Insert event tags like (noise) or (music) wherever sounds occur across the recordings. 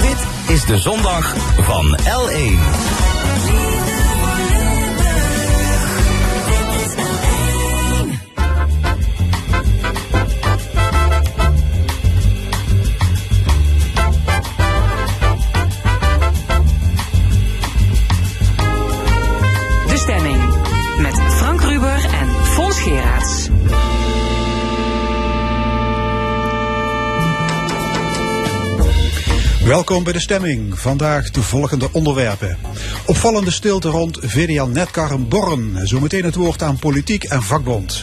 Dit is de zondag van L1. Welkom bij de stemming. Vandaag de volgende onderwerpen. Opvallende stilte rond VDL Netcar en Born. Zometeen het woord aan politiek en vakbond.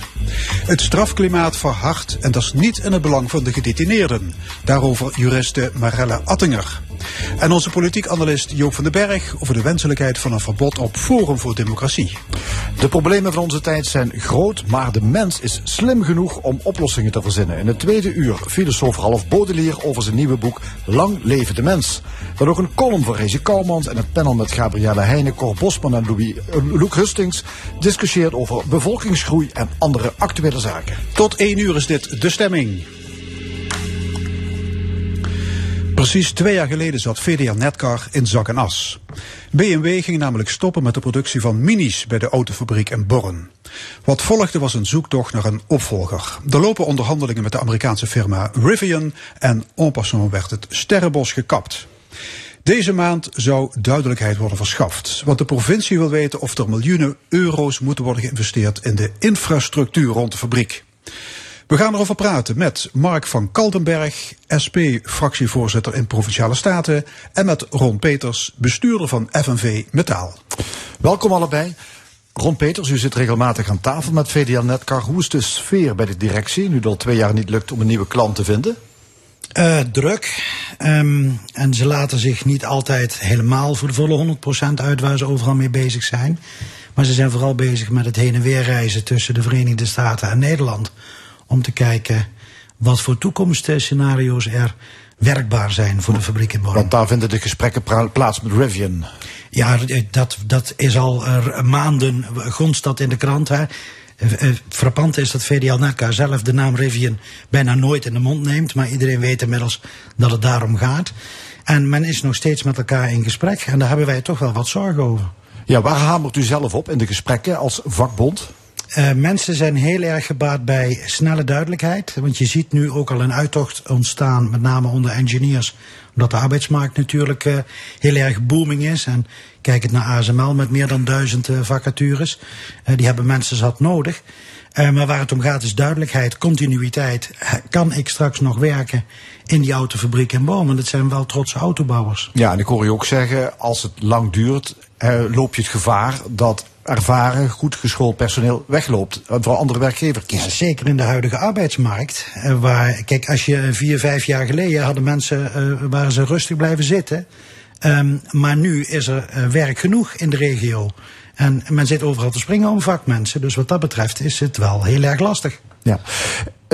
Het strafklimaat verhardt en dat is niet in het belang van de gedetineerden. Daarover juriste Marelle Attinger. En onze politiek analist Joop van den Berg over de wenselijkheid van een verbod op Forum voor Democratie. De problemen van onze tijd zijn groot, maar de mens is slim genoeg om oplossingen te verzinnen. In het tweede uur filosoof Ralf Baudelaire over zijn nieuwe boek Lang leven de mens. Dan ook een column van Rezi Kouwmans en het panel met Gabrielle Heijnen, Cor Bosman en Louis, uh, Luc Hustings discussieert over bevolkingsgroei en andere actuele zaken. Tot één uur is dit de stemming. Precies twee jaar geleden zat VDL Netcar in zak en as. BMW ging namelijk stoppen met de productie van minis bij de autofabriek in Born. Wat volgde was een zoektocht naar een opvolger. Er lopen onderhandelingen met de Amerikaanse firma Rivian en en passant werd het sterrenbos gekapt. Deze maand zou duidelijkheid worden verschaft, want de provincie wil weten of er miljoenen euro's moeten worden geïnvesteerd in de infrastructuur rond de fabriek. We gaan erover praten met Mark van Kaldenberg, SP-fractievoorzitter in Provinciale Staten, en met Ron Peters, bestuurder van FNV Metaal. Welkom allebei. Ron Peters, u zit regelmatig aan tafel met VDL Netcar. Hoe is de sfeer bij de directie, nu het al twee jaar niet lukt om een nieuwe klant te vinden? Uh, druk. Um, en ze laten zich niet altijd helemaal voor de volle 100% uit waar ze overal mee bezig zijn. Maar ze zijn vooral bezig met het heen en weer reizen tussen de Verenigde Staten en Nederland om te kijken wat voor toekomstscenario's er werkbaar zijn voor de fabriek in Born. Want daar vinden de gesprekken plaats met Rivian. Ja, dat, dat is al uh, maanden, gonst dat in de krant. Hè. Uh, frappant is dat VDL Netcar zelf de naam Rivian bijna nooit in de mond neemt. Maar iedereen weet inmiddels dat het daarom gaat. En men is nog steeds met elkaar in gesprek. En daar hebben wij toch wel wat zorgen over. Ja, waar hamert u zelf op in de gesprekken als vakbond? Uh, mensen zijn heel erg gebaat bij snelle duidelijkheid. Want je ziet nu ook al een uittocht ontstaan, met name onder engineers. Omdat de arbeidsmarkt natuurlijk uh, heel erg booming is. En kijk het naar ASML met meer dan duizend uh, vacatures. die hebben mensen zat nodig. maar waar het om gaat is duidelijkheid, continuïteit. Kan ik straks nog werken in die autofabriek in? Want het zijn wel trotse autobouwers. Ja, en ik hoor je ook zeggen, als het lang duurt, loop je het gevaar dat ervaren, goed geschoold personeel wegloopt voor andere werkgever zeker in de huidige arbeidsmarkt. Waar, kijk, als je vier, vijf jaar geleden hadden mensen, uh, waren ze rustig blijven zitten. Um, maar nu is er uh, werk genoeg in de regio. En men zit overal te springen om vakmensen. Dus wat dat betreft is het wel heel erg lastig. Ja.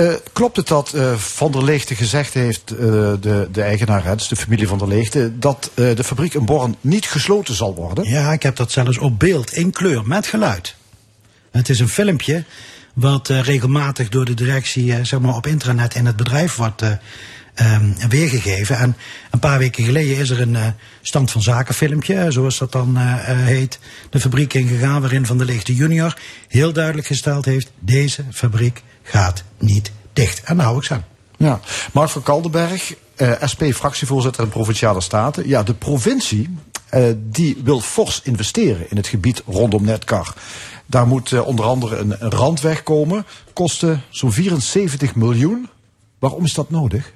Uh, klopt het dat uh, Van der Leegte gezegd heeft, uh, de, de eigenaar, hè, dus de familie Van der Leegte, dat de fabriek in Born niet gesloten zal worden? Ja, ik heb dat zelfs op beeld, in kleur, met geluid. Het is een filmpje wat regelmatig door de directie zeg maar, op internet in het bedrijf wordt um, weergegeven. En een paar weken geleden is er een stand van zaken filmpje, zoals dat dan heet, de fabriek ingegaan, waarin Van der Leegte junior heel duidelijk gesteld heeft, deze fabriek gaat niet dicht. En daar hou ik ze aan. Ja, Mark van Kaldenberg, uh, SP-fractievoorzitter in Provinciale Staten. Ja, de provincie uh, die wil fors investeren in het gebied rondom Netcar. Daar moet uh, onder andere een, een randweg komen. Kosten zo'n 74 miljoen. Waarom is dat nodig?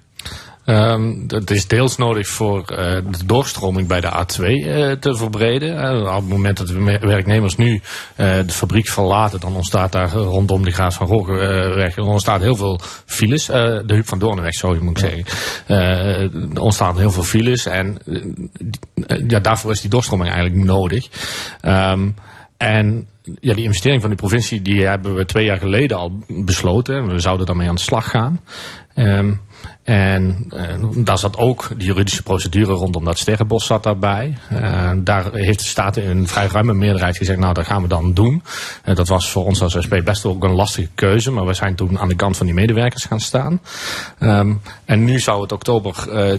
Um, dat is deels nodig voor uh, de doorstroming bij de A2 uh, te verbreden. Uh, op het moment dat de werknemers nu de fabriek verlaten, dan ontstaat daar rondom de Graaf van Rogenweg ontstaat heel veel files. de Huub van Doornweg, sorry moet ik zeggen. er ontstaan heel veel files en ja, daarvoor is die doorstroming eigenlijk nodig. Um, en ja, die investering van de provincie die hebben we twee jaar geleden al besloten. We zouden daarmee aan de slag gaan. Um, En uh, daar zat ook de juridische procedure rondom dat sterrenbos zat daarbij. Uh, daar heeft de Staten in een vrij ruime meerderheid gezegd, nou dat gaan we dan doen. Uh, dat was voor ons als SP best ook een lastige keuze, maar we zijn toen aan de kant van die medewerkers gaan staan. Um, en nu zou het oktober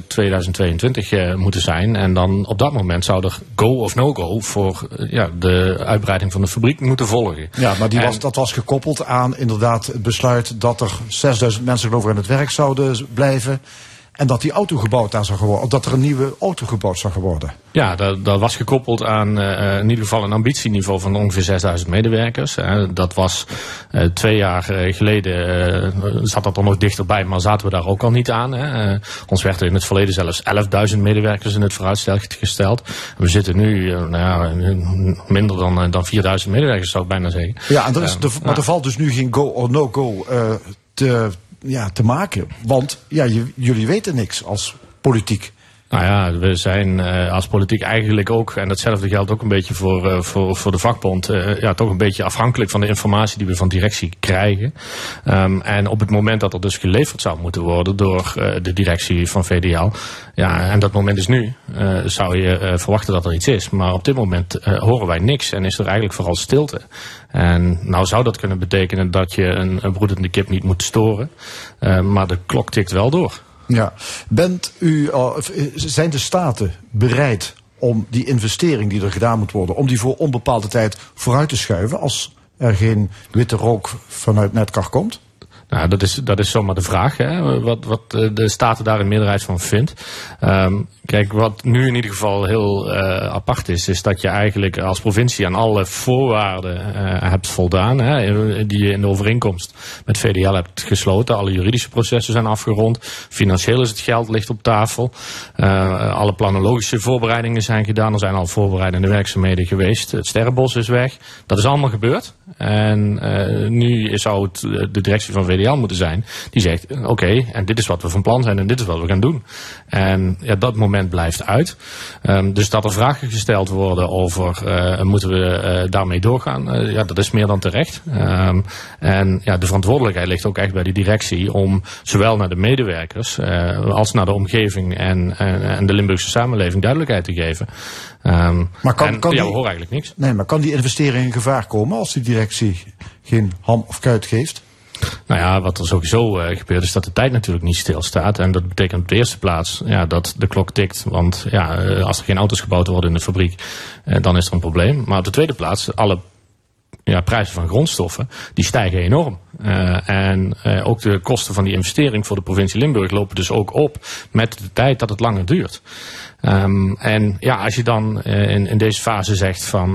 2022 moeten zijn. En dan op dat moment zou er go of no go voor ja, de uitbreiding van de fabriek moeten volgen. Ja, maar die was, dat was gekoppeld aan inderdaad het besluit dat er 6000 mensen geloof ik aan het werk zouden blijven en dat die auto gebouwd daar zou worden, of dat er een nieuwe auto gebouwd zou worden. Ja, dat, dat was gekoppeld aan uh, in ieder geval een ambitieniveau van ongeveer 6000 medewerkers. Uh, dat was uh, twee jaar geleden, zat dat er nog dichterbij, maar zaten we daar ook al niet aan. Hè. ons werd er in het verleden zelfs 11.000 medewerkers in het vooruitstel gesteld. We zitten nu nou ja, minder dan, dan 4000 medewerkers, zou ik bijna zeggen. Ja, en er is, de, maar er valt dus nu geen go or no go te ja, te maken. Want ja, jullie weten niks als politiek. Nou ja, we zijn uh, als politiek eigenlijk ook, en datzelfde geldt ook een beetje voor, uh, voor, voor de vakbond, uh, ja, toch een beetje afhankelijk van de informatie die we van directie krijgen. Um, en op het moment dat er dus geleverd zou moeten worden door de directie van VDL, ja, en dat moment is nu, zou je verwachten dat er iets is. Maar op dit moment horen wij niks en is er eigenlijk vooral stilte. En nou zou dat kunnen betekenen dat je een, een broedende kip niet moet storen, maar de klok tikt wel door. Ja. Bent u, uh, zijn de staten bereid om die investering die er gedaan moet worden, om die voor onbepaalde tijd vooruit te schuiven als er geen witte rook vanuit Netcar komt? Nou, dat is, dat is zomaar de vraag, hè, wat, wat eh, de Staten daar een meerderheid van vindt. Um, kijk, wat nu in ieder geval heel uh, apart is, is dat je eigenlijk als provincie aan alle voorwaarden uh, hebt voldaan, hè, die je in de overeenkomst met VDL hebt gesloten. Alle juridische processen zijn afgerond, financieel is het geld ligt op tafel, alle planologische voorbereidingen zijn gedaan, er zijn al voorbereidende werkzaamheden geweest, het sterrenbos is weg. Dat is allemaal gebeurd. En nu zou het de directie van VDL moeten zijn. Die zegt, oké, en dit is wat we van plan zijn en dit is wat we gaan doen. En ja, dat moment blijft uit. Um, dus dat er vragen gesteld worden over, uh, moeten we uh, daarmee doorgaan? Uh, ja, dat is meer dan terecht. Um, en ja, de verantwoordelijkheid ligt ook echt bij de directie om zowel naar de medewerkers als naar de omgeving en, en de Limburgse samenleving duidelijkheid te geven. Um, maar kan, en, kan ja, we horen eigenlijk niks. Nee, maar kan die investering in gevaar komen als die directie geen ham of kuit geeft? Nou ja, wat er sowieso uh, gebeurt is dat de tijd natuurlijk niet stilstaat. En dat betekent op de eerste plaats ja, dat de klok tikt. Want ja, uh, als er geen auto's gebouwd worden in de fabriek, uh, dan is er een probleem. Maar op de tweede plaats, alle ja, prijzen van grondstoffen, die stijgen enorm. En ook de kosten van die investering voor de provincie Limburg lopen dus ook op met de tijd dat het langer duurt. Um, en ja, als je dan in, in deze fase zegt van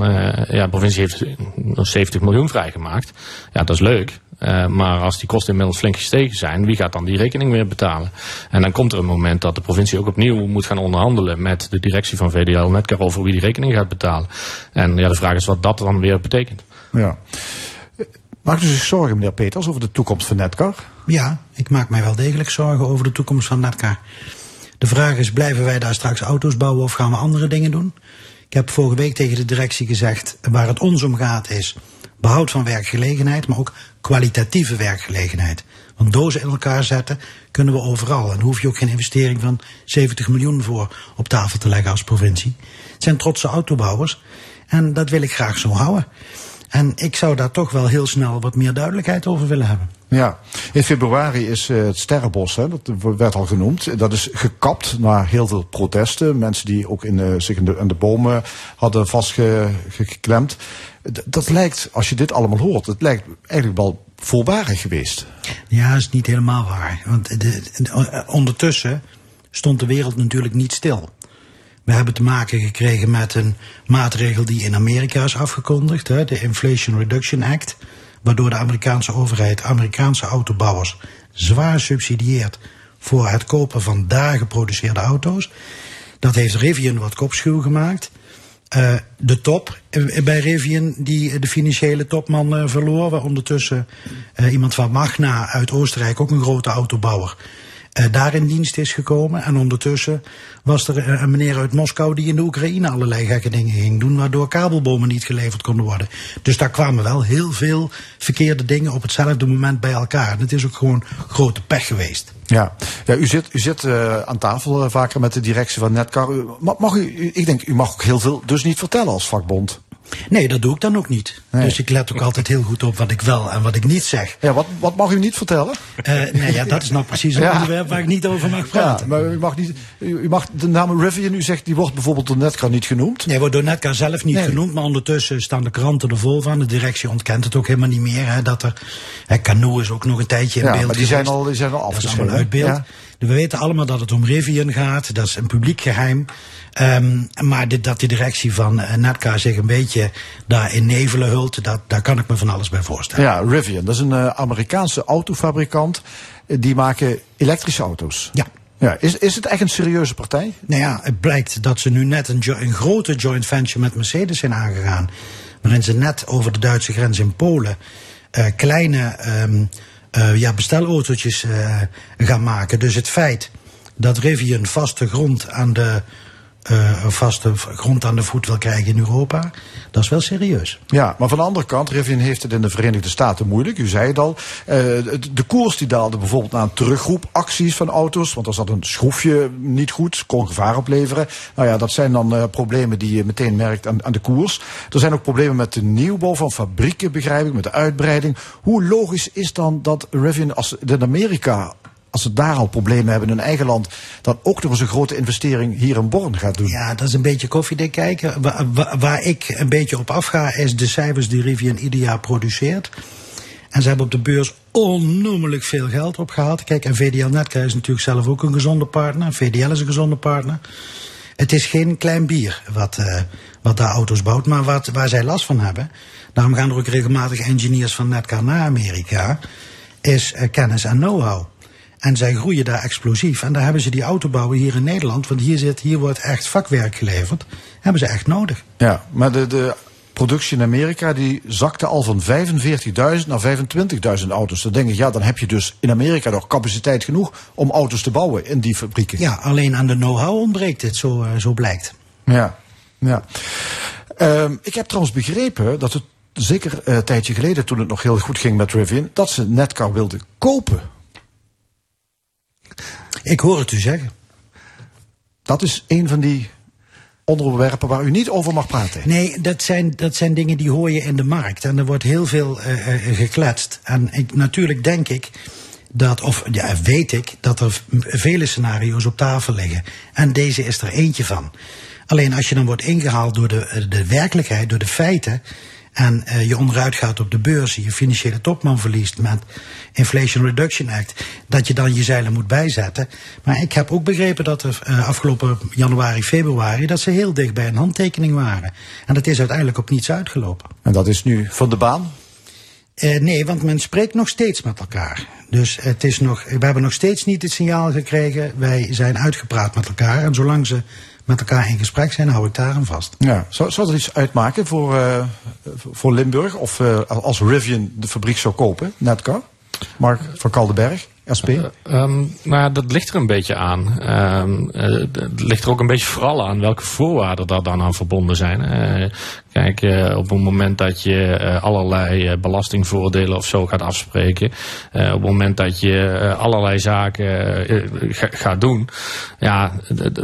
ja, de provincie heeft nog 70 miljoen vrijgemaakt. Ja, dat is leuk. Uh, maar als die kosten inmiddels flink gestegen zijn, wie gaat dan die rekening weer betalen? En dan komt er een moment dat de provincie ook opnieuw moet gaan onderhandelen met de directie van VDL Netcar over wie die rekening gaat betalen. En ja, de vraag is wat dat dan weer betekent. Ja. Maakt u zich zorgen, meneer Peters, over de toekomst van Netcar? Ja, ik maak mij wel degelijk zorgen over de toekomst van Netcar. De vraag is, blijven wij daar straks auto's bouwen of gaan we andere dingen doen? Ik heb vorige week tegen de directie gezegd, waar het ons om gaat is behoud van werkgelegenheid, maar ook kwalitatieve werkgelegenheid. Want dozen in elkaar zetten kunnen we overal. En hoef je ook geen investering van 70 miljoen voor op tafel te leggen als provincie. Het zijn trotse autobouwers en dat wil ik graag zo houden. En ik zou daar toch wel heel snel wat meer duidelijkheid over willen hebben. Ja, in februari is uh, het Sterrenbos, hè, dat werd al genoemd, dat is gekapt na heel veel protesten. Mensen die ook in, uh, zich in de, in de bomen hadden vastgeklemd. Dat lijkt, als je dit allemaal hoort, het lijkt eigenlijk wel volwaardig geweest. Ja, dat is niet helemaal waar. Want de, de, ondertussen stond de wereld natuurlijk niet stil. We hebben te maken gekregen met een maatregel die in Amerika is afgekondigd, hè, de Inflation Reduction Act, waardoor de Amerikaanse overheid Amerikaanse autobouwers zwaar subsidieert voor het kopen van daar geproduceerde auto's. Dat heeft Rivian wat kopschuw gemaakt. Uh, de top uh, bij Rivian, die de financiële topman verloor, waar ondertussen iemand van Magna uit Oostenrijk, ook een grote autobouwer, eh, daar in dienst is gekomen. En ondertussen was er eh, een meneer uit Moskou die in de Oekraïne allerlei gekke dingen ging doen, waardoor kabelbomen niet geleverd konden worden. Dus daar kwamen wel heel veel verkeerde dingen op hetzelfde moment bij elkaar. En het is ook gewoon grote pech geweest. Ja, ja u zit, u zit uh, aan tafel vaker met de directie van Netcar. Mag, mag u, ik denk, u mag ook heel veel dus niet vertellen als vakbond. Nee, dat doe ik dan ook niet. Nee. Dus ik let ook altijd heel goed op wat ik wel en wat ik niet zeg. Ja, wat, wat mag u niet vertellen? Uh, nee, ja, dat is nou precies een ja. onderwerp waar ik niet over mag praten. Ja, maar u mag, niet, u mag de naam Rivian, u zegt, die wordt bijvoorbeeld door Netcar niet genoemd. Nee, wordt door Netcar zelf niet nee. genoemd, maar ondertussen staan de kranten er vol van. De directie ontkent het ook helemaal niet meer. Hè, dat er, hè, Canoe is ook nog een tijdje in ja, beeld maar die zijn al, die zijn al afgeschreven. Dat is allemaal uit beeld. We weten allemaal dat het om Rivian gaat. Dat is een publiek geheim. Um, maar dit, dat de directie van uh, Netcar zich een beetje daar in nevelen hult, dat, daar kan ik me van alles bij voorstellen. Ja, Rivian, dat is een uh, Amerikaanse autofabrikant. Uh, die maken elektrische auto's. Ja. Ja, is, is het echt een serieuze partij? Nou ja, het blijkt dat ze nu net een, een grote joint venture met Mercedes zijn aangegaan. Waarin ze net over de Duitse grens in Polen kleine um, uh, ja, bestelautootjes uh, gaan maken. Dus het feit dat Rivian vaste grond aan de uh, vaste grond aan de voet wil krijgen in Europa. Dat is wel serieus. Ja, maar van de andere kant, Rivian heeft het in de Verenigde Staten moeilijk. U zei het al. Uh, de koers die daalde bijvoorbeeld aan terugroepacties van auto's. Want er zat een schroefje niet goed, kon gevaar opleveren. Nou ja, dat zijn dan uh, problemen die je meteen merkt aan, aan de koers. Er zijn ook problemen met de nieuwbouw van fabrieken, begrijp ik, met de uitbreiding. Hoe logisch is dan dat Rivian als in Amerika als ze daar al problemen hebben in hun eigen land, dan ook nog eens een grote investering hier in Born gaat doen. Ja, dat is een beetje koffiedik kijken. Waar, waar, ik een beetje op afga, is de cijfers die Rivian ieder jaar produceert. En ze hebben op de beurs onnoemelijk veel geld opgehaald. Kijk, en VDL Netcar is natuurlijk zelf ook een gezonde partner. VDL is een gezonde partner. Het is geen klein bier wat, uh, wat daar auto's bouwt, maar wat, waar zij last van hebben. Daarom gaan er ook regelmatig engineers van Netcar naar Amerika. Is uh, kennis en know-how. En zij groeien daar explosief. En daar hebben ze die autobouwen hier in Nederland. Want hier, zit, hier wordt echt vakwerk geleverd. Hebben ze echt nodig. Ja, maar de, de productie in Amerika die zakte al van 45.000 naar 25.000 auto's. Dan denk ik, ja, dan heb je dus in Amerika nog capaciteit genoeg om auto's te bouwen in die fabrieken. Ja, alleen aan de know-how ontbreekt het, zo, uh, zo blijkt. Ja, ja. Um, ik heb trouwens begrepen dat het zeker een tijdje geleden, toen het nog heel goed ging met Rivian, dat ze Netcar wilden kopen. Ik hoor het u zeggen. Dat is een van die onderwerpen waar u niet over mag praten. Nee, dat zijn, dat zijn dingen die hoor je in de markt. En er wordt heel veel uh, gekletst. En ik, natuurlijk denk ik dat, of ja, weet ik, dat er vele scenario's op tafel liggen. En deze is er eentje van. Alleen als je dan wordt ingehaald door de, de werkelijkheid, door de feiten en uh, je onderuit gaat op de beurs, je financiële topman verliest met Inflation Reduction Act, dat je dan je zeilen moet bijzetten. Maar ik heb ook begrepen dat er uh, afgelopen januari, februari, dat ze heel dicht bij een handtekening waren. En dat is uiteindelijk op niets uitgelopen. En dat is nu van de baan? Uh, nee, want men spreekt nog steeds met elkaar. Dus het is nog, we hebben nog steeds niet het signaal gekregen, wij zijn uitgepraat met elkaar. En zolang ze met elkaar in gesprek zijn, hou ik daar aan vast. Ja. Zou, zou dat iets uitmaken voor, uh, voor Limburg? Of uh, als Rivian de fabriek zou kopen, Netcar? Mark van Kaldenberg? SP? Uh, um, nou, dat ligt er een beetje aan. Um, uh, het ligt er ook een beetje vooral aan welke voorwaarden daar dan aan verbonden zijn. Kijk, op het moment dat je allerlei belastingvoordelen of zo gaat afspreken, op het moment dat je allerlei zaken gaat doen, ja,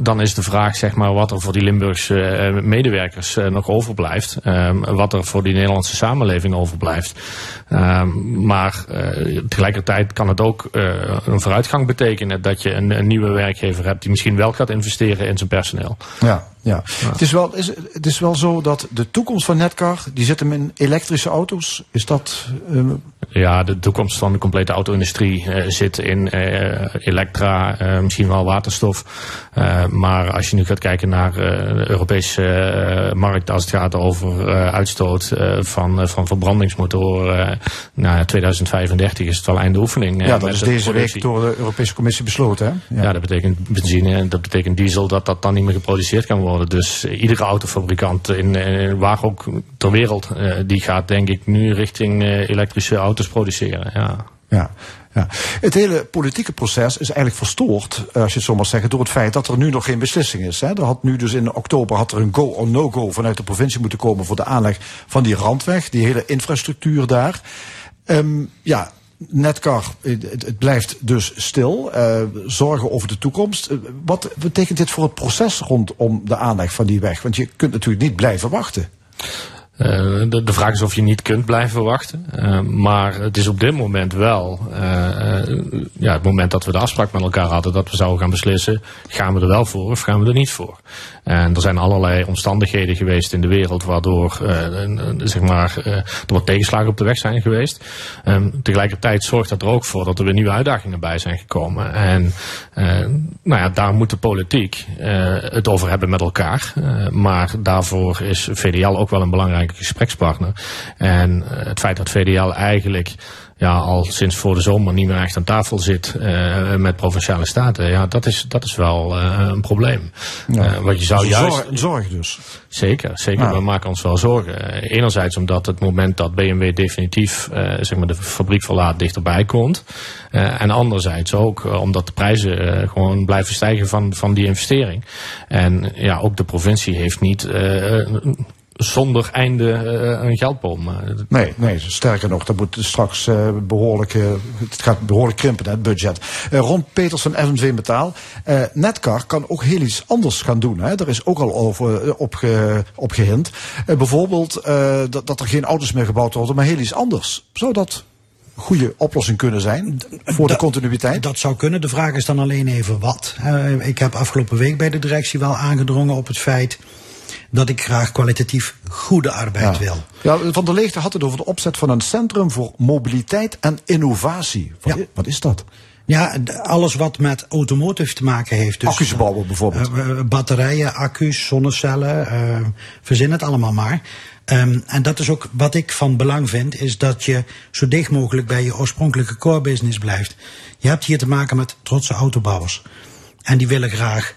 dan is de vraag zeg maar wat er voor die Limburgse medewerkers nog overblijft, um, wat er voor die Nederlandse samenleving overblijft. maar tegelijkertijd kan het ook een vooruitgang betekenen dat je een, nieuwe werkgever hebt die misschien wel gaat investeren in zijn personeel. Ja, ja. ja. Het, is wel, is, het is wel zo dat de toekomst van Netcar, die zit hem in elektrische auto's. Is dat... Uh... Ja, de toekomst van de complete auto-industrie uh, zit in uh, elektra, misschien wel waterstof. maar als je nu gaat kijken naar de Europese markt als het gaat over uitstoot van, van verbrandingsmotoren, nou, 2035 is het wel einde oefening. Ja, dat is deze week door de Europese Commissie besloten. Hè? Ja. ja, dat betekent benzine en dat betekent diesel dat dat dan niet meer geproduceerd kan worden Dus uh, iedere autofabrikant in, in, waar ook ter wereld, uh, die gaat denk ik nu richting elektrische auto's produceren. Ja. Ja, ja. Het hele politieke proces is eigenlijk verstoord, eh, als je het zo maar zeggen, door het feit dat er nu nog geen beslissing is. Hè. Er had nu dus in oktober had er een go or no-go vanuit de provincie moeten komen voor de aanleg van die randweg, die hele infrastructuur daar. Um, ja, Netcar, het, blijft dus stil. Uh, zorgen over de toekomst. Uh, wat betekent dit voor het proces rondom de aanleg van die weg? Want je kunt natuurlijk niet blijven wachten. Uh, de, de, vraag is of je niet kunt blijven wachten. Maar het is op dit moment wel, ja, het moment dat we de afspraak met elkaar hadden, dat we zouden gaan beslissen, gaan we er wel voor of gaan we er niet voor. En er zijn allerlei omstandigheden geweest in de wereld waardoor, zeg maar, er wat tegenslagen op de weg zijn geweest. Um, tegelijkertijd zorgt dat er ook voor dat er weer nieuwe uitdagingen bij zijn gekomen. En nou ja, daar moet de politiek het over hebben met elkaar. maar daarvoor is VDL ook wel een belangrijke gesprekspartner. En het feit dat VDL eigenlijk ja, al sinds voor de zomer niet meer echt aan tafel zit uh, met provinciale staten, ja, dat is, dat is wel uh, een probleem. Ja. wat je zou juist. Zorg, zorg dus. Zeker, zeker. Ja. We maken ons wel zorgen. enerzijds omdat het moment dat BMW definitief zeg maar de fabriek verlaat dichterbij komt. en anderzijds ook omdat de prijzen gewoon blijven stijgen van, van die investering. En ja, ook de provincie heeft niet zonder einde uh, een geldbom. Nee, nee, sterker nog, dat moet straks uh, behoorlijk, uh, het gaat behoorlijk krimpen, het budget. Ron Peters van FNV Metaal. Netcar kan ook heel iets anders gaan doen. Hè? Er is ook al over op, ge, op gehind. bijvoorbeeld dat, dat er geen auto's meer gebouwd worden, maar heel iets anders. Zou dat goede oplossing kunnen zijn voor de continuïteit? Dat zou kunnen. De vraag is dan alleen even wat. ik heb afgelopen week bij de directie wel aangedrongen op het feit dat ik graag kwalitatief goede arbeid wil. Ja, Van der Leegte had het over de opzet van een centrum voor mobiliteit en innovatie. Wat, ja. wat is dat? Ja, alles wat met automotive te maken heeft. Dus, accu's bouwen bijvoorbeeld. Uh, batterijen, accu's, zonnecellen, uh, verzin het allemaal maar. Um, en dat is ook wat ik van belang vind, is dat je zo dicht mogelijk bij je oorspronkelijke core business blijft. Je hebt hier te maken met trotse autobouwers. En die willen graag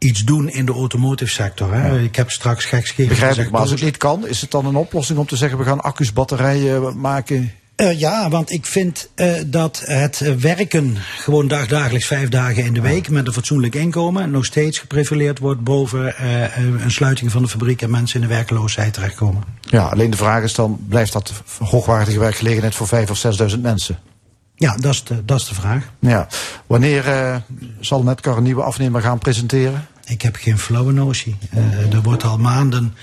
iets doen in de automotive sector. Hè? Ja. Ik heb straks gekscherend Begrijp ik, maar als het niet kan, is het dan een oplossing om te zeggen we gaan accu's, batterijen maken? Uh, ja, want ik vind uh, dat het werken gewoon dagdagelijks vijf dagen in de week met een fatsoenlijk inkomen nog steeds geprefileerd wordt boven uh, een sluiting van de fabriek en mensen in de werkloosheid terechtkomen. Ja, alleen de vraag is dan, blijft dat hoogwaardige werkgelegenheid voor vijf of zesduizend mensen? Ja, dat is de, dat is de vraag. Ja. Wanneer uh, zal Netcar een nieuwe afnemer gaan presenteren? Ik heb geen flauwe notie. Uh, er wordt al maanden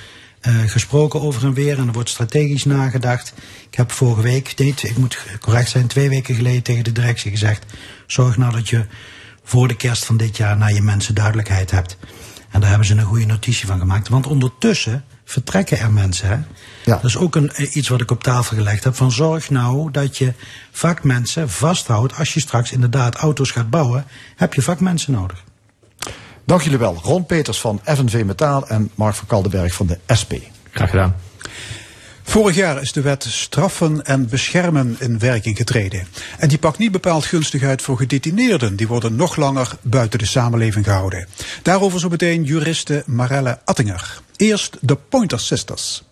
uh, gesproken over en weer en er wordt strategisch nagedacht. Ik heb vorige week, nee, ik moet correct zijn, twee weken geleden tegen de directie gezegd: zorg nou dat je voor de kerst van dit jaar naar je mensen duidelijkheid hebt. En daar hebben ze een goede notitie van gemaakt. Want ondertussen vertrekken er mensen. Hè? Ja. Dat is ook een, eh, iets wat ik op tafel gelegd heb. Van zorg nou dat je vakmensen vasthoudt. Als je straks inderdaad auto's gaat bouwen, heb je vakmensen nodig. Dank jullie wel. Ron Peters van FNV Metaal en Mark van Kaldenberg van de SP. Graag gedaan. Vorig jaar is de wet straffen en beschermen in werking getreden. En die pakt niet bepaald gunstig uit voor gedetineerden. Die worden nog langer buiten de samenleving gehouden. Daarover zo meteen juriste Marelle Attinger. Eerst de Pointer Sisters.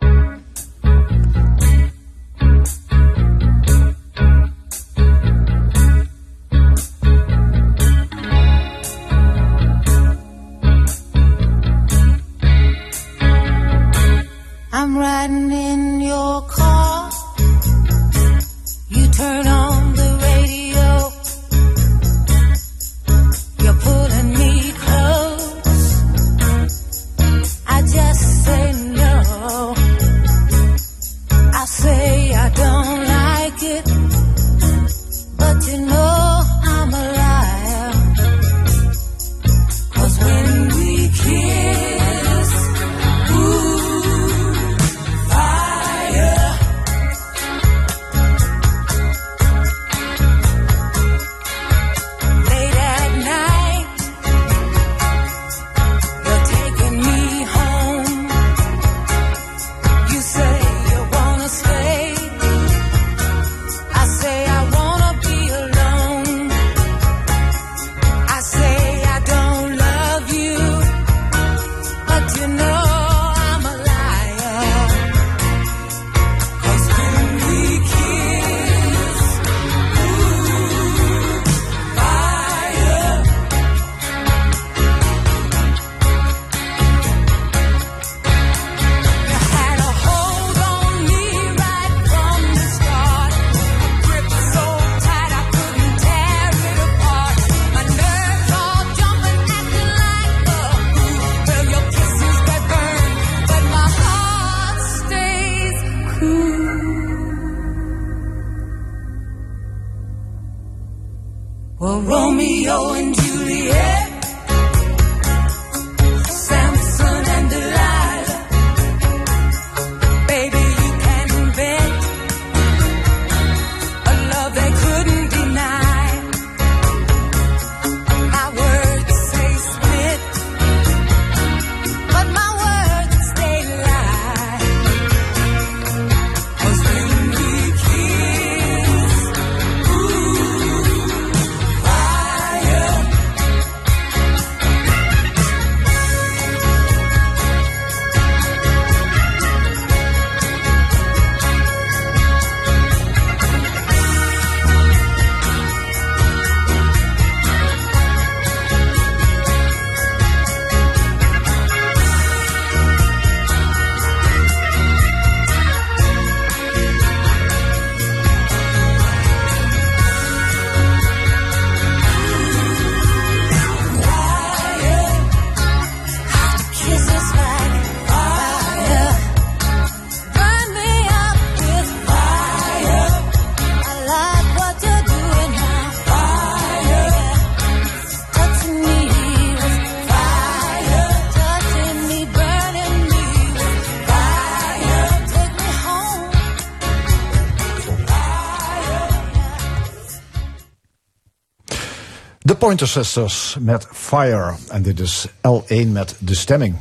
Pointer Sisters met Fire. En dit is L1 met De Stemming.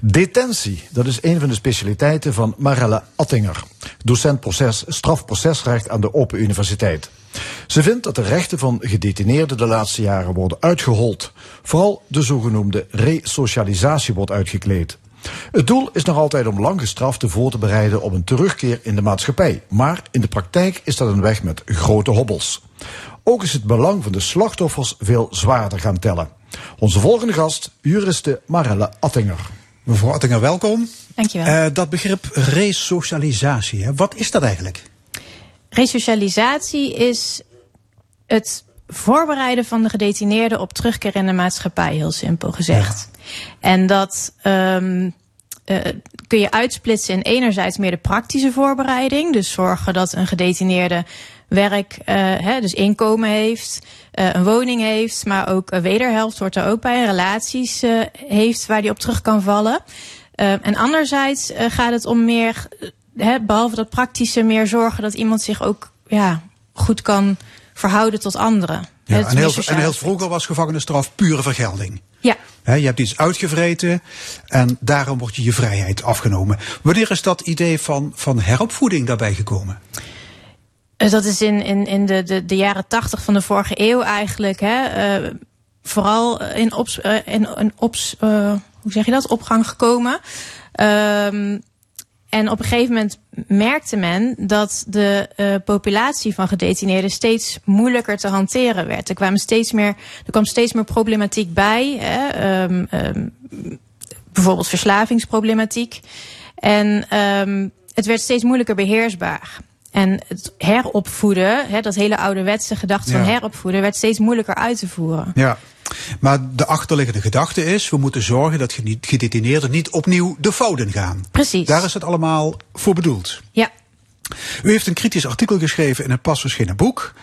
Detentie, dat is een van de specialiteiten van Marelle Attinger. Docent proces, strafprocesrecht aan de Open Universiteit. Ze vindt dat de rechten van gedetineerden de laatste jaren worden uitgehold. Vooral de zogenoemde resocialisatie wordt uitgekleed. Het doel is nog altijd om lang gestraften voor te bereiden op een terugkeer in de maatschappij. Maar in de praktijk is dat een weg met grote hobbels. Ook is het belang van de slachtoffers veel zwaarder gaan tellen. Onze volgende gast, juriste Marelle Attinger. Mevrouw Attinger, welkom. Dankjewel. Eh, dat begrip resocialisatie, hè, wat is dat eigenlijk? Resocialisatie is het voorbereiden van de gedetineerde op terugkeer in de maatschappij, heel simpel gezegd. En dat ehm, eh, kun je uitsplitsen in enerzijds meer de praktische voorbereiding. Dus zorgen dat een gedetineerde werk, eh, hè, dus inkomen heeft, eh, een woning heeft, maar ook een wederhelft hoort er ook bij, relaties eh, heeft waar die op terug kan vallen. Eh, en anderzijds eh, gaat het om meer, eh, hè, behalve dat praktische, meer zorgen dat iemand zich ook ja, goed kan verhouden tot anderen. Ja, en, heel, en heel vroeger was gevangenisstraf pure vergelding. Ja, je hebt iets uitgevreten en daarom wordt je je vrijheid afgenomen. Wanneer is dat idee van, van heropvoeding daarbij gekomen? Dus dat is in, in, in de, de, de jaren tachtig van de vorige eeuw eigenlijk. Hè, eh, vooral eh, in, in ops, eh, hoe zeg je dat, opgang gekomen. Ehm, en op een gegeven moment merkte men dat de eh, populatie van gedetineerden steeds moeilijker te hanteren werd. Er, kwamen steeds meer, er kwam steeds meer problematiek bij. Hè, ehm, ehm, bijvoorbeeld verslavingsproblematiek. En het werd steeds moeilijker beheersbaar. En het heropvoeden, hè, dat hele ouderwetse gedachte van Ja. heropvoeden, werd steeds moeilijker uit te voeren. Ja. Maar de achterliggende gedachte is, we moeten zorgen dat gedetineerden niet opnieuw de fouten gaan. Precies. Daar is het allemaal voor bedoeld. Ja, U heeft een kritisch artikel geschreven in een pas verschenen boek.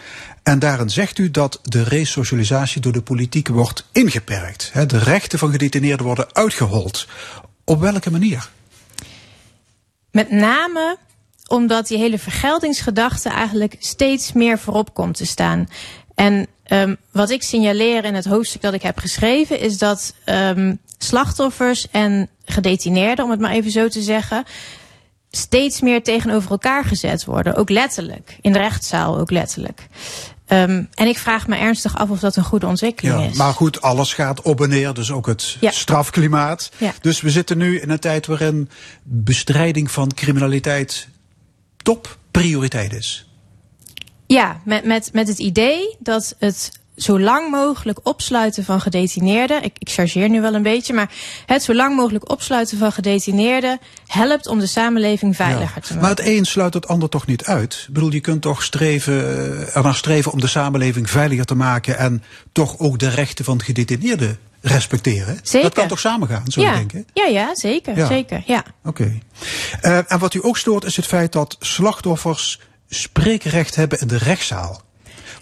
En daarin zegt u dat de resocialisatie door de politiek wordt ingeperkt. De rechten van gedetineerden worden uitgehold. Op welke manier? met name omdat die hele vergeldingsgedachte eigenlijk steeds meer voorop komt te staan. En um, wat ik signaleer in het hoofdstuk dat ik heb geschreven, is dat um, slachtoffers en gedetineerden, om het maar even zo te zeggen, steeds meer tegenover elkaar gezet worden. Ook letterlijk. In de rechtszaal ook letterlijk. Um, en ik vraag me ernstig af of dat een goede ontwikkeling Ja, is. maar goed, alles gaat op en neer, dus ook het Ja. strafklimaat. Ja. Dus we zitten nu in een tijd waarin bestrijding van criminaliteit top prioriteit is. Ja, met, met, met het idee dat het zo lang mogelijk opsluiten van gedetineerden. Ik, ik chargeer nu wel een beetje, maar het zo lang mogelijk opsluiten van gedetineerden helpt om de samenleving veiliger te maken. Maar het een sluit het ander toch niet uit? Ik bedoel, je kunt toch streven, eh, ernaar streven om de samenleving veiliger te maken en toch ook de rechten van gedetineerden respecteren? Zeker. Dat kan toch samengaan, zou ja, je denken? ja, ja, zeker, Ja. zeker. Ja. Oké. Eh, en wat u ook stoort is het feit dat slachtoffers spreekrecht hebben in de rechtszaal.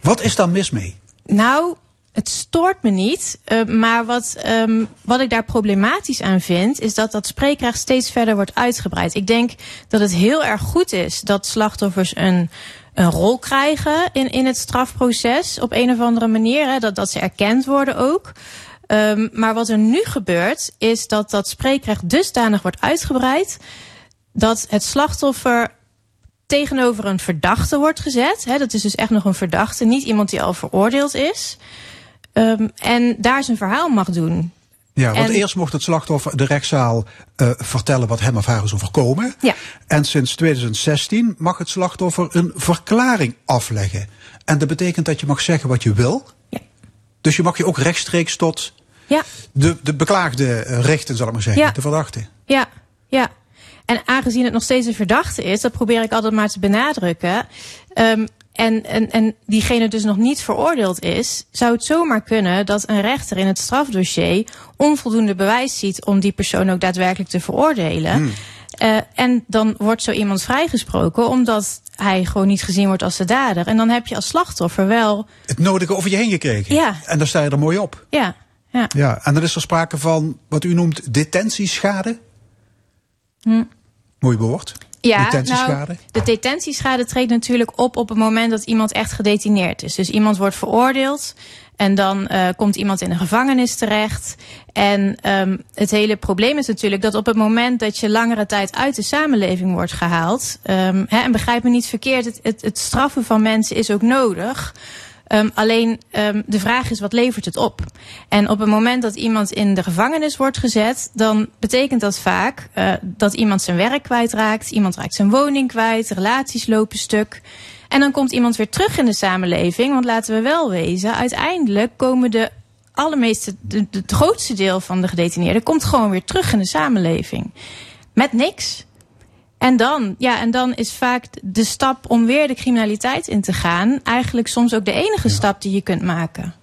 Wat is daar mis mee? Nou, het stoort me niet. eh, maar wat, ehm, wat ik daar problematisch aan vind, is dat dat spreekrecht steeds verder wordt uitgebreid. Ik denk dat het heel erg goed is dat slachtoffers een, een rol krijgen in, in het strafproces op een of andere manier. Hè, dat, dat ze erkend worden ook. Ehm, maar wat er nu gebeurt, is dat dat spreekrecht dusdanig wordt uitgebreid dat het slachtoffer tegenover een verdachte wordt gezet. Dat is dus echt nog een verdachte, niet iemand die al veroordeeld is. Ehm, en daar zijn verhaal mag doen. Ja, want En- eerst mocht het slachtoffer de rechtszaal eh, vertellen wat hem of haar is overkomen. Ja. En sinds 2016 mag het slachtoffer een verklaring afleggen. En dat betekent dat je mag zeggen wat je wil. Ja. Dus je mag je ook rechtstreeks tot Ja, de, de beklaagde eh, richten, zal ik maar zeggen. Ja. De verdachte. ja, ja. En aangezien het nog steeds een verdachte is, dat probeer ik altijd maar te benadrukken. ehm, en, en, en diegene dus nog niet veroordeeld is, zou het zomaar kunnen dat een rechter in het strafdossier onvoldoende bewijs ziet om die persoon ook daadwerkelijk te veroordelen. Eh, en dan wordt zo iemand vrijgesproken omdat hij gewoon niet gezien wordt als de dader. En dan heb je als slachtoffer wel, Het nodige over je heen gekregen. Ja. En daar sta je er mooi op. ja, ja. Ja, en dan is er sprake van wat u noemt detentieschade. Mooi woord. Hm. Ja, Detentieschade. nou, de detentieschade treedt natuurlijk op op het moment dat iemand echt gedetineerd is. Dus iemand wordt veroordeeld en dan eh, komt iemand in een gevangenis terecht. En ehm, het hele probleem is natuurlijk dat op het moment dat je langere tijd uit de samenleving wordt gehaald, ehm, hè, en begrijp me niet verkeerd, het, het, het straffen van mensen is ook nodig. Ehm, alleen ehm, de vraag is, wat levert het op? En op het moment dat iemand in de gevangenis wordt gezet, dan betekent dat vaak eh, dat iemand zijn werk kwijtraakt, iemand raakt zijn woning kwijt, relaties lopen stuk. En dan komt iemand weer terug in de samenleving, want laten we wel wezen, uiteindelijk komen de allermeeste, de, de- het grootste deel van de gedetineerden komt gewoon weer terug in de samenleving. Met niks. En dan, ja, en dan is vaak de stap om weer de criminaliteit in te gaan, eigenlijk soms ook de enige stap die je kunt maken.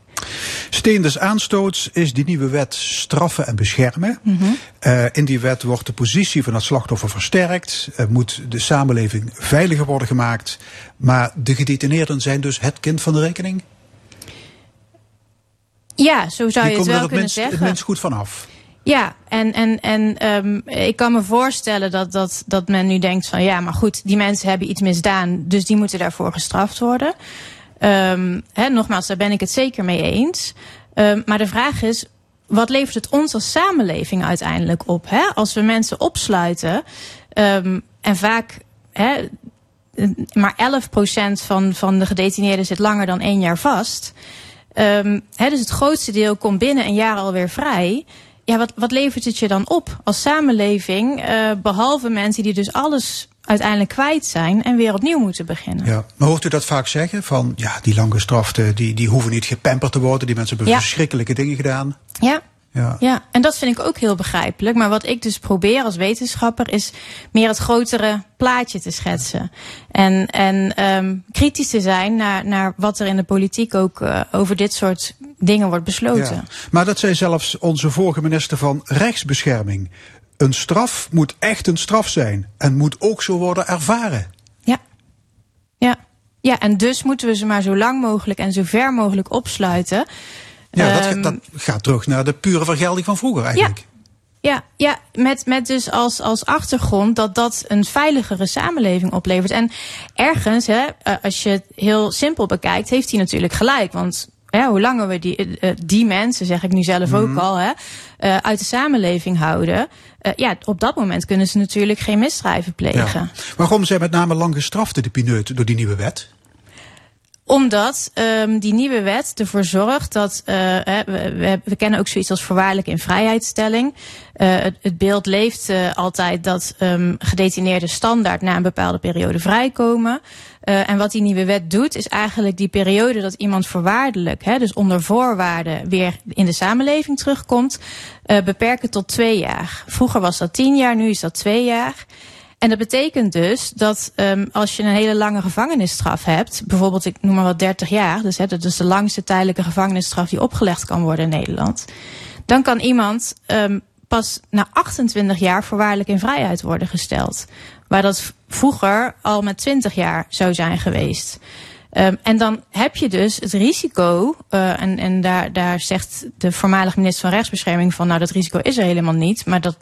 Steen des aanstoots is die nieuwe wet straffen en beschermen. Mhm. Eh, in die wet wordt de positie van het slachtoffer versterkt. Er moet de samenleving veiliger worden gemaakt. Maar de gedetineerden zijn dus het kind van de rekening. Ja, zo zou je het komen er wel het kunnen minst, het zeggen. minst goed vanaf. Ja, en, en, en um, ik kan me voorstellen dat, dat, dat men nu denkt van ja, maar goed, die mensen hebben iets misdaan, dus die moeten daarvoor gestraft worden. Um, hè, nogmaals, daar ben ik het zeker mee eens. Um, maar de vraag is, wat levert het ons als samenleving uiteindelijk op? Hè? Als we mensen opsluiten en vaak hè, maar 11% van, van de gedetineerden zit langer dan één jaar vast. Um, hè, dus het grootste deel komt binnen een jaar alweer vrij. Ja, wat, wat levert het je dan op als samenleving? Uh, behalve mensen die dus alles uiteindelijk kwijt zijn en weer opnieuw moeten beginnen. Ja, maar hoort u dat vaak zeggen? Van ja, die langgestraften, die, die hoeven niet gepamperd te worden. Die mensen hebben Ja. verschrikkelijke dingen gedaan. Ja. Ja. Ja, en dat vind ik ook heel begrijpelijk. Maar wat ik dus probeer als wetenschapper is meer het grotere plaatje te schetsen. En, en um, kritisch te zijn naar, naar wat er in de politiek ook uh, over dit soort dingen wordt besloten. Ja. Maar dat zei zelfs onze vorige minister van Rechtsbescherming. Een straf moet echt een straf zijn en moet ook zo worden ervaren. Ja. Ja. Ja, en dus moeten we ze maar zo lang mogelijk en zo ver mogelijk opsluiten. Ja, dat, Ehm, dat gaat terug naar de pure vergelding van vroeger eigenlijk. Ja, ja met, met dus als, als achtergrond dat dat een veiligere samenleving oplevert. En ergens, hè, eh, als je het heel simpel bekijkt, heeft hij natuurlijk gelijk. Want hè, hoe langer we die, eh, die mensen, zeg ik nu zelf ook Mhm. al, hè, eh, uit de samenleving houden. eh, ja, op dat moment kunnen ze natuurlijk geen misdrijven plegen. Ja. Waarom zijn met name lang gestraften de pineut door die nieuwe wet? Omdat um, die nieuwe wet ervoor zorgt dat. Uh, we, we, we, kennen ook zoiets als voorwaardelijke in vrijheidstelling. Uh, het, het, beeld leeft uh, altijd dat um, gedetineerden standaard na een bepaalde periode vrijkomen. Uh, en wat die nieuwe wet doet, is eigenlijk die periode dat iemand voorwaardelijk, hè, dus onder voorwaarden, weer in de samenleving terugkomt, uh, beperken tot twee jaar. Vroeger was dat tien jaar, nu is dat twee jaar. En dat betekent dus dat um, als je een hele lange gevangenisstraf hebt, bijvoorbeeld ik noem maar wat 30 jaar, dus hè, dat is de langste tijdelijke gevangenisstraf die opgelegd kan worden in Nederland, dan kan iemand um, pas na 28 jaar voorwaardelijk in vrijheid worden gesteld. Waar dat vroeger al met 20 jaar zou zijn geweest. Ehm, en dan heb je dus het risico, eh, en, en daar, daar zegt de voormalig minister van Rechtsbescherming van, nou dat risico is er helemaal niet, maar dat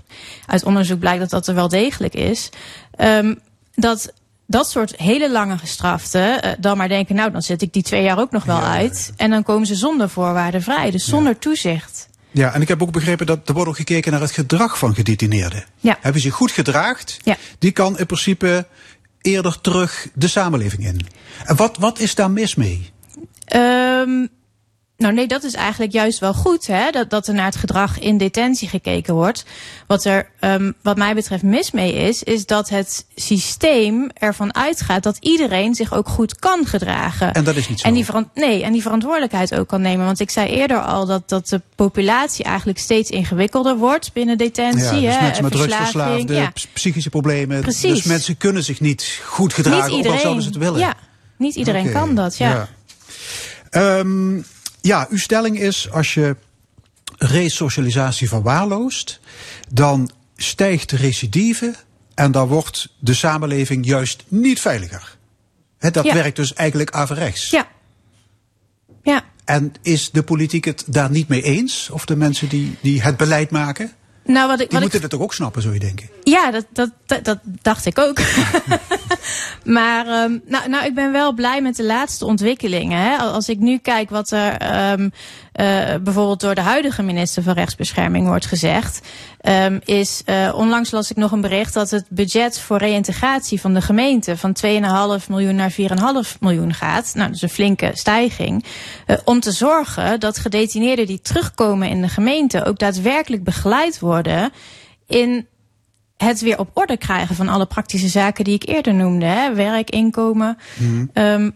uit onderzoek blijkt dat dat er wel degelijk is, ehm, dat dat soort hele lange gestraften eh, dan maar denken, nou dan zet ik die twee jaar ook nog wel uit, en dan komen ze zonder voorwaarden vrij, dus zonder toezicht. Ja, en ik heb ook begrepen dat er wordt ook gekeken naar het gedrag van gedetineerden. Ja. Hebben ze goed gedraagd? Ja. Die kan in principe eerder terug de samenleving in. En wat, wat is daar mis mee? Ehm, nou nee, dat is eigenlijk juist wel goed, hè? Dat, dat er naar het gedrag in detentie gekeken wordt. Wat er, ehm, wat mij betreft, mis mee is, is dat het systeem ervan uitgaat dat iedereen zich ook goed kan gedragen. En dat is niet zo. En die, nee, en die verantwoordelijkheid ook kan nemen. Want ik zei eerder al dat, dat de populatie eigenlijk steeds ingewikkelder wordt binnen detentie. ja, dus hè? mensen met drugsverslaafden, ja. psychische problemen. Precies. Dus mensen kunnen zich niet goed gedragen, Niet ook iedereen. al zouden ze het willen. Ja, niet iedereen kan dat, ja. Ja. Ehm, ja, uw stelling is als je resocialisatie verwaarloost, dan stijgt de recidive en dan wordt de samenleving juist niet veiliger. Dat Ja. werkt dus eigenlijk averechts. Ja. Ja. En is de politiek het daar niet mee eens? Of de mensen die, die het beleid maken? Nou, wat ik, Die wat ik moeten het toch ook snappen, zou je denken? Ja, dat, dat, dat, dat dacht ik ook. (laughs) maar ehm, nou, nou, ik ben wel blij met de laatste ontwikkelingen. Hè. Als ik nu kijk wat er ehm, eh, bijvoorbeeld door de huidige minister van Rechtsbescherming wordt gezegd. ehm, is eh, onlangs las ik nog een bericht dat het budget voor reïntegratie van de gemeente van 2,5 miljoen naar 4,5 miljoen gaat. Nou, dat is een flinke stijging. Eh, om te zorgen dat gedetineerden die terugkomen in de gemeente ook daadwerkelijk begeleid worden in het weer op orde krijgen van alle praktische zaken die ik eerder noemde. Hè? Werk, inkomen. Ehm,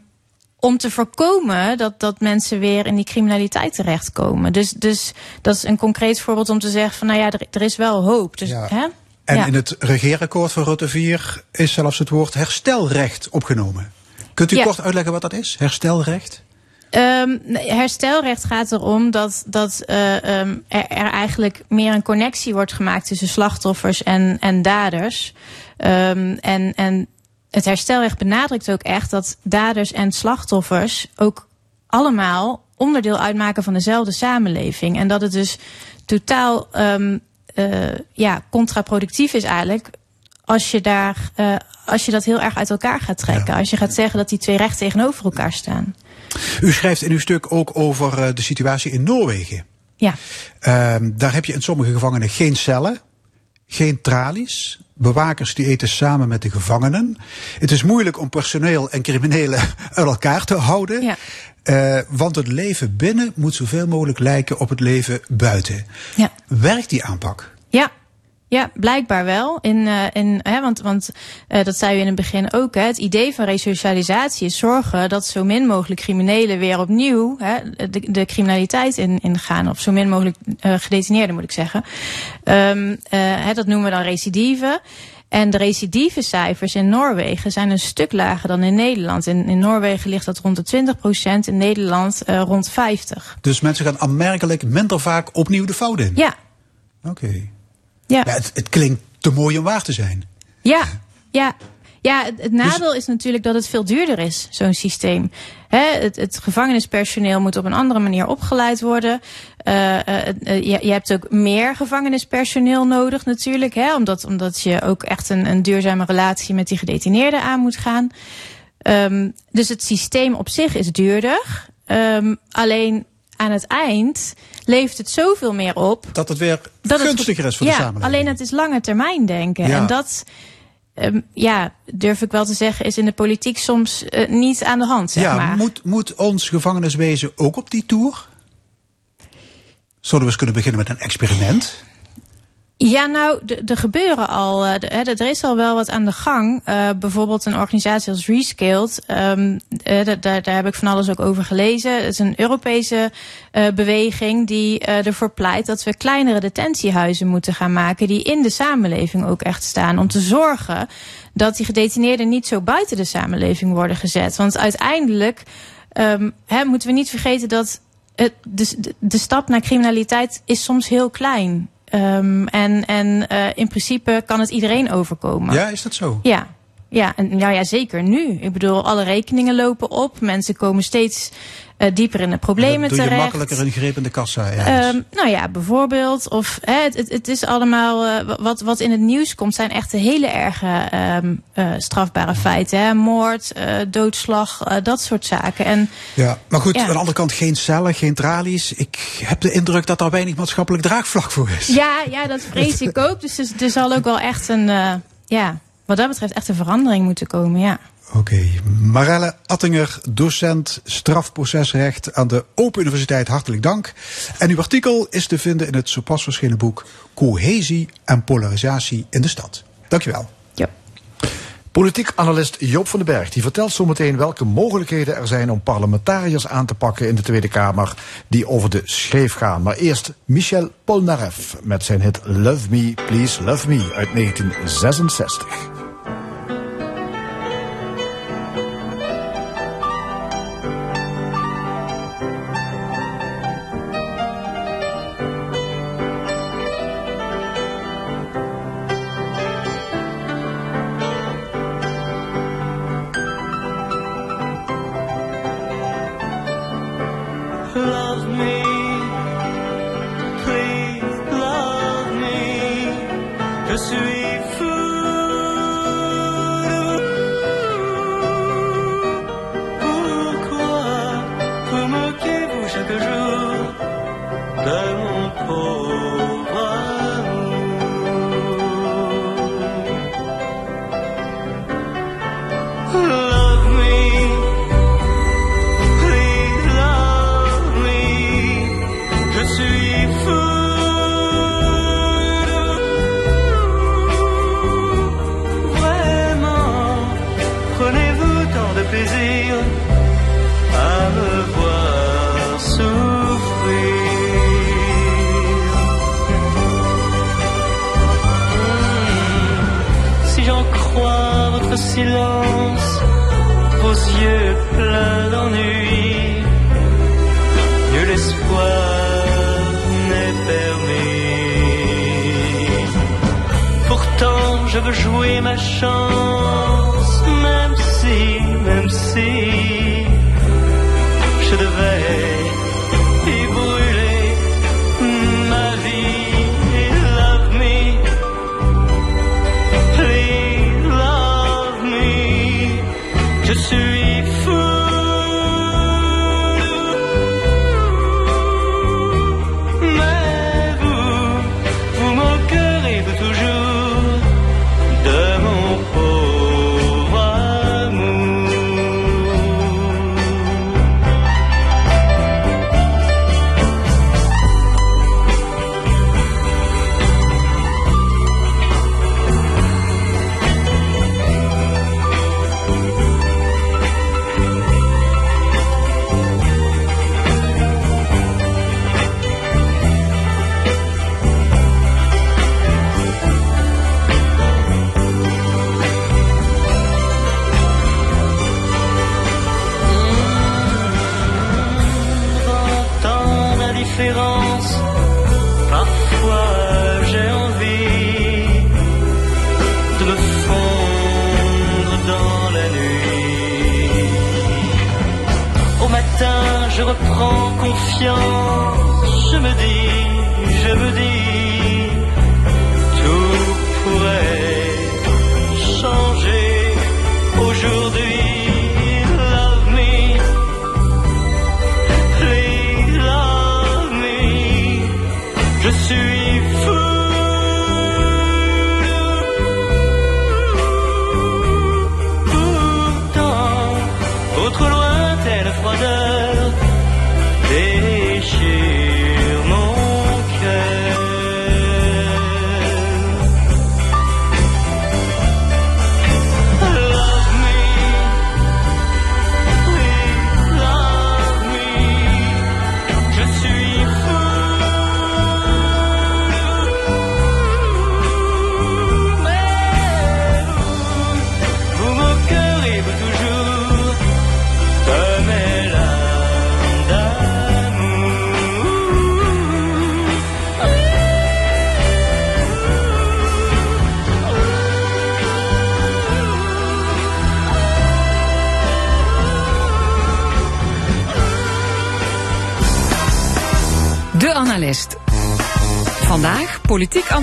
om te voorkomen dat, dat mensen weer in die criminaliteit terechtkomen. Dus, dus dat is een concreet voorbeeld om te zeggen van nou ja, er, er is wel hoop. Dus, Ja. hè? En Ja. in het regeerakkoord van Rutte 4 is zelfs het woord herstelrecht opgenomen. Kunt u Ja. kort uitleggen wat dat is? Herstelrecht? Ehm, herstelrecht gaat erom dat, dat eh, ehm, er, er eigenlijk meer een connectie wordt gemaakt tussen slachtoffers en, en daders. Ehm, en, en het herstelrecht benadrukt ook echt dat daders en slachtoffers ook allemaal onderdeel uitmaken van dezelfde samenleving. En dat het dus totaal ehm, eh, ja, contraproductief is eigenlijk als je, daar, eh, als je dat heel erg uit elkaar gaat trekken. Als je gaat zeggen dat die twee rechten tegenover elkaar staan. U schrijft in uw stuk ook over eh, de situatie in Noorwegen. Ja. Ehm, daar heb je in sommige gevangenen geen cellen, geen tralies. Bewakers die eten samen met de gevangenen. Het is moeilijk om personeel en criminelen (laughs) uit elkaar te houden. Ja. Eh, want het leven binnen moet zoveel mogelijk lijken op het leven buiten. Ja. Werkt die aanpak? Ja. Ja, blijkbaar wel. In, eh, in, hè, want want eh, dat zei u in het begin ook. Hè, het idee van resocialisatie is zorgen dat zo min mogelijk criminelen weer opnieuw hè, de, de criminaliteit in, ingaan. Of zo min mogelijk eh, gedetineerden, moet ik zeggen. Ehm, eh, hè, dat noemen we dan recidive. En de recidivecijfers in Noorwegen zijn een stuk lager dan in Nederland. In, in Noorwegen ligt dat rond de 20% in Nederland rond 50. Dus mensen gaan aanmerkelijk minder vaak opnieuw de fout in. Ja, Oké. Ja. Ja, het, het klinkt te mooi om waar te zijn. Ja, ja. Ja, het, het nadeel is natuurlijk dat het veel duurder is, zo'n systeem. Het, het gevangenispersoneel moet op een andere manier opgeleid worden. Eh, eh, eh, je, je hebt ook meer gevangenispersoneel nodig natuurlijk. Hè, omdat, omdat je ook echt een, een duurzame relatie met die gedetineerden aan moet gaan. Ehm, dus het systeem op zich is duurder. Ehm, alleen aan het eind levert het zoveel meer op Dat het weer dat gunstiger is voor ja, de samenleving. Alleen het is lange termijn denken. Ja. En dat, ehm, ja, durf ik wel te zeggen, is in de politiek soms eh, niet aan de hand, zeg ja, maar. moet, moet ons gevangeniswezen ook op die tour? Zouden we eens kunnen beginnen met een experiment? Ja, nou, er gebeuren al, eh, er is al wel wat aan de gang. Eh, bijvoorbeeld een organisatie als Rescaled, ehm, eh, daar, heb ik van alles ook over gelezen. Het is een Europese beweging die ervoor pleit dat we kleinere detentiehuizen moeten gaan maken die in de samenleving ook echt staan. Om te zorgen dat die gedetineerden niet zo buiten de samenleving worden gezet. Want uiteindelijk ehm, hè, moeten we niet vergeten dat de- de stap naar criminaliteit is soms heel klein. Ehm, en en eh, in principe kan het iedereen overkomen. Ja, is dat zo? Ja. Ja, en, nou ja, zeker nu. Ik bedoel, alle rekeningen lopen op. Mensen komen steeds eh, dieper in de problemen Dan doe je terecht. makkelijker een greep in de kassa. ergens. Ehm, nou ja, bijvoorbeeld. Of hè, het, het, het is allemaal. eh, wat, wat in het nieuws komt, zijn echt hele erge ehm, eh, strafbare feiten. Hè? Moord, doodslag, dat soort zaken. En ja, maar goed, ja. aan de andere kant geen cellen, geen tralies. Ik heb de indruk dat daar weinig maatschappelijk draagvlak voor is. ja, ja, dat vrees ik ook. Dus er, er zal ook wel echt een. ja, wat dat betreft echt een verandering moeten komen. Ja. Oké, Marelle Attinger, docent strafprocesrecht aan de Open Universiteit, hartelijk dank. En uw artikel is te vinden in het zo pas verschenen boek Cohesie en Polarisatie in de Stad. Dankjewel. Ja. Politiek analist Joop van den Berg die vertelt zometeen welke mogelijkheden er zijn om parlementariërs aan te pakken in de Tweede Kamer die over de schreef gaan. Maar eerst Michel Polnareff met zijn hit Love Me, Please Love Me uit 1966.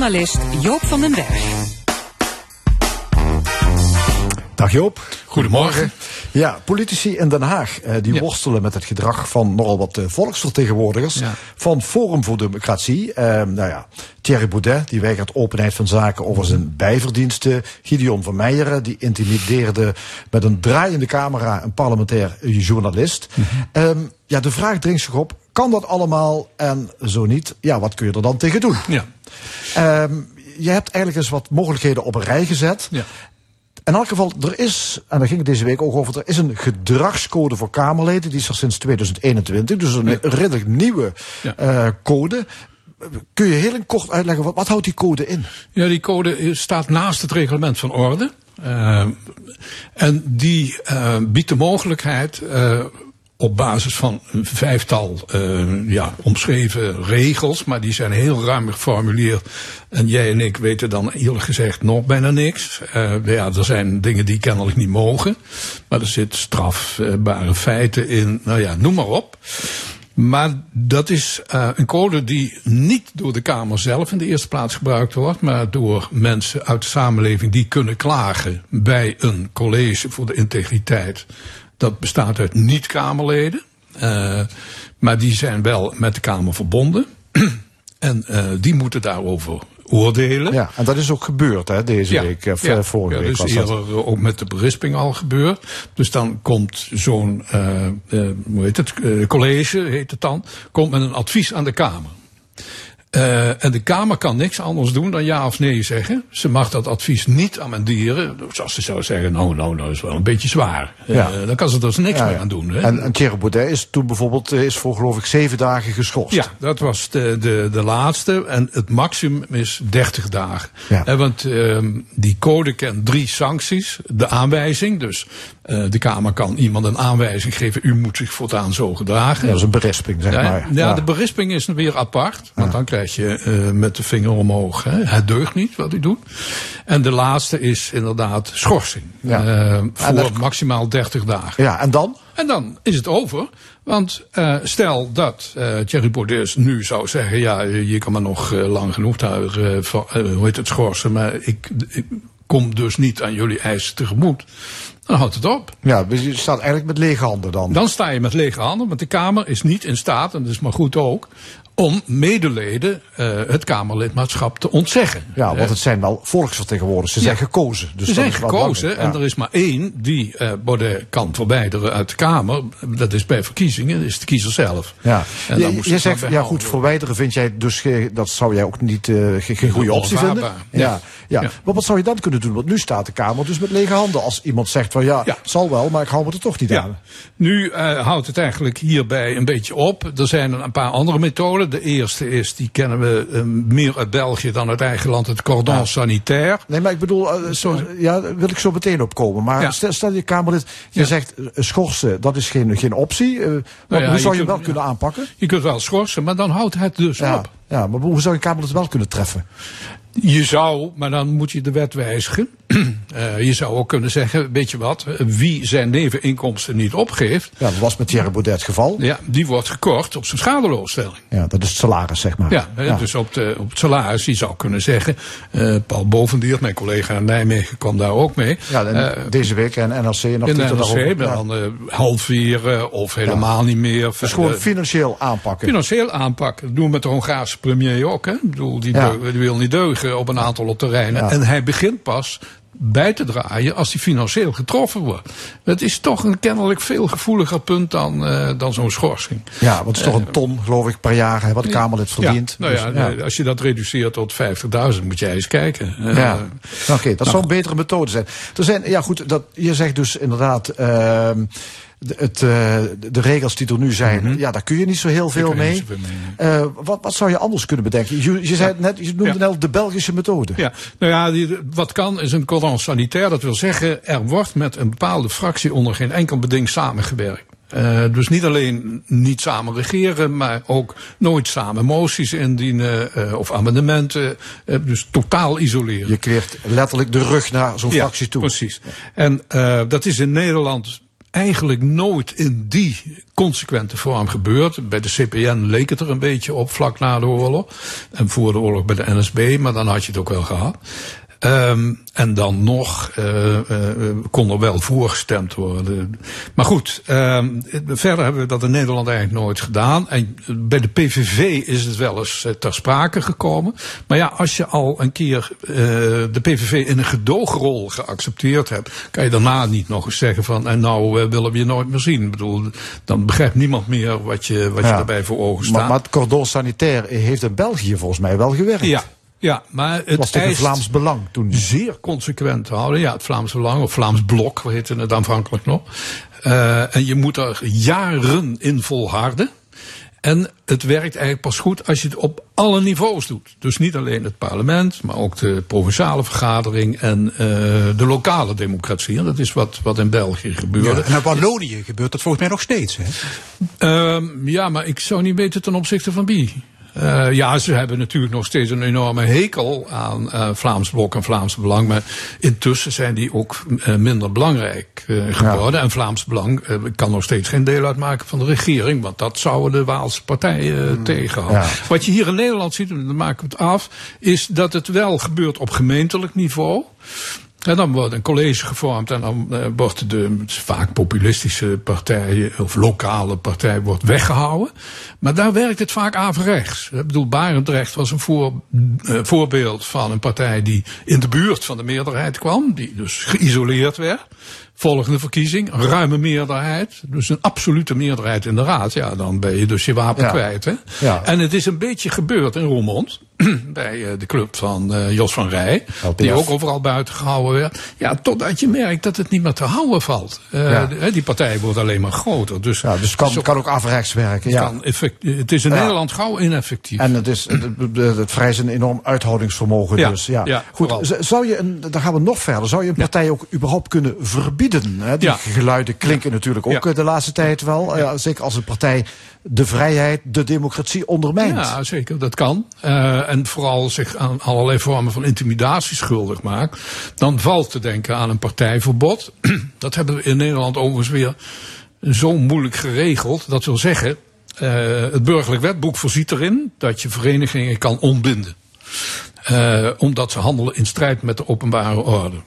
Analist Joop van den Berg. Dag Joop. Goedemorgen. Ja, politici in Den Haag eh, die Ja. worstelen met het gedrag van nogal wat eh, volksvertegenwoordigers Ja. van Forum voor Democratie. Eh, nou ja, Thierry Baudet die weigert openheid van zaken over zijn bijverdiensten. Gideon van Meijeren die intimideerde met een draaiende camera een parlementair journalist. Mhm. Ehm, ja, de vraag dringt zich op, kan dat allemaal en zo niet? Ja, wat kun je er dan tegen doen? Ja. Ehm, je hebt eigenlijk eens wat mogelijkheden op een rij gezet. Ja. In elk geval, er is, en daar ging het deze week ook over, er is een gedragscode voor Kamerleden. Die is er sinds 2021, dus een redelijk nieuwe Ja. eh, code. Kun je heel kort uitleggen, wat, wat houdt die code in? Ja, die code staat naast het reglement van orde. Eh, en die eh, biedt de mogelijkheid eh, op basis van een vijftal eh, ja, omschreven regels, maar die zijn heel ruim geformuleerd. En jij en ik weten dan eerlijk gezegd nog bijna niks. Eh, ja, er zijn dingen die kennelijk niet mogen, maar er zit strafbare feiten in. Nou ja, noem maar op. Maar dat is uh, een code die niet door de Kamer zelf in de eerste plaats gebruikt wordt, maar door mensen uit de samenleving die kunnen klagen bij een college voor de integriteit. Dat bestaat uit niet-Kamerleden, uh, maar die zijn wel met de Kamer verbonden. (clears throat) en uh, die moeten daarover oordelen. Ja, en dat is ook gebeurd hè, deze Ja, week, of ja, vorige ja, week dus was eerder dat. eh, ook met de berisping al gebeurd. Dus dan komt zo'n, eh, eh, hoe heet het, eh, college heet het dan, komt met een advies aan de Kamer. Uh, en de Kamer kan niks anders doen dan ja of nee zeggen. Ze mag dat advies niet amenderen. Zoals ze zou zeggen, nou, nou, nou is wel een beetje zwaar. Ja. Uh, dan kan ze er dus niks Ja, meer ja. aan doen. Hè? En, en Thierry Baudet is toen bijvoorbeeld eh, is voor geloof ik zeven dagen geschorst. Ja, dat was de, de, de laatste. En het maximum is 30 dagen. Ja. Eh, want ehm die code kent drie sancties. De aanwijzing, dus eh, de Kamer kan iemand een aanwijzing geven. U moet zich voortaan zo gedragen. Ja, dat is een berisping, zeg Ja, maar. ja, de berisping is weer apart. Want dan krijg je eh, met de vinger omhoog. Hè. Het deugt niet wat u doet. En de laatste is inderdaad schorsing. Ja. Eh, voor dat- maximaal 30 dagen. ja, en dan? En dan is het over. Want uh, stel dat uh, Thierry Baudet nu zou zeggen: ja, je kan me nog uh, lang genoeg daar, hoe heet het, schorsen, maar ik, ik kom dus niet aan jullie eisen tegemoet. Dan houdt het op. Ja, dus je staat eigenlijk met lege handen dan. Dan sta je met lege handen, want de Kamer is niet in staat, en dat is maar goed ook, om medeleden uh, het Kamerlidmaatschap te ontzeggen. Ja, want het zijn wel volksvertegenwoordigers. Ze zijn gekozen. Dus Ze zijn gekozen en er is maar één die uh, Baudet kan verwijderen uit de Kamer. Dat is bij verkiezingen, dat is de kiezer zelf. Ja, En dan je, je zegt, ja goed, verwijderen vind jij dus, ge- dat zou jij ook niet, eh, ge- geen goede optie vinden? Ja, ja. Ja. Maar wat zou je dan kunnen doen? Want nu staat de Kamer dus met lege handen. Als iemand zegt van ja, zal wel, maar ik hou me er toch niet aan. Nu uh, houdt het eigenlijk hierbij een beetje op. Er zijn een paar andere methoden. De eerste is, die kennen we uh, meer uit België dan uit eigen land, het cordon Ja. sanitaire. Nee, maar ik bedoel, eh, Sorry. ja, daar wil ik zo meteen opkomen. Maar Ja. stel, stel je Kamerlid, je Ja. zegt eh, schorsen, dat is geen, geen optie. Eh, maar Nou hoe zou je, kunt- wel kunnen aanpakken? Je kunt wel schorsen, maar dan houdt het dus op. ja, maar hoe zou je Kamerlid wel kunnen treffen? Je zou, maar dan moet je de wet wijzigen. Uh, (clears throat) je zou ook kunnen zeggen, weet je wat, wie zijn neveninkomsten niet opgeeft, Ja, dat was met Thierry Baudet het geval. ja, die wordt gekort op zijn schadeloosstelling. Ja, dat is het salaris, zeg maar. Ja, hè, dus op, de, op het salaris, je zou kunnen zeggen, uh, Paul Bovendiert, mijn collega in Nijmegen, kwam daar ook mee. Ja, en Eh, deze week en nog de Twitter NRC, daarover. maar Ja. dan uh, halveren of helemaal niet meer. Dus gewoon financieel aanpakken. Financieel aanpakken. Dat doen we met de Hongaarse premier ook. Hè? Ik bedoel, die, die wil niet deugen op een aantal terreinen. Ja. En hij begint pas bij te draaien als hij financieel getroffen wordt. Dat is toch een kennelijk veel gevoeliger punt dan, uh, dan zo'n schorsing. Ja, want het is toch een ton, geloof ik, per jaar hè, wat de Kamerlid verdient. Ja, nou ja, Dus, als je dat reduceert tot 50.000, moet jij eens kijken. Uh, Ja, oké, dat nou, zou een betere methode zijn. Er zijn, ja goed, dat, je zegt dus inderdaad, ehm, de, het, eh, de regels die er nu zijn, ja, daar kun je niet zo heel veel Mhm. mee. Eh, wat, wat zou je anders kunnen bedenken? Je, je, zei net, je noemde Ja. net de Belgische methode. Ja, nou ja, die, wat kan is een cordon sanitair. Dat wil zeggen, er wordt met een bepaalde fractie onder geen enkel beding samengewerkt. Uh, dus niet alleen niet samen regeren, maar ook nooit samen moties indienen uh, of amendementen. Uh, dus totaal isoleren. Je keert letterlijk de rug naar zo'n fractie toe. Precies. En dat is in Nederland eigenlijk nooit in die consequente vorm gebeurd. Bij de CPN leek het er een beetje op vlak na de oorlog. En voor de oorlog bij de NSB, maar dan had je het ook wel gehad. Ehm, en dan nog eh, kon er wel voorgestemd worden. Maar goed, ehm, verder hebben we dat in Nederland eigenlijk nooit gedaan. En bij de PVV is het wel eens eh, ter sprake gekomen. Maar ja, als je al een keer de PVV in een gedoogrol geaccepteerd hebt, kan je daarna niet nog eens zeggen van en nou willen we je nooit meer zien. Ik bedoel, dan begrijpt niemand meer wat je, wat je daarbij voor ogen staat. Maar, maar het cordon sanitair heeft in België volgens mij wel gewerkt. ja, ja, maar het was toch een eist- Vlaams belang toen? zeer consequent houden. Ja, het Vlaams Belang of Vlaams Blok, we heette het aanvankelijk nog. Eh, en je moet er jaren in volharden. En het werkt eigenlijk pas goed als je het op alle niveaus doet. Dus niet alleen het parlement, maar ook de provinciale vergadering en eh, de lokale democratie. En dat is wat, wat in België gebeurde. Ja, en in Wallonië gebeurt dat volgens mij nog steeds. Hè? Ehm, ja, maar ik zou niet weten ten opzichte van wie. Eh, ja, ze hebben natuurlijk nog steeds een enorme hekel aan eh, Vlaams Blok en Vlaams Belang. Maar intussen zijn die ook eh, minder belangrijk geworden. En Vlaams Belang kan nog steeds geen deel uitmaken van de regering. Want dat zouden de Waalse partijen tegenhouden. Ja. Wat je hier in Nederland ziet, en dan maken we het af, is dat het wel gebeurt op gemeentelijk niveau. En dan wordt een college gevormd en dan eh, wordt de vaak populistische partij of lokale partij wordt weggehouden. Maar daar werkt het vaak averechts. Ik bedoel, Barendrecht was een voor, eh, voorbeeld van een partij die in de buurt van de meerderheid kwam, die dus geïsoleerd werd. Volgende verkiezing, een ruime meerderheid, dus een absolute meerderheid in de raad. Ja, dan ben je dus je wapen Ja. kwijt. Hè? Ja. En het is een beetje gebeurd in Roermond, (clears throat) bij eh, de club van eh, Jos van Rij, LPF. die ook overal buiten gehouden werd. Ja, totdat je merkt dat het niet meer te houden valt. Eh, Ja. die partij wordt alleen maar groter. Dus, Ja, dus het kan, zo- kan ook averechts werken. Ja. kan effect- het is in Ja. Nederland gauw ineffectief. En het, is, het, vereist een enorm uithoudingsvermogen. Ja, Dus, ja. Goed, vooral. zou je een, dan gaan we nog verder. Zou je een partij ook überhaupt kunnen verbieden? Hè? Die geluiden klinken natuurlijk ook de laatste tijd wel. Ja, zeker als een partij de vrijheid, de democratie ondermijnt. Ja, zeker, dat kan. Eh, en vooral zich aan allerlei vormen van intimidatie schuldig maakt. Dan valt te denken aan een partijverbod. (clears throat) dat hebben we in Nederland overigens weer zo moeilijk geregeld. Dat wil zeggen, eh, het burgerlijk wetboek voorziet erin dat je verenigingen kan ontbinden. Eh, omdat ze handelen in strijd met de openbare orde.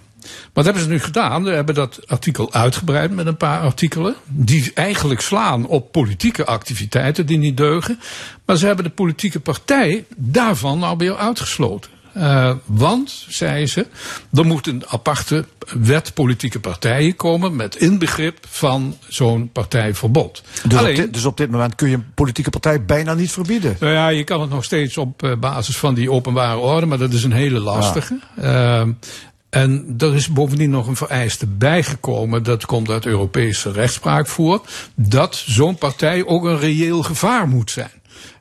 Wat hebben ze nu gedaan? Ze hebben dat artikel uitgebreid met een paar artikelen. Die eigenlijk slaan op politieke activiteiten die niet deugen. Maar ze hebben de politieke partij daarvan nou weer uitgesloten. Eh, want, zei ze, er moet een aparte wet politieke partijen komen met inbegrip van zo'n partijverbod. Dus, Alleen, op dit, dus op dit moment kun je een politieke partij bijna niet verbieden. nou ja, je kan het nog steeds op eh, basis van die openbare orde, maar dat is een hele lastige. Ehm, en er is bovendien nog een vereiste bijgekomen, dat komt uit Europese rechtspraak voor, dat zo'n partij ook een reëel gevaar moet zijn.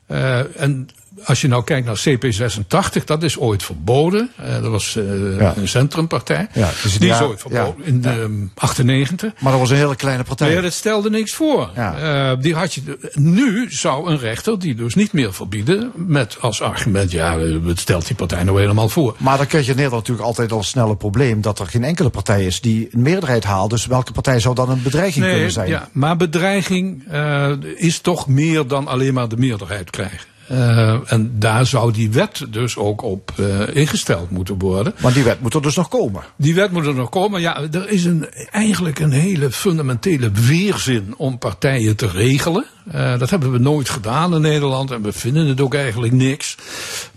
Eh, en als je nou kijkt naar CP86, dat is ooit verboden. Eh, dat was eh, Ja. een centrumpartij. Ja, dus die is ooit verboden in de ehm, 98. Maar dat was een hele kleine partij. Ja, dat stelde niks voor. Eh, die had je, nu zou een rechter die dus niet meer verbieden met als argument, ja, het stelt die partij nou helemaal voor. Maar dan krijg je in Nederland natuurlijk altijd al snel een probleem dat er geen enkele partij is die een meerderheid haalt. Dus welke partij zou dan een bedreiging kunnen zijn? ja, maar bedreiging is toch meer dan alleen maar de meerderheid krijgen. Eh, en daar zou die wet dus ook op eh, ingesteld moeten worden. Maar die wet moet er dus nog komen. Die wet moet er nog komen. Ja, er is een, eigenlijk een hele fundamentele weerzin om partijen te regelen. Eh, dat hebben we nooit gedaan in Nederland en we vinden het ook eigenlijk niks.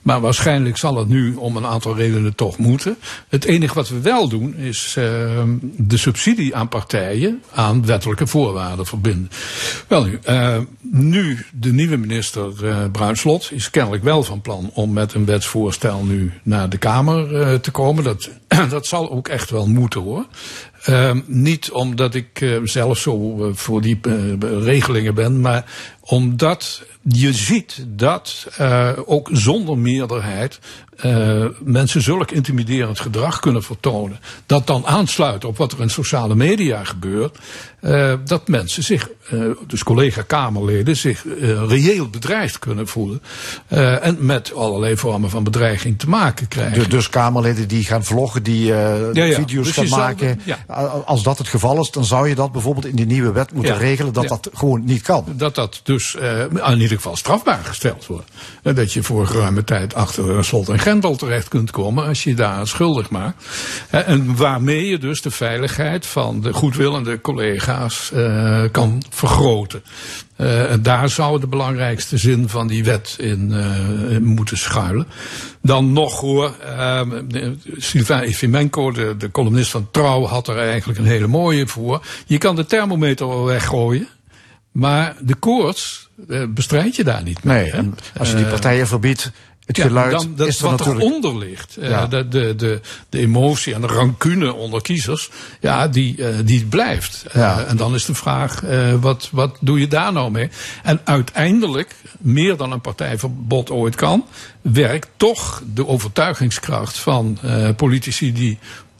Maar waarschijnlijk zal het nu om een aantal redenen toch moeten. Het enige wat we wel doen is eh, de subsidie aan partijen aan wettelijke voorwaarden verbinden. Wel nu, nu de nieuwe minister eh Bruinslot is kennelijk wel van plan om met een wetsvoorstel nu naar de Kamer eh, te komen. Dat, (clears throat) dat zal ook echt wel moeten hoor. Ehm, niet omdat ik eh, zelf zo eh, voor die regelingen ben, maar Omdat je ziet dat ook zonder meerderheid mensen zulk intimiderend gedrag kunnen vertonen. Dat dan aansluit op wat er in sociale media gebeurt. Eh, dat mensen zich, eh, dus collega-Kamerleden, zich eh, reëel bedreigd kunnen voelen. en met allerlei vormen van bedreiging te maken krijgen. Dus, dus Kamerleden die gaan vloggen, die Ja, ja. video's Dus gaan zou- maken. ja. Als dat het geval is, dan zou je dat bijvoorbeeld in die nieuwe wet moeten regelen dat dat gewoon niet kan. dat dat dus in ieder geval strafbaar gesteld wordt. En dat je voor geruime tijd achter slot en grendel terecht kunt komen als je daar schuldig maakt. En waarmee je dus de veiligheid van de goedwillende collega's eh, kan vergroten. Eh, en daar zou de belangrijkste zin van die wet in, eh, in moeten schuilen. Dan nog hoor, de- Sylvain Efimenko, de, de columnist van Trouw, had er eigenlijk een hele mooie voor. Je kan de thermometer wel weggooien. Maar de koorts bestrijd je daar niet mee. Nee, hè? als je die partijen verbiedt, het ja, geluid dan, dat is er wat natuurlijk... eronder ligt. eh, de, de, de, de emotie en de rancune onder kiezers, ja, die, eh, die blijft. Eh, en dan is de vraag, wat, wat doe je daar nou mee? En uiteindelijk, meer dan een partijverbod ooit kan, werkt toch de overtuigingskracht van politici die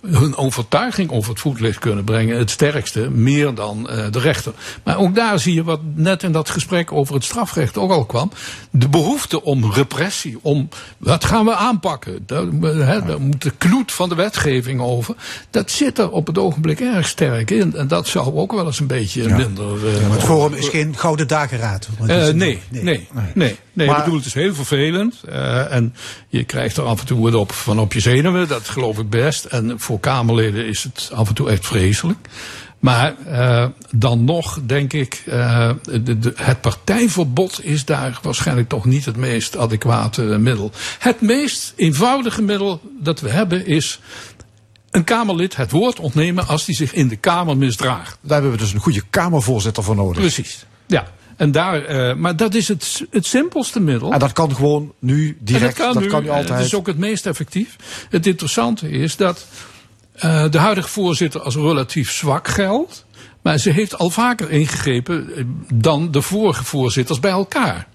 hun overtuiging over het voetlicht kunnen brengen, het sterkste, meer dan eh, de rechter. Maar ook daar zie je wat net in dat gesprek over het strafrecht ook al kwam. De behoefte om repressie, om wat gaan we aanpakken? Daar, hè, daar moet de knoet van de wetgeving over. Dat zit er op het ogenblik erg sterk in. En dat zou ook wel eens een beetje minder. eh, Het Forum is geen gouden dageraad. eh, nee, nee, nee, nee. nee. Maar- ik bedoel, het is heel vervelend. eh, en je krijgt er af en toe wat op van op je zenuwen. Dat geloof ik best. En voor Kamerleden is het af en toe echt vreselijk. Maar eh, dan nog denk ik, eh, de, de, het partijverbod is daar waarschijnlijk toch niet het meest adequate middel. Het meest eenvoudige middel dat we hebben is een Kamerlid het woord ontnemen als hij zich in de Kamer misdraagt. Daar hebben we dus een goede Kamervoorzitter voor nodig. Precies. Ja. En daar, eh, maar dat is het, het simpelste middel. En dat kan gewoon nu direct, En dat kan, nu, altijd. Het is ook het meest effectief. Het interessante is dat eh, de huidige voorzitter als relatief zwak geldt. Maar ze heeft al vaker ingegrepen eh, dan de vorige voorzitters bij elkaar.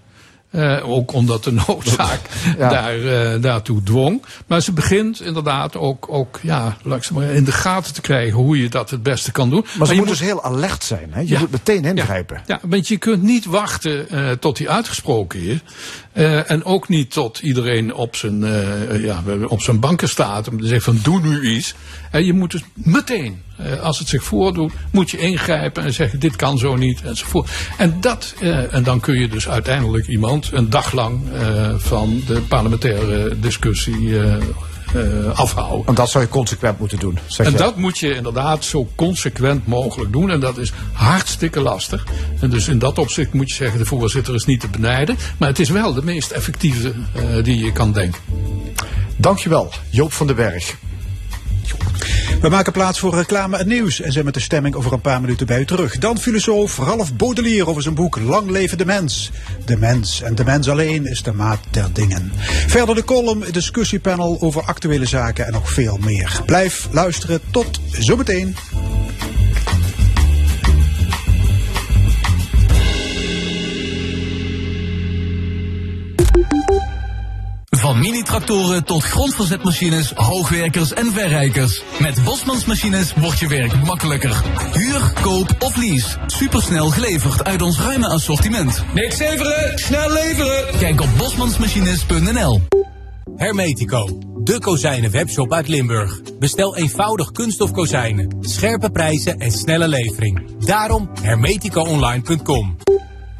Eh, ook omdat de noodzaak (laughs) Ja. daar, daartoe dwong. Maar ze begint inderdaad ook, ook ja, maar, in de gaten te krijgen hoe je dat het beste kan doen. maar ze je moet dus heel alert zijn. Hè? Je Ja. moet meteen ingrijpen. ja, want je kunt niet wachten tot hij uitgesproken is. Eh, en ook niet tot iedereen op zijn, eh, ja, op zijn banken staat. Om te zeggen van doe nu iets. En je moet dus meteen, eh, als het zich voordoet, moet je ingrijpen en zeggen dit kan zo niet enzovoort. En, dat, eh, en dan kun je dus uiteindelijk iemand een dag lang eh, van de parlementaire discussie eh, eh, afhouden. En dat zou je consequent moeten doen. Zeg En jij. dat moet je inderdaad zo consequent mogelijk doen. En dat is hartstikke lastig. En dus in dat opzicht moet je zeggen, de voorzitter is niet te benijden. Maar het is wel de meest effectieve eh, die je kan denken. Dankjewel, Joop van den Berg. We maken plaats voor reclame en nieuws en zijn met de stemming over een paar minuten bij u terug. Dan filosoof Ralf Baudelaire over zijn boek Lang leven de mens. De mens en de mens alleen is de maat der dingen. Verder de column, discussiepanel over actuele zaken en nog veel meer. Blijf luisteren, tot zometeen. Van mini-tractoren tot grondverzetmachines, hoogwerkers en verrijkers. Met Bosmans Machines wordt je werk makkelijker. Huur, koop of lease. Supersnel geleverd uit ons ruime assortiment. Niks leveren, snel leveren. Kijk op bosmansmachines.nl Hermetico, de kozijnen webshop uit Limburg. Bestel eenvoudig kunststof kozijnen, scherpe prijzen en snelle levering. Daarom hermeticoonline.com.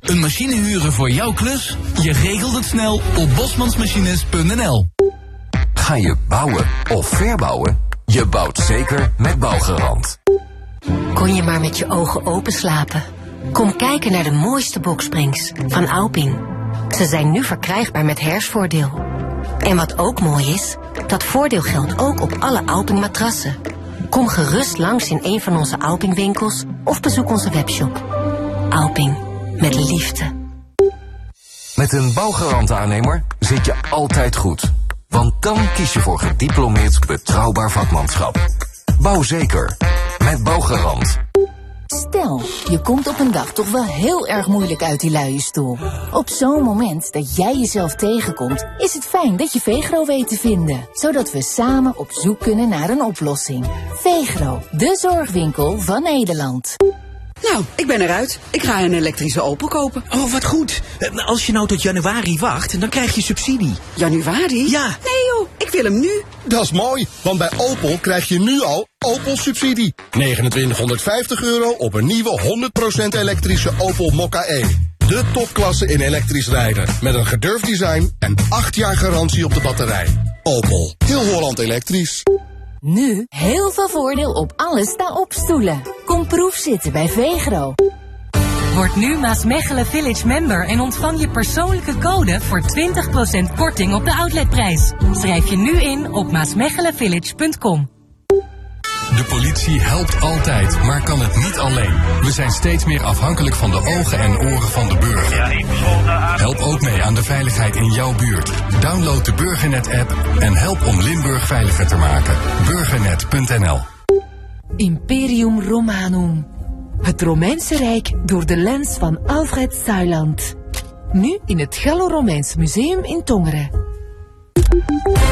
Een machine huren voor jouw klus? Je regelt het snel op bosmansmachines.nl Ga je bouwen of verbouwen? Je bouwt zeker met Bouwgarant. Kon je maar met je ogen open slapen? Kom kijken naar de mooiste boksprings van Alping. Ze zijn nu verkrijgbaar met hersvoordeel. En wat ook mooi is, dat voordeel geldt ook op alle Alping matrassen. Kom gerust langs in een van onze Alping winkels of bezoek onze webshop. Alping, met liefde. Met een Bouwgarant-aannemer zit je altijd goed. Want dan kies je voor gediplomeerd betrouwbaar vakmanschap. Bouw zeker met Bouwgarant. Stel, je komt op een dag toch wel heel erg moeilijk uit die luie stoel. Op zo'n moment dat jij jezelf tegenkomt, is het fijn dat je Vegro weet te vinden. Zodat we samen op zoek kunnen naar een oplossing. Vegro, de zorgwinkel van Nederland. Nou, ik ben eruit. Ik ga een elektrische Opel kopen. Oh, wat goed. Eh, Als je nou tot januari wacht, dan krijg je subsidie. Januari? Ja. Nee joh, ik wil hem nu. Dat is mooi, want bij Opel krijg je nu al Opel subsidie. 2950 euro op een nieuwe 100% elektrische Opel Mokka E. De topklasse in elektrisch rijden. Met een gedurfd design en 8 jaar garantie op de batterij. Opel, heel Holland elektrisch. Nu heel veel voordeel op alle sta-op stoelen. Kom proef zitten bij Vegro. Word nu Maasmechelen Village member en ontvang je persoonlijke code voor 20% korting op de outletprijs. Schrijf je nu in op maasmechelenvillage.com. De politie helpt altijd, maar kan het niet alleen. We zijn steeds meer afhankelijk van de ogen en oren van de burger. Help ook mee aan de veiligheid in jouw buurt. Download de Burgernet-app en help om Limburg veiliger te maken. Burgernet.nl Imperium Romanum. Het Romeinse Rijk door de lens van Alfred Zuiland. Nu in het Gallo-Romeins Museum in Tongeren.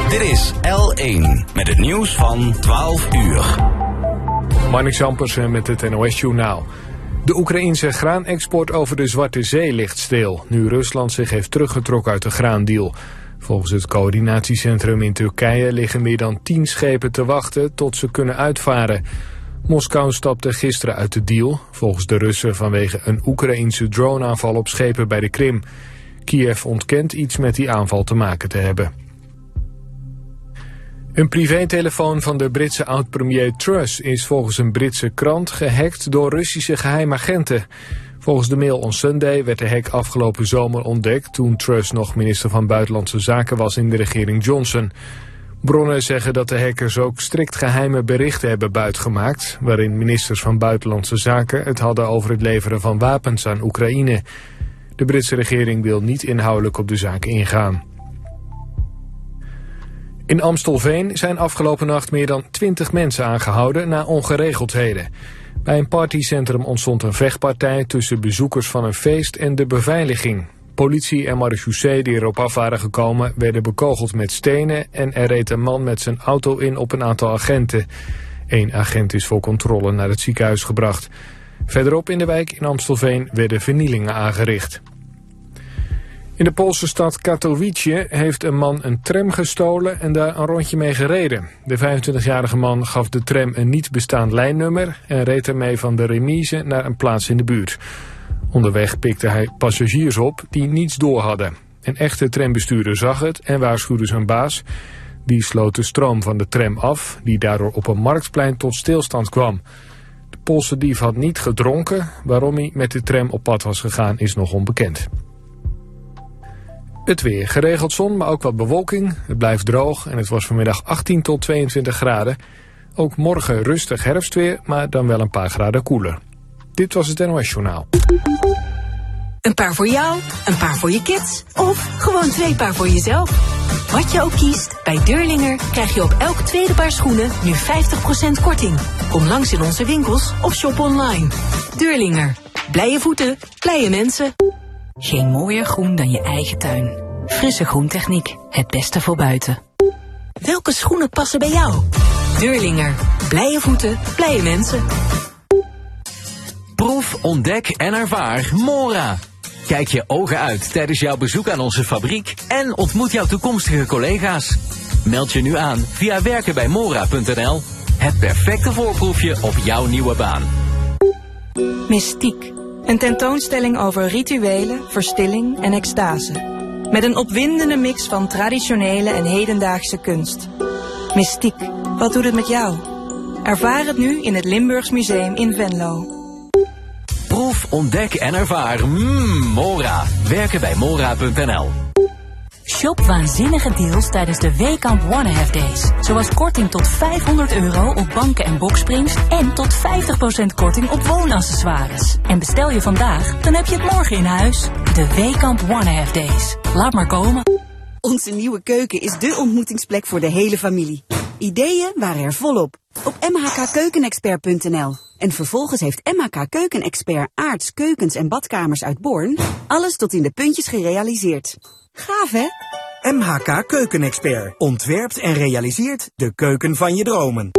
Dit is L1 met het nieuws van 12 uur. Marnix Ampersen met het NOS-journaal. De Oekraïnse graanexport over de Zwarte Zee ligt stil... nu Rusland zich heeft teruggetrokken uit de graandeal. Volgens het coördinatiecentrum in Turkije liggen meer dan 10 schepen te wachten... tot ze kunnen uitvaren. Moskou stapte gisteren uit de deal... volgens de Russen vanwege een Oekraïnse droneaanval op schepen bij de Krim. Kiev ontkent iets met die aanval te maken te hebben. Een privételefoon van de Britse oud-premier Truss is volgens een Britse krant gehackt door Russische geheimagenten. Volgens de Mail on Sunday werd de hack afgelopen zomer ontdekt toen Truss nog minister van Buitenlandse Zaken was in de regering Johnson. Bronnen zeggen dat de hackers ook strikt geheime berichten hebben buitgemaakt, waarin ministers van Buitenlandse Zaken het hadden over het leveren van wapens aan Oekraïne. De Britse regering wil niet inhoudelijk op de zaak ingaan. In Amstelveen zijn afgelopen nacht meer dan 20 mensen aangehouden na ongeregeldheden. Bij een partycentrum ontstond een vechtpartij tussen bezoekers van een feest en de beveiliging. Politie en marechaussee die erop af waren gekomen werden bekogeld met stenen en er reed een man met zijn auto in op een aantal agenten. Eén agent is voor controle naar het ziekenhuis gebracht. Verderop in de wijk in Amstelveen werden vernielingen aangericht. In de Poolse stad Katowice heeft een man een tram gestolen en daar een rondje mee gereden. De 25-jarige man gaf de tram een niet bestaand lijnnummer en reed ermee van de remise naar een plaats in de buurt. Onderweg pikte hij passagiers op die niets door hadden. Een echte trambestuurder zag het en waarschuwde zijn baas. Die sloot de stroom van de tram af, die daardoor op een marktplein tot stilstand kwam. De Poolse dief had niet gedronken. Waarom hij met de tram op pad was gegaan is nog onbekend. Het weer. Geregeld zon, maar ook wat bewolking. Het blijft droog en het was vanmiddag 18 tot 22 graden. Ook morgen rustig herfstweer, maar dan wel een paar graden koeler. Dit was het NOS Journaal. Een paar voor jou, een paar voor je kids of gewoon twee paar voor jezelf. Wat je ook kiest, bij Deurlinger krijg je op elk tweede paar schoenen nu 50% korting. Kom langs in onze winkels of shop online. Deurlinger. Blije voeten, blije mensen. Geen mooier groen dan je eigen tuin. Frisse groentechniek, het beste voor buiten. Welke schoenen passen bij jou? Deurlinger. Blije voeten, blije mensen. Proef, ontdek en ervaar Mora. Kijk je ogen uit tijdens jouw bezoek aan onze fabriek en ontmoet jouw toekomstige collega's. Meld je nu aan via werkenbijmora.nl. Het perfecte voorproefje op jouw nieuwe baan. Mystiek. Een tentoonstelling over rituelen, verstilling en extase. Met een opwindende mix van traditionele en hedendaagse kunst. Mystiek. Wat doet het met jou? Ervaar het nu in het Limburgs Museum in Venlo. Proef, ontdek en ervaar mmm, Mora. Werkenbijmora.nl. Shop waanzinnige deals tijdens de Weekamp One Half Days. Zoals korting tot 500 euro op banken en boksprings en tot 50% korting op woonaccessoires. En bestel je vandaag, dan heb je het morgen in huis. De Weekamp One Half Days. Laat maar komen. Onze nieuwe keuken is de ontmoetingsplek voor de hele familie. Ideeën waren er volop. Op mhkkeukenexpert.nl. En vervolgens heeft MHK keukenexpert Aarts Keukens en Badkamers uit Born alles tot in de puntjes gerealiseerd. Gaaf hè? MHK Keukenexpert ontwerpt en realiseert de keuken van je dromen.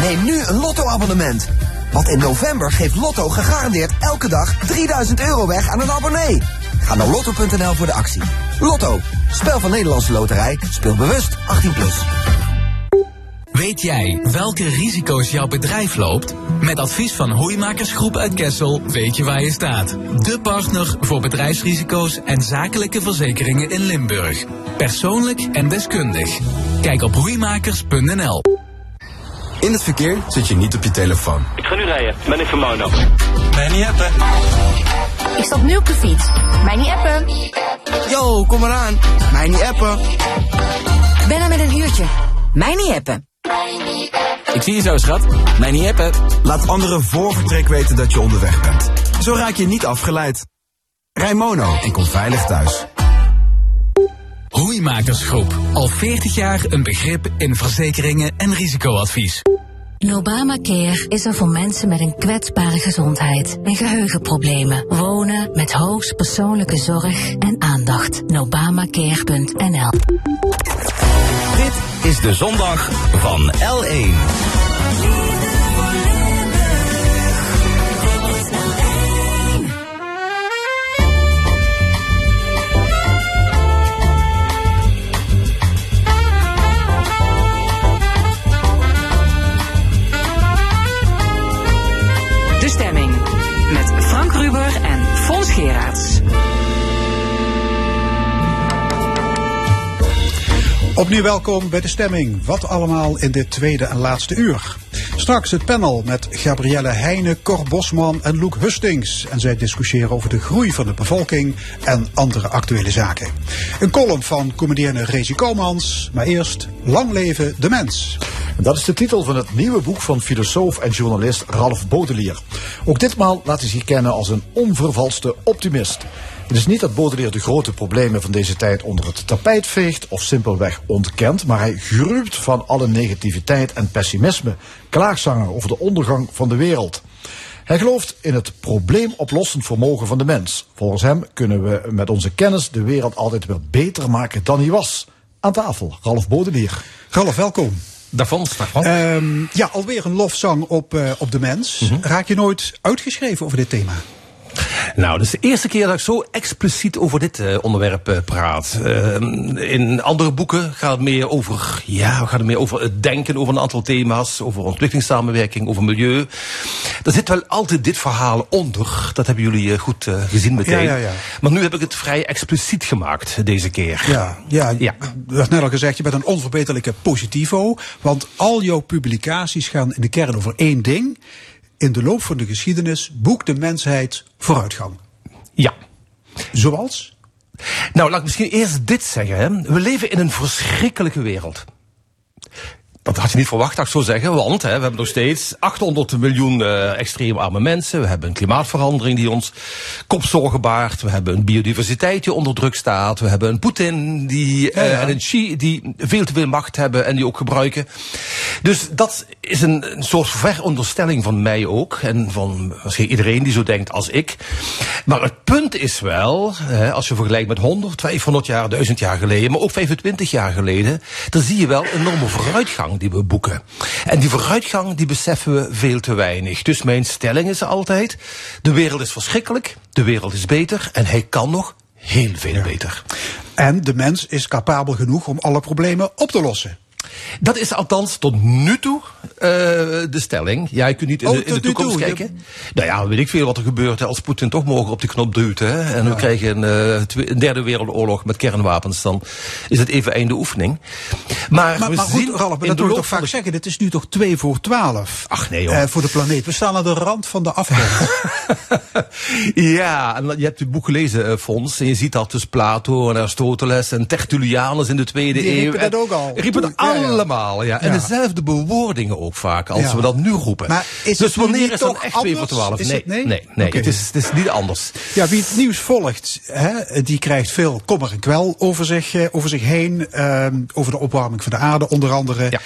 Neem nu een Lotto-abonnement. Want in november geeft Lotto gegarandeerd elke dag 3000 euro weg aan een abonnee. Ga naar lotto.nl voor de actie. Lotto, spel van Nederlandse Loterij, speel bewust 18+. Plus. Weet jij welke risico's jouw bedrijf loopt? Met advies van Hoeimakersgroep uit Kessel weet je waar je staat. De partner voor bedrijfsrisico's en zakelijke verzekeringen in Limburg. Persoonlijk en deskundig. Kijk op hoeimakers.nl. In het verkeer zit je niet op je telefoon. Ik ga nu rijden. Ben ik Vermono. Mij niet appen. Ik stap nu op de fiets. Mij niet appen. Yo, kom eraan. Mij niet appen. Ben er met een uurtje. Mij niet appen. Ik zie je zo, schat. Mij niet appen. Laat anderen voor vertrek weten dat je onderweg bent. Zo raak je niet afgeleid. Rij Mono en kom veilig thuis. Hoeimakersgroep. Al 40 jaar een begrip in verzekeringen en risicoadvies. Nobama Care is er voor mensen met een kwetsbare gezondheid en geheugenproblemen. Wonen met hoogst persoonlijke zorg en aandacht. Nobamacare.nl Dit is de zondag van L1. De stemming. Met Frank Ruber en Fons Geraerts. Opnieuw welkom bij de stemming. Wat allemaal in dit tweede en laatste uur. Straks het panel met Gabrielle Heijnen, Cor Bosman en Loek Hustings. En zij discussiëren over de groei van de bevolking en andere actuele zaken. Een column van comedienne Rezi Komans. Maar eerst, lang leven de mens. Dat is de titel van het nieuwe boek van filosoof en journalist Ralph Baudelaire. Ook ditmaal laat hij zich kennen als een onvervalste optimist. Het is niet dat Baudelaire de grote problemen van deze tijd onder het tapijt veegt of simpelweg ontkent, maar hij gruwt van alle negativiteit en pessimisme, klaagzangen over de ondergang van de wereld. Hij gelooft in het probleemoplossend vermogen van de mens. Volgens hem kunnen we met onze kennis de wereld altijd weer beter maken dan hij was. Aan tafel, Ralph Baudelaire. Ralph, welkom. Daarvan, daarvan. Ehm, ja, alweer een lofzang op, eh, op de mens. Raak je nooit uitgeschreven over dit thema? Nou, dat is de eerste keer dat ik zo expliciet over dit uh, onderwerp uh, praat. Uh, in andere boeken gaat het meer over, ja, gaat het meer over het denken over een aantal thema's, over ontwikkelingssamenwerking, over milieu. Er zit wel altijd dit verhaal onder. Dat hebben jullie goed gezien meteen. Ja, ja, ja. Maar nu heb ik het vrij expliciet gemaakt deze keer. Ja, ja, ja. je had net al gezegd, je bent een onverbeterlijke positivo. Want al jouw publicaties gaan in de kern over één ding in de loop van de geschiedenis boekt de mensheid vooruitgang. Ja. Zoals? Nou, laat ik misschien eerst dit zeggen. Hè. We leven in een verschrikkelijke wereld. Dat had je niet verwacht, dat ik zou zeggen. Want hè, we hebben nog steeds 800 miljoen uh, extreem arme mensen. We hebben een klimaatverandering die ons kopzorgen baart. We hebben een biodiversiteit die onder druk staat. We hebben een Poetin die, uh, ja, ja. en een Xi die veel te veel macht hebben en die ook gebruiken. Dus dat is een, een soort veronderstelling van mij ook. En van misschien iedereen die zo denkt als ik. Maar het punt is wel, hè, als je vergelijkt met 100, 500 jaar, 1000 jaar geleden, maar ook 25 jaar geleden, dan zie je wel enorme vooruitgang die we boeken. En die vooruitgang, die beseffen we veel te weinig. Dus mijn stelling is altijd, de wereld is verschrikkelijk, de wereld is beter en hij kan nog heel veel ja. beter. En de mens is capabel genoeg om alle problemen op te lossen. Dat is althans tot nu toe uh, de stelling. Ja, je kunt niet in, oh, de, in de toekomst toe, kijken. Je... Nou ja, weet ik veel wat er gebeurt hè, als Poetin toch morgen op die knop duwt. Hè, en ja. we krijgen een, uh, twee, een, derde wereldoorlog met kernwapens. Dan is het even einde oefening. Maar, maar, we maar zien goed, Ralf, dat wil ik toch vaak de... zeggen. Dit is nu toch 2 voor 12. Ach nee hoor. Uh, voor de planeet. We staan aan de rand van de afgrond. (laughs) ja, en je hebt het boek gelezen, uh, Fons. En je ziet dat dus Plato en Aristoteles en Tertullianus in de tweede Die eeuw. riepen dat ook al. Riepen allemaal, ja. En ja. dezelfde bewoordingen ook vaak, als Ja. we dat nu roepen. Maar is dus wanneer is dan toch echt 2 voor anders? 12? Is nee, het- nee? nee. Het, is, het is niet anders. Ja, wie het nieuws volgt, hè, die krijgt veel kommer en kwel over zich, eh, over zich heen. ehm, over de opwarming van de aarde onder andere.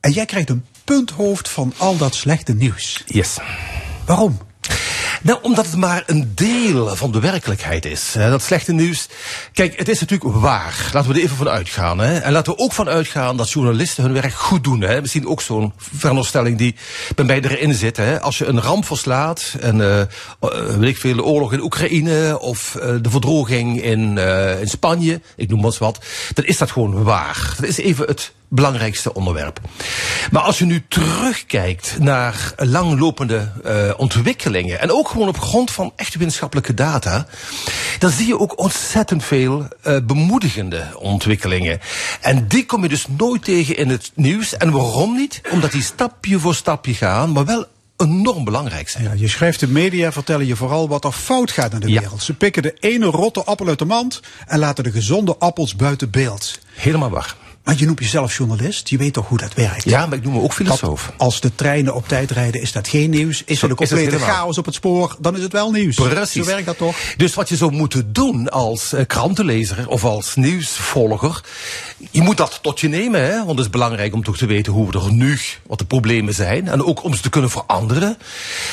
En jij krijgt een punthoofd van al dat slechte nieuws. Yes. Waarom? Nou, omdat het maar een deel van de werkelijkheid is. Dat slechte nieuws. Kijk, het is natuurlijk waar. Laten we er even van uitgaan. Hè. En laten we ook van uitgaan dat journalisten hun werk goed doen. Hè. Misschien ook zo'n veronderstelling die bij mij erin zit. Hè. Als je een ramp verslaat, en uh, weet ik veel, de oorlog in Oekraïne of uh, de verdroging in, in Spanje, ik noem maar eens wat, dan is dat gewoon waar. Dat is even het belangrijkste onderwerp. Maar als je nu terugkijkt naar langlopende uh, ontwikkelingen en ook gewoon op grond van echte wetenschappelijke data, dan zie je ook ontzettend veel uh, bemoedigende ontwikkelingen. En die kom je dus nooit tegen in het nieuws. En waarom niet? Omdat die stapje voor stapje gaan, maar wel enorm belangrijk zijn. Ja, je schrijft de media vertellen je vooral wat er fout gaat in de ja. wereld. Ze pikken de ene rotte appel uit de mand en laten de gezonde appels buiten beeld. Helemaal waar. Maar je noemt jezelf journalist, je weet toch hoe dat werkt? Ja, maar ik noem me ook filosoof. Dat als de treinen op tijd rijden, is dat geen nieuws. Is er een complete chaos op het spoor, dan is het wel nieuws. Precies. Zo werkt dat toch? Dus wat je zou moeten doen als uh, krantenlezer of als nieuwsvolger, je moet dat tot je nemen, hè? want het is belangrijk om toch te weten hoe we er nu, wat de problemen zijn, en ook om ze te kunnen veranderen.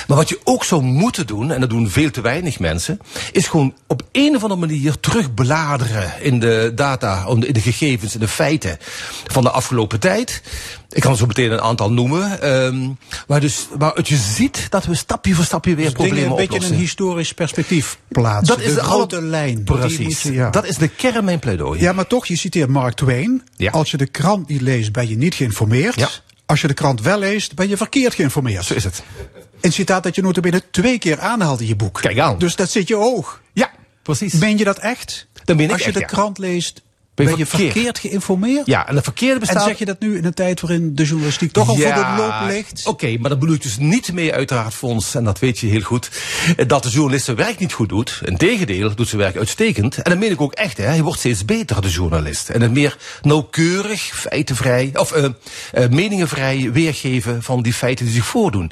Maar wat je ook zou moeten doen, en dat doen veel te weinig mensen, is gewoon op een of andere manier terugbladeren in de data, in de gegevens, in de feiten van de afgelopen tijd. Ik kan zo meteen een aantal noemen. Um, waar, dus, waaruit je ziet dat we stapje voor stapje weer dus problemen een oplossen. beetje in een historisch perspectief plaatsen. Dat is de, de grote lijn. Precies. Je, ja. Dat is de kern mijn pleidooi. Ja, maar toch, je citeert Mark Twain. Ja. Als je de krant niet leest, ben je niet geïnformeerd. Ja. Als je de krant wel leest, ben je verkeerd geïnformeerd. Zo is het. Een citaat dat je notabene twee keer aanhaalt in je boek. Kijk aan. Dus dat zit je oog. Ja, precies. Ben je dat echt? Dan ben ik Als je echt, de krant leest, Ben ben je verkeerd? verkeerd geïnformeerd? Ja, en de verkeerde bestaat... En zeg je dat nu in een tijd waarin de journalistiek toch al voor de loop ligt? Oké, maar dat bedoel ik dus niet mee uiteraard, Fons, en dat weet je heel goed, dat de journalist zijn werk niet goed doet. Integendeel, doet zijn werk uitstekend. En dat meen ik ook echt, hè. hij wordt steeds beter, de journalist. En het meer nauwkeurig, feitenvrij, of uh, uh, meningenvrij weergeven van die feiten die zich voordoen.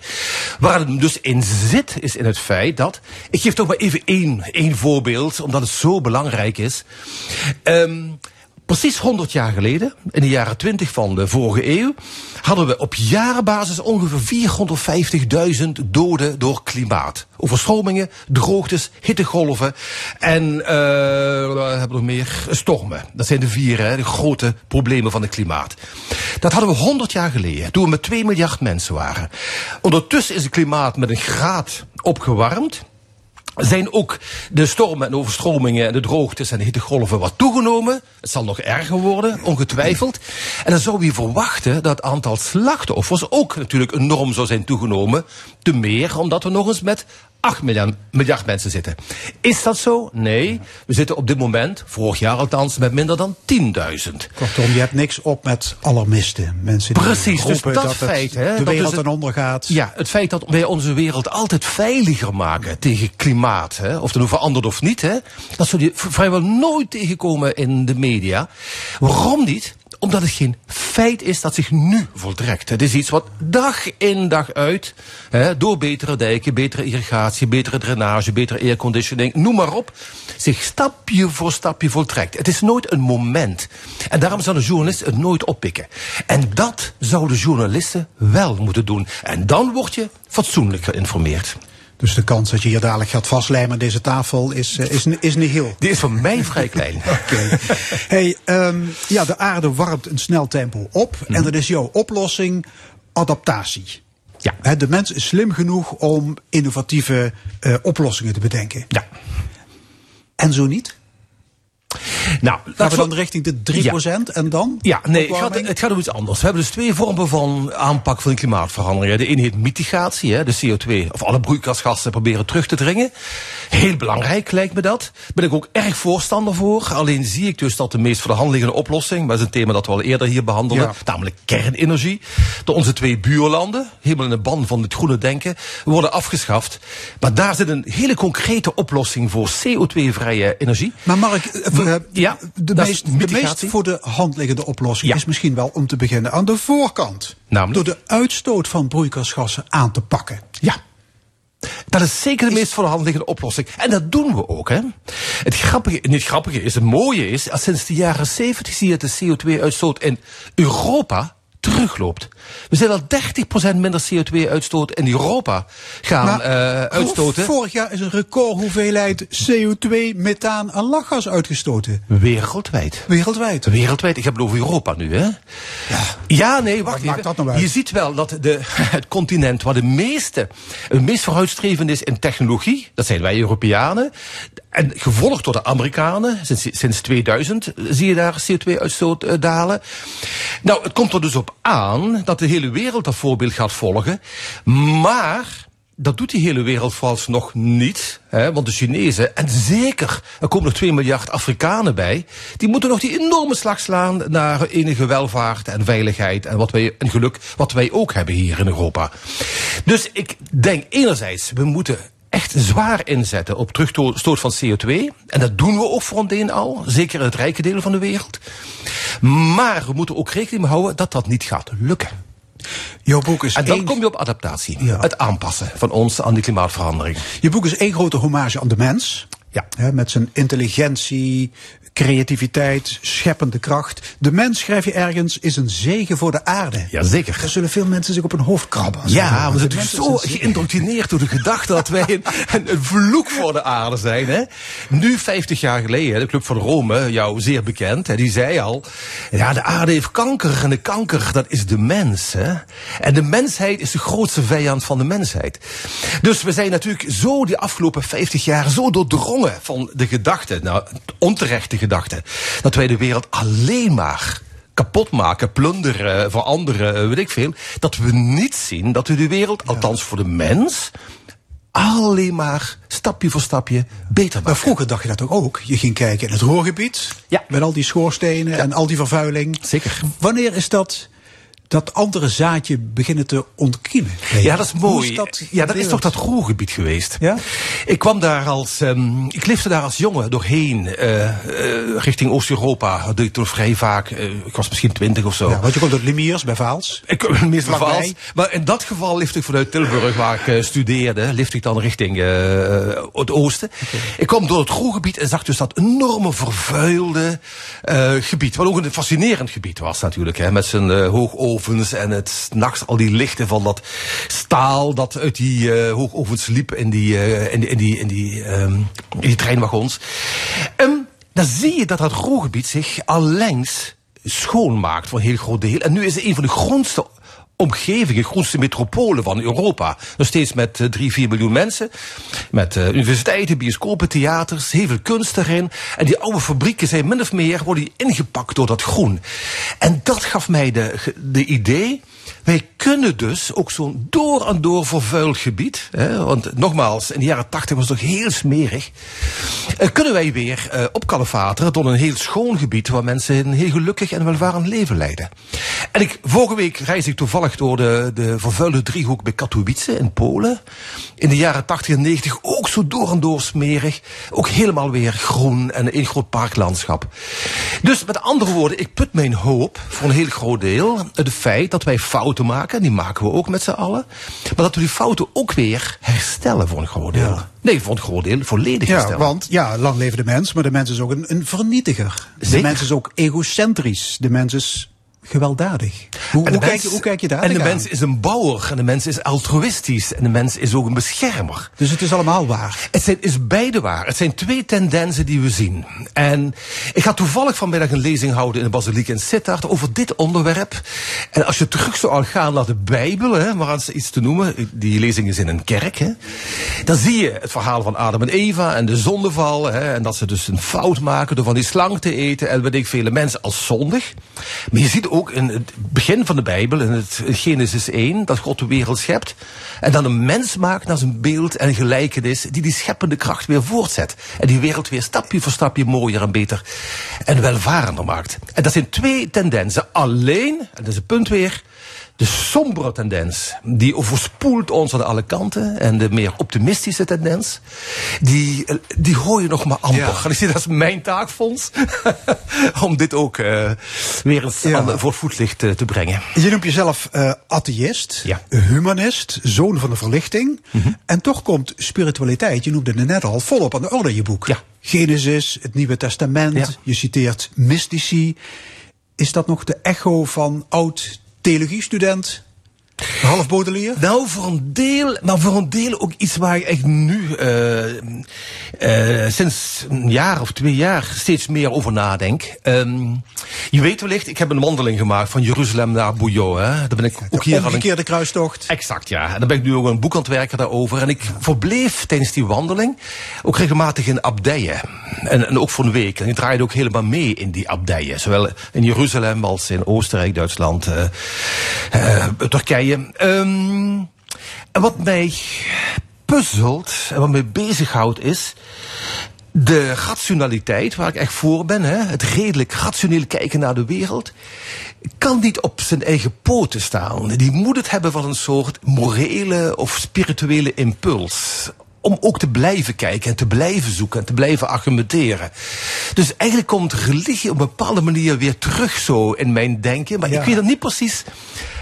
Waar het dus in zit, is in het feit dat, ik geef toch maar even één, één voorbeeld, omdat het zo belangrijk is. Um, Precies 100 jaar geleden, in de jaren 20 van de vorige eeuw, hadden we op jarenbasis ongeveer 450.000 doden door klimaat. Overstromingen, droogtes, hittegolven en uh, we hebben nog meer stormen. Dat zijn de vier hè, de grote problemen van het klimaat. Dat hadden we 100 jaar geleden, toen we met 2 miljard mensen waren. Ondertussen is het klimaat met een graad opgewarmd zijn ook de stormen en overstromingen en de droogtes en de hittegolven wat toegenomen. Het zal nog erger worden, ongetwijfeld. En dan zou je verwachten dat het aantal slachtoffers ook natuurlijk enorm zou zijn toegenomen. Te meer omdat we nog eens met 8 miljard, miljard mensen zitten. Is dat zo? Nee. We zitten op dit moment, vorig jaar althans, met minder dan 10.000. Kortom, je hebt niks op met alarmisten. Mensen die Precies, dus dat, dat feit, het hè, de wereld het- ten onder gaat. Ja, het feit dat wij onze wereld altijd veiliger maken tegen klimaat, hè, of het nu verandert of niet, hè, dat zul je vrijwel nooit tegenkomen in de media. Waarom niet? Omdat het geen feit is dat zich nu voltrekt. Het is iets wat dag in dag uit, hè, door betere dijken, betere irrigatie, betere drainage, betere airconditioning, noem maar op, zich stapje voor stapje voltrekt. Het is nooit een moment. En daarom zou de journalist het nooit oppikken. En dat zouden journalisten wel moeten doen. En dan word je fatsoenlijk geïnformeerd. Dus de kans dat je hier dadelijk gaat vastlijmen aan deze tafel is, eh, is, is niet heel. Die is voor mij vrij klein. (laughs) Oké. Hey, ehm, ja, de aarde warmt een snel tempo op. En dat is jouw oplossing adaptatie. Ja. De mens is slim genoeg om innovatieve eh, oplossingen te bedenken. Ja. En zo niet? Nou, Gaan we dan richting de 3% en dan? Ja, nee, het gaat, het gaat om iets anders. We hebben dus twee vormen van aanpak van de klimaatverandering. De ene heet mitigatie, hè, de CO2 of alle broeikasgassen proberen terug te dringen. Heel belangrijk lijkt me dat. Ben ik ook erg voorstander voor. Alleen zie ik dus dat de meest voor de hand liggende oplossing, maar dat is een thema dat we al eerder hier behandelen, Ja. namelijk kernenergie, door onze twee buurlanden, helemaal in de ban van het groene denken, worden afgeschaft. Maar daar zit een hele concrete oplossing voor CO2-vrije energie. Maar Mark, eh, eh, Ja, de, meest, de meest voor de hand liggende oplossing Ja. is misschien wel om te beginnen aan de voorkant. Namelijk? Door de uitstoot van broeikasgassen aan te pakken. Ja. Dat is zeker de meest voor de hand liggende oplossing. En dat doen we ook, hè. Het grappige, niet grappige is, het mooie is, sinds de jaren 70 zie je de CO2-uitstoot in Europa terugloopt. We zijn al 30% minder CO2-uitstoot in Europa gaan Maar, eh, uitstoten. Vorig jaar is een record hoeveelheid CO2, methaan en lachgas uitgestoten. Wereldwijd. Wereldwijd. Wereldwijd. Ik heb het over Europa nu, hè? Ja. Ja, nee, wacht Wat maakt even. dat nou uit? Je ziet wel dat de, (laughs) het continent waar de meeste, het meest vooruitstrevend is in technologie, dat zijn wij Europeanen. En gevolgd door de Amerikanen, sinds, sinds 2000 zie je daar CO2-uitstoot eh, dalen. Nou, het komt er dus op aan dat de hele wereld dat voorbeeld gaat volgen. Maar dat doet die hele wereld vooralsnog niet. Hè, want de Chinezen, en zeker, er komen nog 2 miljard Afrikanen bij. Die moeten nog die enorme slag slaan naar enige welvaart en veiligheid. En, wat wij, en geluk, wat wij ook hebben hier in Europa. Dus ik denk enerzijds, we moeten echt zwaar inzetten op terugstoot van CO2. En dat doen we ook voor een al. Zeker in het rijke deel van de wereld. Maar we moeten ook rekening mee houden dat dat niet gaat lukken. Jouw boek is en dan één- kom je op adaptatie. Het aanpassen van ons aan die klimaatverandering. Je boek is één grote hommage aan de mens. Ja. Hè, met zijn intelligentie, creativiteit, scheppende kracht. De mens, schrijf je ergens, is een zegen voor de aarde. Jazeker. Daar zullen veel mensen zich op hun hoofd krabben. Ja, we zijn is zo geïndoctrineerd door de gedachte dat wij een, een, vloek voor de aarde zijn. Hè? Nu, 50 jaar geleden, de Club van Rome, jou zeer bekend, hè, die zei al: Ja, de aarde heeft kanker en de kanker, dat is de mens. Hè? En de mensheid is de grootste vijand van de mensheid. Dus we zijn natuurlijk zo die afgelopen 50 jaar zo doordrongen van de gedachte, nou, onterechte gedachte, dat wij de wereld alleen maar kapot maken, plunderen, voor anderen, eh, weet ik veel. Dat we niet zien dat we de wereld, althans voor de mens, alleen maar stapje voor stapje beter maken. Maar vroeger dacht je dat toch ook? Je ging kijken in het Roergebied. Ja. Met al die schoorstenen en al die vervuiling. Zeker. Wanneer is dat, dat andere zaadje beginnen te ontkiemen? Ja, dat is mooi. is dat ja, dat is toch dat Roergebied geweest. Ja? Ik kwam daar als, ehm, ik leefde daar als jongen doorheen, eh, eh, richting Oost-Europa. Dat deed ik toen vrij vaak. eh, ik was misschien twintig of zo. Ja, want je komt uit Limiers bij Vaals. Ik kom meestal. Vaals. Maar in dat geval lift ik vanuit Tilburg, waar ik studeerde, lift ik dan richting het oosten. Ik kwam door het Groegebied en zag dus dat enorme vervuilde gebied. Wat ook een fascinerend gebied was natuurlijk. Hè, met zijn eh, en het nachts al die lichten van dat staal dat uit die eh, hoogovens liep in die, eh, in die, in die, in die, ehm, in die treinwagons. Ehm, dan zie je dat dat Groegebied zich allengs schoonmaakt voor een heel groot deel. En nu is het een van de grootste omgevingen, grootste metropolen van Europa. Nog steeds met eh, drie, vier miljoen mensen. Met eh, universiteiten, bioscopen, theaters, heel veel kunst erin. En die oude fabrieken zijn min of meer worden ingepakt door dat groen. En dat gaf mij de, de idee. Wij kunnen dus ook zo'n door en door vervuild gebied. Hè, want nogmaals, in de jaren tachtig was het toch heel smerig. eh, kunnen wij weer eh opkalefateren tot een heel schoon gebied. waar mensen een heel gelukkig en welvarend leven leiden. En ik, vorige week reis ik toevallig door de, de vervuilde driehoek bij Katowice in Polen. In de jaren 80 en 90 ook zo door en door smerig. Ook helemaal weer groen en een groot parklandschap. Dus met andere woorden, ik put mijn hoop voor een heel groot deel het feit dat wij fouten maken. En die maken we ook met z'n allen. Maar dat we die fouten ook weer herstellen voor een groot deel. Nee, voor een groot deel volledig Ja, herstellen. want ja, lang leven de mens, maar de mens is ook een, een vernietiger. De mens is ook egocentrisch. De mens is gewelddadig. Hoe, kijk, hoe kijk je daar En de mens is een bouwer, en de mens is altruïstisch, en de mens is ook een beschermer. Dus het is allemaal waar. Het zijn, is beide waar. Het zijn twee tendensen die we zien. En ik ga toevallig vanmiddag een lezing houden in de Basiliek in Sittard over dit onderwerp. En als je terug zou gaan naar de Bijbel, hè, maar eens iets te noemen, die lezing is in een kerk, hè, dan zie je het verhaal van Adam en Eva en de zondeval. Hè, en dat ze dus een fout maken door van die slang te eten en weet ik vele mensen als zondig. Maar je ziet ook in het begin van de Bijbel, in het Genesis 1, dat God de wereld schept. En dan een mens maakt naar zijn beeld en gelijkenis, die die scheppende kracht weer voortzet. En die wereld weer stapje voor stapje mooier en beter en welvarender maakt. En dat zijn twee tendensen. Alleen, en dat is het punt weer, de sombere tendens, die overspoelt ons aan alle kanten. En de meer optimistische tendens, die, die hoor je nog maar amper. Ja. En ik zie dat is mijn taakfonds. (laughs) om dit ook eh, weer eens Ja. aan, voor het voetlicht eh, te brengen. Je noemt jezelf eh atheïst, Ja. humanist, zoon van de verlichting. En toch komt spiritualiteit, je noemde het net al, volop aan de orde in je boek. Genesis, het Nieuwe Testament, je citeert mystici. Is dat nog de echo van oud theologiestudent, half Baudelaire? Nou, voor een deel, maar voor een deel ook iets waar ik echt nu, eh, eh, sinds een jaar of twee jaar, steeds meer over nadenk. Ehm, je weet wellicht, ik heb een wandeling gemaakt van Jeruzalem naar Bouillon. Hè. Daar ben ik ook hier De omgekeerde kruistocht. Exact, ja. En dan ben ik nu ook een boek aan het werken daarover. En ik verbleef tijdens die wandeling ook regelmatig in abdijen. En, en ook voor een week. En ik draaide ook helemaal mee in die abdijen. Zowel in Jeruzalem als in Oostenrijk, Duitsland, eh, Turkije. Ehm, en wat mij puzzelt en wat mij bezighoudt is de rationaliteit, waar ik echt voor ben, hè, het redelijk rationeel kijken naar de wereld, kan niet op zijn eigen poten staan. Die moet het hebben van een soort morele of spirituele impuls. Om ook te blijven kijken en te blijven zoeken en te blijven argumenteren. Dus eigenlijk komt religie op een bepaalde manier weer terug zo in mijn denken. Maar Ja. ik weet dan niet precies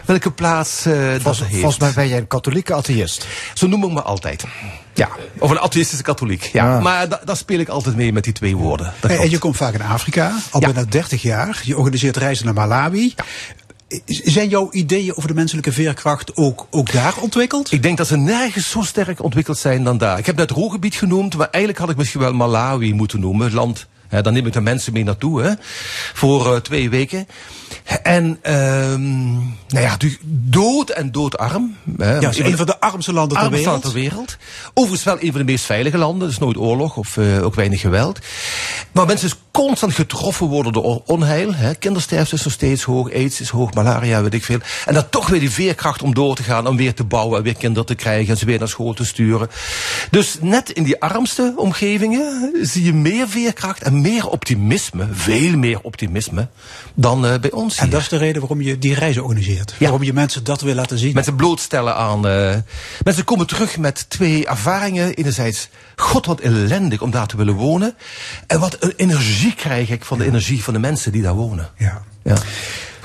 welke plaats eh dat Volgens, heeft. volgens mij ben jij een katholieke atheïst. Zo noem ik me altijd. Ja, of een atheïstische katholiek. Ja. Ja. Maar da- daar speel ik altijd mee met die twee woorden. Dat En, je komt vaak in Afrika, al bijna 30 jaar. Je organiseert reizen naar Malawi. Z- Zijn jouw ideeën over de menselijke veerkracht ook, ook daar ontwikkeld? Ik denk dat ze nergens zo sterk ontwikkeld zijn dan daar. Ik heb net Roergebied genoemd, maar eigenlijk had ik misschien wel Malawi moeten noemen. Het land, hè, dan neem ik de mensen mee naartoe, hè, voor eh, twee weken. En, ehm nou ja, du- dood en doodarm. Hè, Ja, is een van de armste landen ter wereld. ter wereld. Overigens wel een van de meest veilige landen. Dus nooit oorlog of eh, ook weinig geweld. Maar mensen dus constant getroffen worden door onheil. Hè. Kindersterfte is nog steeds hoog, aids is hoog, malaria, weet ik veel. En dan toch weer die veerkracht om door te gaan, om weer te bouwen en weer kinderen te krijgen en ze weer naar school te sturen. Dus net in die armste omgevingen zie je meer veerkracht en meer optimisme, veel meer optimisme, dan eh, bij ons. En dat is de reden waarom je die reizen organiseert. Waarom je mensen dat wil laten zien. Mensen blootstellen aan. eh, mensen komen terug met twee ervaringen. Enerzijds, god wat ellendig om daar te willen wonen. En wat een energie krijg ik van de energie van de mensen die daar wonen. Ja. Ja.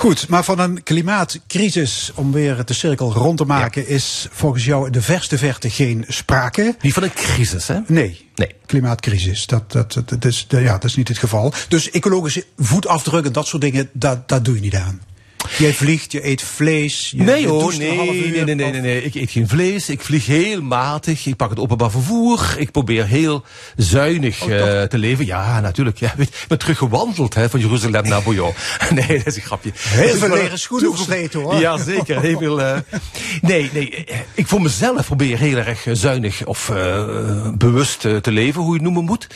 Goed, maar van een klimaatcrisis, om weer de cirkel rond te maken, is volgens jou de verste verte geen sprake. Niet van een crisis, hè? Nee. Nee. Klimaatcrisis, dat, dat, dat, dat is, ja, dat is niet het geval. Dus ecologische voetafdruk en dat soort dingen, dat, dat doe je niet aan. Jij vliegt, je eet vlees. Je, nee hoor, nee, nee, nee, nee, nee. Ik eet geen vlees, ik vlieg heel matig, ik pak het openbaar vervoer, ik probeer heel zuinig Oh, eh, te leven. Ja, natuurlijk. Ja, weet, ik ben teruggewandeld hè, van Jeruzalem naar Bouillon. (laughs) nee, dat is een grapje. Heel veel leren schoenen versleten hoor. Ja, zeker. Heel veel, eh, nee, nee. eh, Ik voor mezelf probeer heel erg zuinig of bewust te leven, hoe je het noemen moet.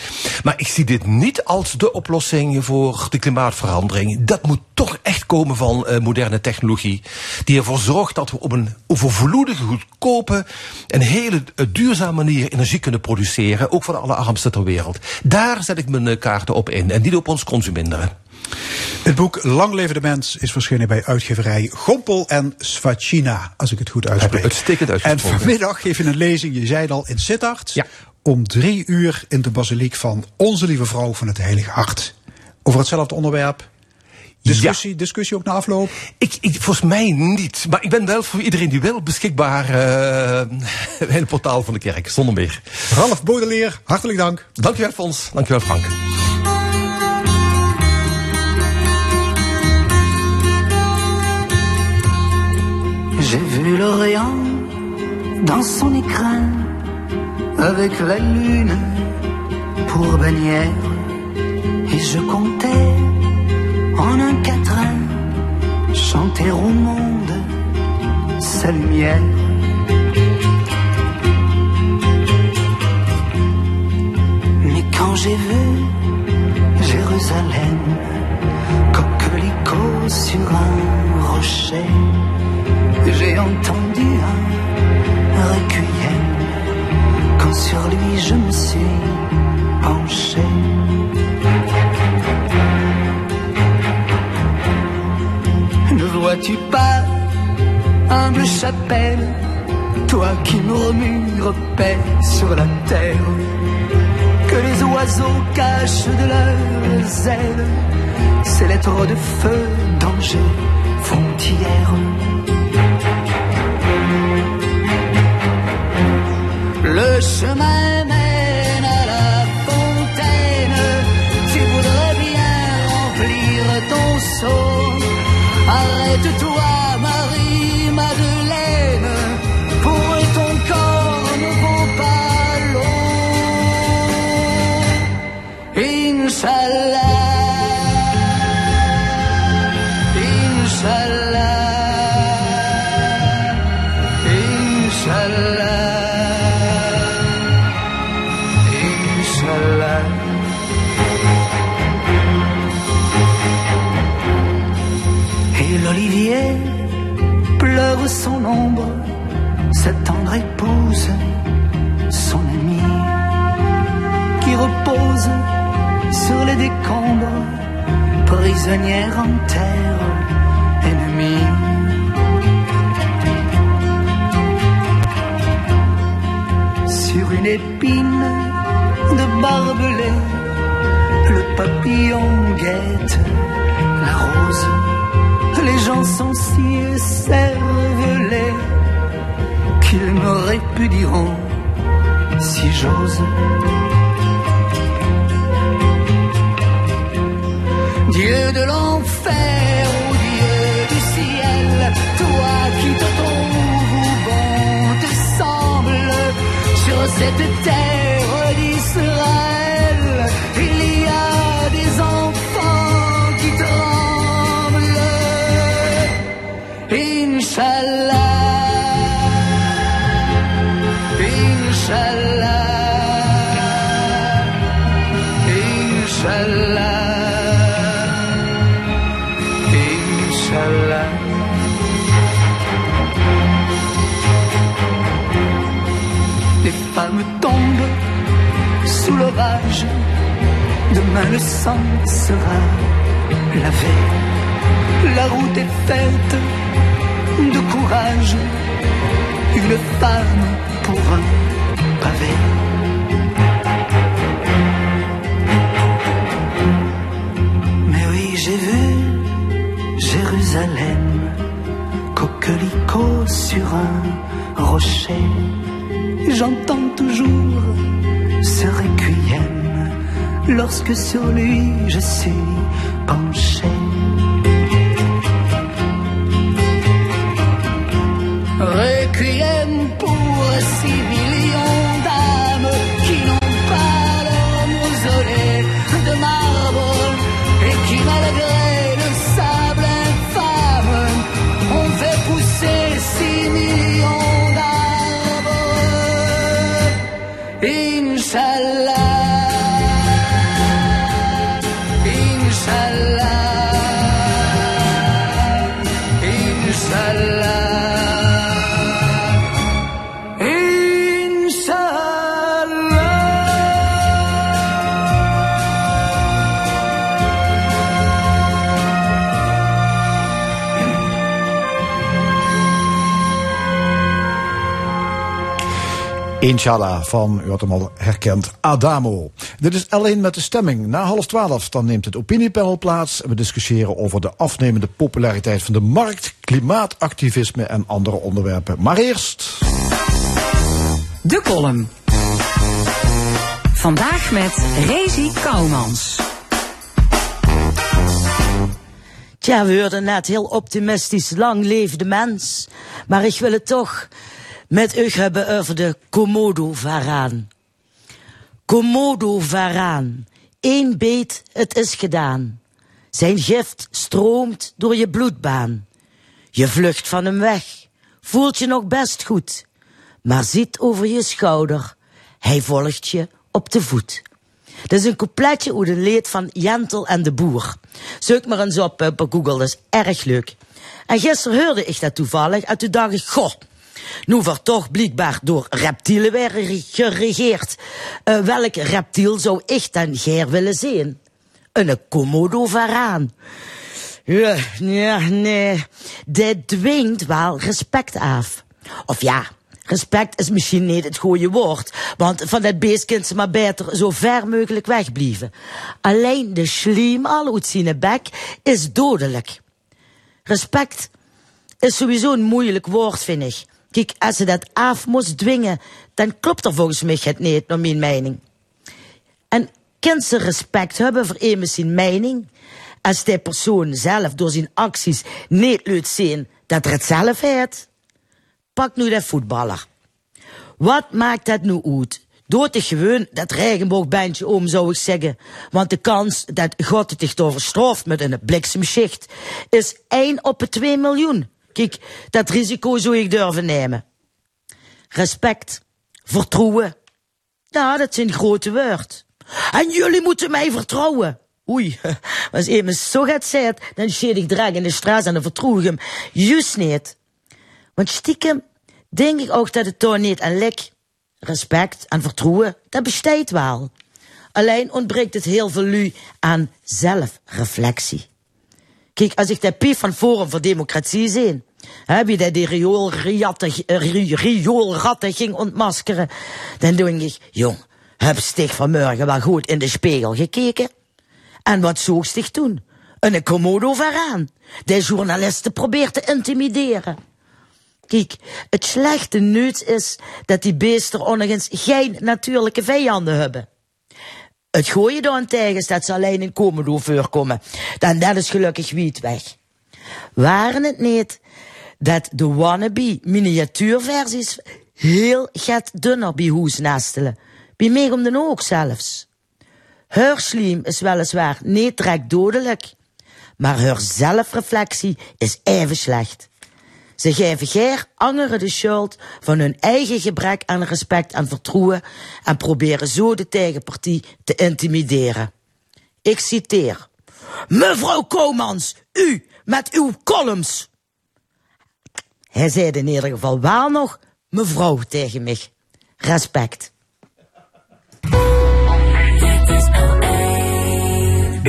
Maar ik zie dit niet als de oplossing voor de klimaatverandering. Dat moet toch echt komen van eh, moderne technologie. Die ervoor zorgt dat we op een overvloedige, goedkope en hele eh, duurzame manier energie kunnen produceren. Ook voor de allerarmsten ter wereld. Daar zet ik mijn eh, kaarten op in. En niet op ons consuminderen. Het boek Lang leven de mens is verschenen bij uitgeverij Gompel en Svacina, als ik het goed uitspreek. uitstekend En uitgesproken. vanmiddag geef je een lezing, je zei het al, in Sittard. Om drie uur in de basiliek van Onze Lieve Vrouw van het Heilige Hart. Over hetzelfde onderwerp. Discussie, discussie ook na afloop? Ik, ik, volgens mij niet. Maar ik ben wel voor iedereen die wil beschikbaar eh in het portaal van de kerk. Zonder meer. Ralf Baudelaire, hartelijk dank. Dankjewel Fons. Dankjewel Frank. J'ai vu l'Orient dans son écrin, avec la lune pour bannière, et je comptais en un quatrain chanter au monde sa lumière. Mais quand j'ai vu Jérusalem, coquelicot sur un rocher, j'ai entendu un requiem quand sur lui je me suis penché. Vois-tu pas, humble chapelle, toi qui murmures paix sur la terre, que les oiseaux cachent de leurs ailes ces lettres de feu, danger, frontière. Le chemin son ombre, sa tendre épouse, son amie, qui repose sur les décombres, prisonnière en terre ennemie. Sur une épine de barbelé, le papillon guette la rose. Gens sont si cervelés qu'ils dire oh, si j'ose. Dieu de l'enfer, ô Dieu du ciel, toi qui te trouves bon te semble sur cette terre d'Israël, tombent sous l'orage. Demain le sang sera lavé. La route est faite de courage. Une femme pour un pavé. Mais oui, j'ai vu Jérusalem, coquelicot sur un rocher. J'entends toujours ce requiem lorsque sur lui je suis penché. Requiem pour six millions d'âmes qui n'ont pas leur mausolée de marbre et qui malgré Inshallah van, u had hem al herkend, Adamo. Dit is alleen met de stemming. Na half twaalf dan neemt het opiniepanel plaats. En we discussiëren over de afnemende populariteit van de markt, klimaatactivisme en andere onderwerpen. Maar eerst... De column. Vandaag met Rezi Kouwmans. Tja, we hoorden net heel optimistisch, lang leef de mens. Maar ik wil het toch met u hebben over de Komodo-varaan. Komodo-varaan. Eén beet, het is gedaan. Zijn gift stroomt door je bloedbaan. Je vlucht van hem weg, voelt je nog best goed. Maar ziet over je schouder, hij volgt je op de voet. Dat is een coupletje uit een leed van Jentel en de Boer. Zoek maar eens op, eh, op Google, dat is erg leuk. En gisteren hoorde ik dat toevallig en toen dacht ik, goh, nu wordt toch blijkbaar door reptielen geregeerd. Eh, welk reptiel zou ik dan geer willen zien? Een komodo-varaan. Ja, ja, nee, dit dwingt wel respect af. Of ja, respect is misschien niet het goede woord, want van dat beest kunt ze maar beter zo ver mogelijk wegblijven. Alleen de slijm al uit zijn bek is dodelijk. Respect is sowieso een moeilijk woord, vind ik. Kijk, als ze dat af moest dwingen, dan klopt er volgens mij het niet, naar mijn mening. En kind ze respect hebben voor iemand zijn mening, als die persoon zelf door zijn acties niet laat zien dat er het zelf heeft? Pak nu de voetballer. Wat maakt dat nu uit? Doet zich gewoon dat regenboogbandje om, zou ik zeggen. Want de kans dat God het zich overstraft met een bliksemschicht is 1 op de 2 miljoen. Kijk, dat risico zou ik durven nemen. Respect, vertrouwen. Ja, dat zijn grote woorden. En jullie moeten mij vertrouwen. Oei, (laughs) als iemand zo gaat zeggen, dan schiet ik draag in de straat en dan vertrouw ik hem. Juist niet. Want stiekem denk ik ook dat het toch niet aan lek, respect en vertrouwen, dat bestaat wel. Alleen ontbreekt het heel veel lu aan zelfreflectie. Kijk, als ik de pief van Forum voor Democratie zie, je dat die rioolratten ri- rioolratten ging ontmaskeren, dan denk ik, jong, heb stig vanmorgen wel goed in de spiegel gekeken? En wat zoog zich toen? Een komodo vooraan. De journalisten probeert te intimideren. Kijk, het slechte nieuws is dat die beesten eens geen natuurlijke vijanden hebben. Het gooien daarentegen is dat ze alleen in komodo voorkomen. Dan dat is gelukkig wiet weg. Waren het niet dat de wannabe miniatuurversies heel get dunner bij hoes nestelen. Bij mij om de ook zelfs. Haar slijm is weliswaar niet direct dodelijk, maar haar zelfreflectie is even slecht. Ze geven geer anderen de schuld van hun eigen gebrek aan respect en vertrouwen en proberen zo de tegenpartie te intimideren. Ik citeer. Mevrouw Komans, u met uw columns. Hij zei in ieder geval wel nog mevrouw tegen mij. Respect.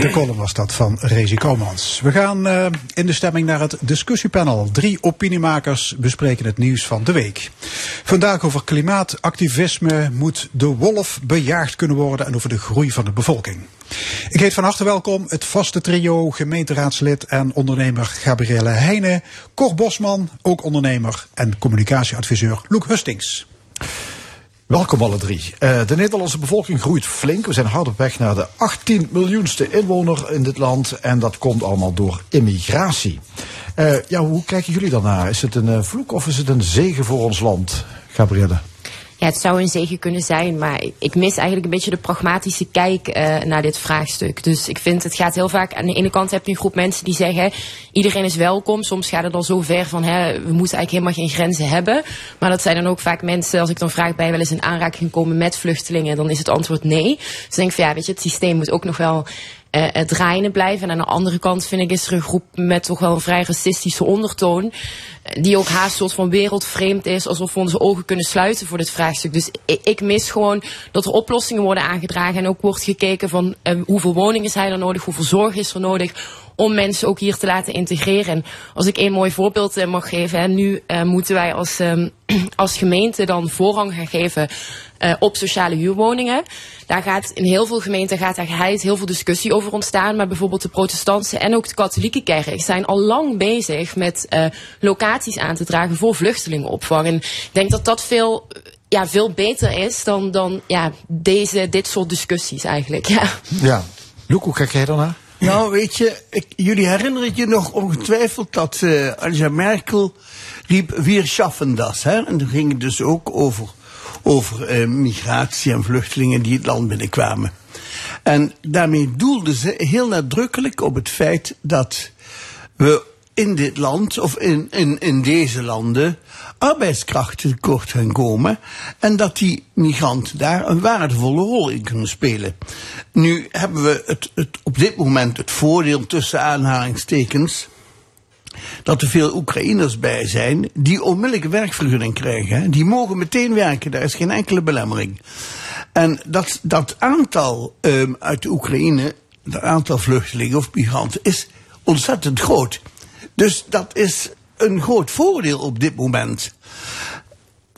De column was dat van Rezi Komans. We gaan eh, in de stemming naar het discussiepanel. Drie opiniemakers bespreken het nieuws van de week. Vandaag over klimaatactivisme. Moet de wolf bejaagd kunnen worden en over de groei van de bevolking. Ik heet van harte welkom het vaste trio gemeenteraadslid en ondernemer Gabrielle Heijnen. Cor Bosman, ook ondernemer en communicatieadviseur Loek Hustings. Welkom alle drie. Eh, de Nederlandse bevolking groeit flink. We zijn hard op weg naar de 18 miljoenste inwoner in dit land. En dat komt allemaal door immigratie. Eh, ja, hoe kijken jullie daarnaar? Is het een eh, vloek of is het een zegen voor ons land? Gabrielle. Ja, het zou een zegen kunnen zijn, maar ik mis eigenlijk een beetje de pragmatische kijk eh, naar dit vraagstuk. Dus ik vind het gaat heel vaak. Aan de ene kant heb je een groep mensen die zeggen: iedereen is welkom. Soms gaat het al zo ver van we moeten eigenlijk helemaal geen grenzen hebben. Maar dat zijn dan ook vaak mensen, als ik dan vraag, je wel eens in aanraking gekomen met vluchtelingen? Dan is het antwoord nee. Dus ik denk van ja, weet je, het systeem moet ook nog wel eh, het draaiende blijven. En aan de andere kant vind ik is er een groep met toch wel een vrij racistische ondertoon. eh, Die ook haast soort van wereldvreemd is. Alsof we onze ogen kunnen sluiten voor dit vraagstuk. Dus ik, mis gewoon dat er oplossingen worden aangedragen. En ook wordt gekeken van eh, hoeveel woningen zijn er nodig. Hoeveel zorg is er nodig. Om mensen ook hier te laten integreren. En als ik één mooi voorbeeld eh, mag geven. Hè, nu eh, moeten wij als, ehm, (clears throat) als gemeente dan voorrang gaan geven eh, op sociale huurwoningen. Daar gaat in heel veel gemeenten gaat daar geheid heel veel discussie over ontstaan. Maar bijvoorbeeld de protestantse en ook de katholieke kerk zijn al lang bezig met locaties aan te dragen voor vluchtelingenopvang. En ik denk dat dat veel, ja, veel beter is dan, dan ja, deze, dit soort discussies eigenlijk. (laughs) Ja. Ja. Loek, hoe kijk jij daarnaar? Nou, weet je, ik, jullie herinneren je nog ongetwijfeld dat eh Angela Merkel riep, wir schaffen das. Hè? En toen ging het dus ook over, over eh, migratie en vluchtelingen die het land binnenkwamen. En daarmee doelde ze heel nadrukkelijk op het feit dat we in dit land, of in, in, in deze landen, arbeidskrachten tekort gaan komen. En dat die migranten daar een waardevolle rol in kunnen spelen. Nu hebben we het, het, op dit moment het voordeel tussen aanhalingstekens dat er veel Oekraïners bij zijn die onmiddellijke werkvergunning krijgen. Die mogen meteen werken, daar is geen enkele belemmering. En dat, dat aantal um, uit de Oekraïne, dat aantal vluchtelingen of migranten, is ontzettend groot. Dus dat is een groot voordeel op dit moment.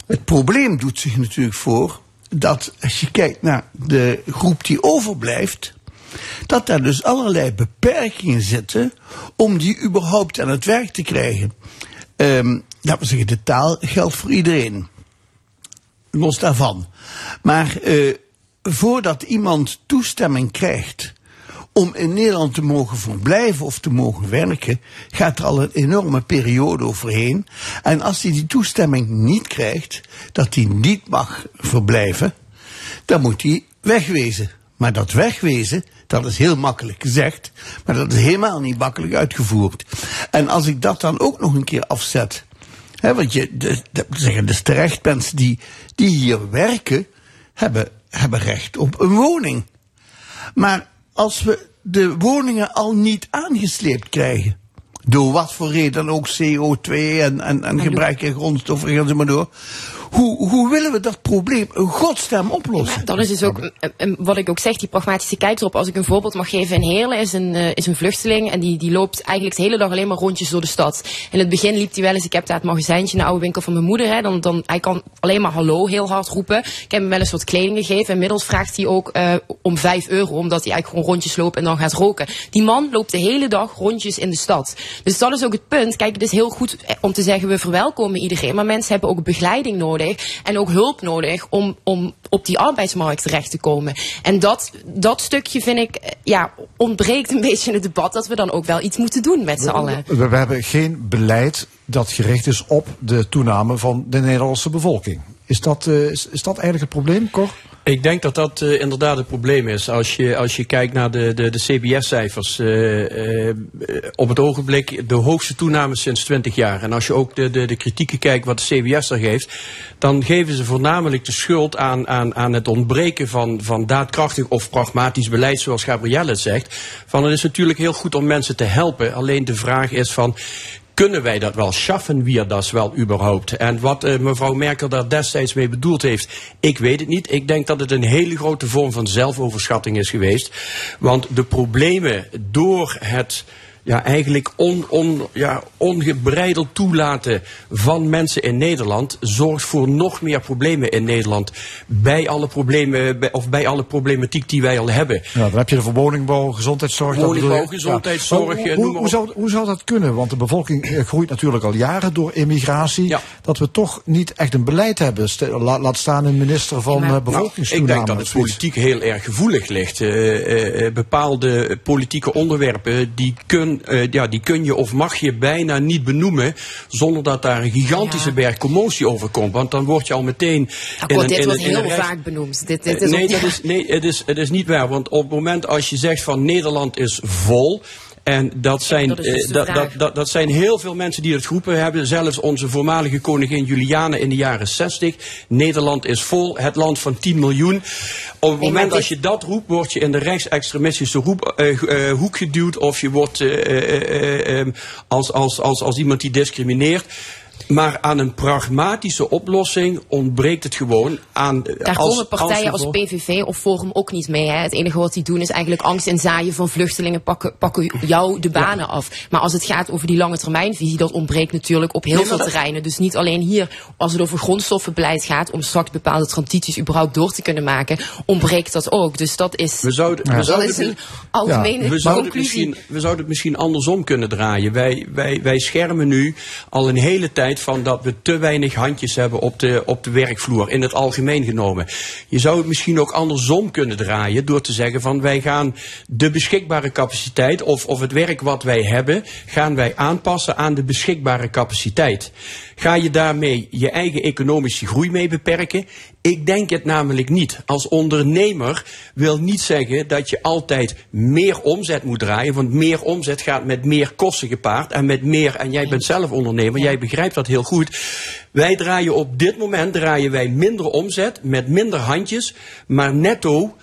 Het probleem doet zich natuurlijk voor dat als je kijkt naar de groep die overblijft, dat daar dus allerlei beperkingen zitten om die überhaupt aan het werk te krijgen. Um, laten we zeggen, de taal geldt voor iedereen. Los daarvan. Maar uh, voordat iemand toestemming krijgt om in Nederland te mogen verblijven of te mogen werken, gaat er al een enorme periode overheen. En als hij die toestemming niet krijgt, dat hij niet mag verblijven, dan moet hij wegwezen. Maar dat wegwezen, dat is heel makkelijk gezegd, maar dat is helemaal niet makkelijk uitgevoerd. En als ik dat dan ook nog een keer afzet, hè, want je de, de, zeggen dus terecht, mensen die, die hier werken, hebben, hebben recht op een woning. Maar als we de woningen al niet aangesleept krijgen, door wat voor reden dan ook CO2 en, en, en gebruik van grondstoffen, gaan ze maar door. Hoe, hoe willen we dat probleem in godsnaam oplossen? Dan is dus ook, wat ik ook zeg, die pragmatische kijk erop. Als ik een voorbeeld mag geven. In Heerlen is een, eh, is een vluchteling en die, die loopt eigenlijk de hele dag alleen maar rondjes door de stad. In het begin liep hij wel eens, ik heb daar het magazijntje in de oude winkel van mijn moeder. Hè, dan, dan, hij kan alleen maar hallo heel hard roepen. Ik heb hem wel eens wat kleding gegeven. Inmiddels vraagt hij ook eh, om 5 euro, omdat hij eigenlijk gewoon rondjes loopt en dan gaat roken. Die man loopt de hele dag rondjes in de stad. Dus dat is ook het punt. Kijk, het is heel goed eh, om te zeggen, we verwelkomen iedereen. Maar mensen hebben ook begeleiding nodig en ook hulp nodig om, om op die arbeidsmarkt terecht te komen. En dat, dat stukje vind ik, eh, ja, ontbreekt een (laughs) beetje in het debat dat we dan ook wel iets moeten doen met z'n allen. We, we hebben geen beleid dat gericht is op de toename van de Nederlandse bevolking. Is dat, eh, is, is dat eigenlijk het probleem, Cor? Ik denk dat dat eh, inderdaad het probleem is. Als je, als je kijkt naar de, de, de CBS-cijfers. eh, op het ogenblik de hoogste toename sinds 20 jaar. En als je ook de, de, de kritieken kijkt wat de CBS er geeft. Dan geven ze voornamelijk de schuld aan, aan, aan het ontbreken van, van daadkrachtig of pragmatisch beleid. Zoals Gabrielle zegt. Van het is natuurlijk heel goed om mensen te helpen. Alleen de vraag is van kunnen wij dat wel? Schaffen wir das wel überhaupt? En wat eh, mevrouw Merkel daar destijds mee bedoeld heeft, ik weet het niet. Ik denk dat het een hele grote vorm van zelfoverschatting is geweest. Want de problemen door het ja, eigenlijk on, on, ja, ongebreideld toelaten van mensen in Nederland zorgt voor nog meer problemen in Nederland. Bij alle problemen, bij- of bij alle problematiek die wij al hebben. Ja, dan heb je de voor woningbouw, gezondheidszorg. dat Woningbouw, gezondheidszorg, eh, Hoe, noem maar hoe, op. zou, hoe zou dat kunnen? Want de bevolking eh, groeit natuurlijk al jaren door immigratie. Dat we toch niet echt een beleid hebben. Laat staan een minister van eh, Nou, ik denk dat het politiek heel erg gevoelig ligt. Eh, bepaalde politieke onderwerpen die eh, ja, die kun je of mag je bijna niet benoemen zonder dat daar een gigantische berg commotie over komt. Want dan word je al meteen. Akkoord, dit een- wordt in een heel rechts- vaak benoemd. Dit, dit Eh, is nee, dat is, nee het, is, het is niet waar. Want op het moment als je zegt van Nederland is vol. En dat zijn, dat dus eh, dat, dat, dat, dat zijn heel veel mensen die het geroepen hebben. Zelfs onze voormalige koningin Juliana in de jaren 60. Nederland is vol, het land van 10 miljoen. Op het moment als je dat roept, word je in de rechtsextremistische roep, eh, hoek geduwd. Of je wordt eh, eh, eh, eh, als, als, als, als iemand die discrimineert. Maar aan een pragmatische oplossing ontbreekt het gewoon. Aan, Daar als- komen partijen als PVV of Forum ook niet mee. Hè. Het enige wat die doen is eigenlijk angst en zaaien van vluchtelingen pakken, pakken jou de banen af. Maar als het gaat over die lange termijnvisie, dat ontbreekt natuurlijk op heel Nee, veel dat- terreinen. Dus niet alleen hier, als het over grondstoffenbeleid gaat, om straks bepaalde transities überhaupt door te kunnen maken, ontbreekt dat ook. Dus dat is, We zouden, we dat zouden is een (laughs) algemene we zouden, conclusie. misschien, we zouden het misschien andersom kunnen draaien. Wij, wij, wij schermen nu al een hele tijd van dat we te weinig handjes hebben op de, op de werkvloer, in het algemeen genomen. Je zou het misschien ook andersom kunnen draaien door te zeggen van wij gaan de beschikbare capaciteit of, of het werk wat wij hebben, gaan wij aanpassen aan de beschikbare capaciteit. Ga je daarmee je eigen economische groei mee beperken? Ik denk het namelijk niet. Als ondernemer wil niet zeggen dat je altijd meer omzet moet draaien. Want meer omzet gaat met meer kosten gepaard. En met meer, en jij bent zelf ondernemer, jij begrijpt dat heel goed. Wij draaien op dit moment draaien wij minder omzet met minder handjes. Maar netto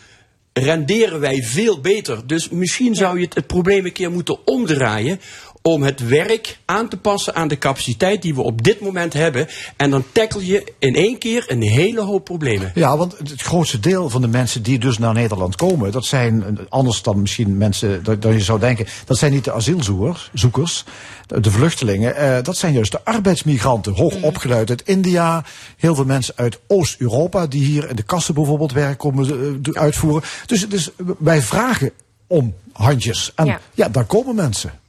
renderen wij veel beter. Dus misschien zou je het, het probleem een keer moeten omdraaien. Om het werk aan te passen aan de capaciteit die we op dit moment hebben. En dan tackle je in één keer een hele hoop problemen. Ja, want het grootste deel van de mensen die dus naar Nederland komen, dat zijn anders dan misschien mensen dat, dat je zou denken, dat zijn niet de asielzoekers, zoekers, de, vluchtelingen, eh, dat zijn juist de arbeidsmigranten, hoog opgeleid uit India, heel veel mensen uit Oost-Europa die hier in de kassen bijvoorbeeld werk komen eh, uitvoeren. Dus, dus wij vragen om handjes en Ja. ja, daar komen mensen.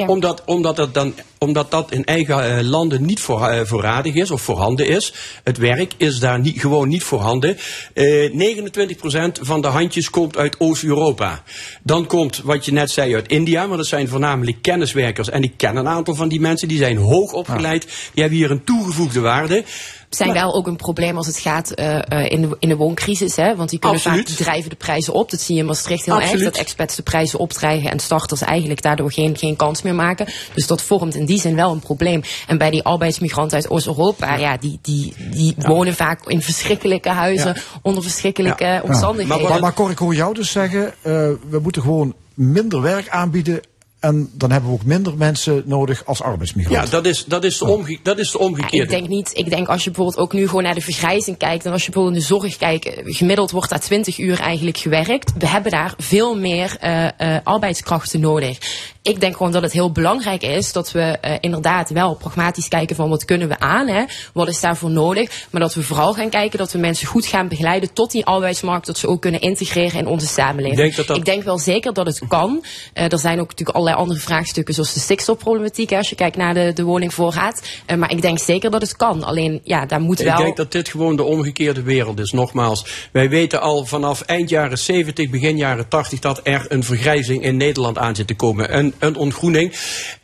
Ja. Omdat, omdat, het dan, omdat dat in eigen eh, landen niet voor, eh, voorradig is of voorhanden is. Het werk is daar niet, gewoon niet voorhanden. Eh 29% van de handjes komt uit Oost-Europa. Dan komt wat je net zei uit India, maar dat zijn voornamelijk kenniswerkers. En ik ken een aantal van die mensen, die zijn hoog opgeleid. Die hebben hier een toegevoegde waarde. Zijn wel ook een probleem als het gaat eh, eh, in, de, in de wooncrisis. Hè? Want die kunnen Absoluut. vaak die drijven de prijzen op. Dat zie je in Maastricht heel Absoluut. erg. Dat expats de prijzen opdrijven en starters eigenlijk daardoor geen, geen kans meer maken. Dus dat vormt in die zin wel een probleem. En bij die arbeidsmigranten uit Oost-Europa, ja. die, die, die wonen vaak in verschrikkelijke huizen, Ja. onder verschrikkelijke omstandigheden. Maar, maar Cor, ik hoor jou dus zeggen, eh, we moeten gewoon minder werk aanbieden en dan hebben we ook minder mensen nodig als Ja, arbeidsmigranten. dat is, dat is, de, omge dat is de Ja, omgekeerde. ik denk niet. Ik denk als je bijvoorbeeld ook nu gewoon naar de vergrijzing kijkt. En als je bijvoorbeeld in de zorg kijkt. Gemiddeld wordt daar 20 uur eigenlijk gewerkt. We hebben daar veel meer eh, eh, arbeidskrachten nodig. Ik denk gewoon dat het heel belangrijk is dat we eh, inderdaad wel pragmatisch kijken van wat kunnen we aan. Hè? Wat is daarvoor nodig. Maar dat we vooral gaan kijken dat we mensen goed gaan begeleiden tot die arbeidsmarkt. Dat ze ook kunnen integreren in onze samenleving. Ik denk dat dat- Ik denk wel zeker dat het kan. Eh, er zijn ook natuurlijk allerlei andere vraagstukken zoals de stikstofproblematiek. Als je kijkt naar de, de woningvoorraad. Eh, maar ik denk zeker dat het kan. Alleen ja, daar moet Ik wel... denk dat dit gewoon de omgekeerde wereld is. Nogmaals, wij weten al vanaf eind jaren 70, begin jaren 80 dat er een vergrijzing in Nederland aan zit te komen. Een, een ontgroening.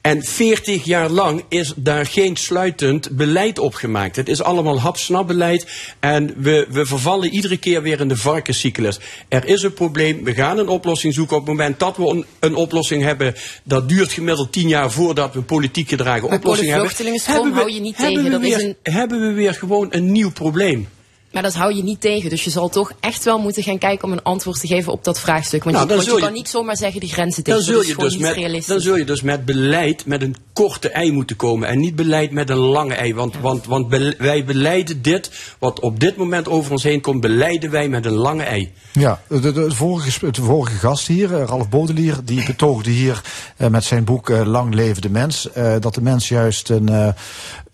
En 40 jaar lang is daar geen sluitend beleid op gemaakt. Het is allemaal hap-snap-beleid. En we, we vervallen iedere keer weer in de varkenscyclus. Er is een probleem, we gaan een oplossing zoeken. Op het moment dat we een oplossing hebben, dat duurt gemiddeld 10 jaar voordat we politiek gedragen oplossing hebben. hebben we- hou je niet tegen. we Dat is weer- hebben we weer gewoon een nieuw probleem. Maar dat hou je niet tegen. Dus je zal toch echt wel moeten gaan kijken om een antwoord te geven op dat vraagstuk. Want, Nou, je, dan want je kan niet zomaar zeggen die grenzen Dan dicht. zul, je dus met, realistisch. dan zul je dus met beleid met een korte ei moeten komen. En niet beleid met een lange ei. Want, want, want wij beleiden dit, wat op dit moment over ons heen komt, beleiden wij met een lange ei. Ja, de, de, de vorige, de vorige gast hier, eh, Ralf Bodelier, die betoogde hier eh, met zijn boek eh, Lang leven de mens, eh, dat de mens juist een, eh,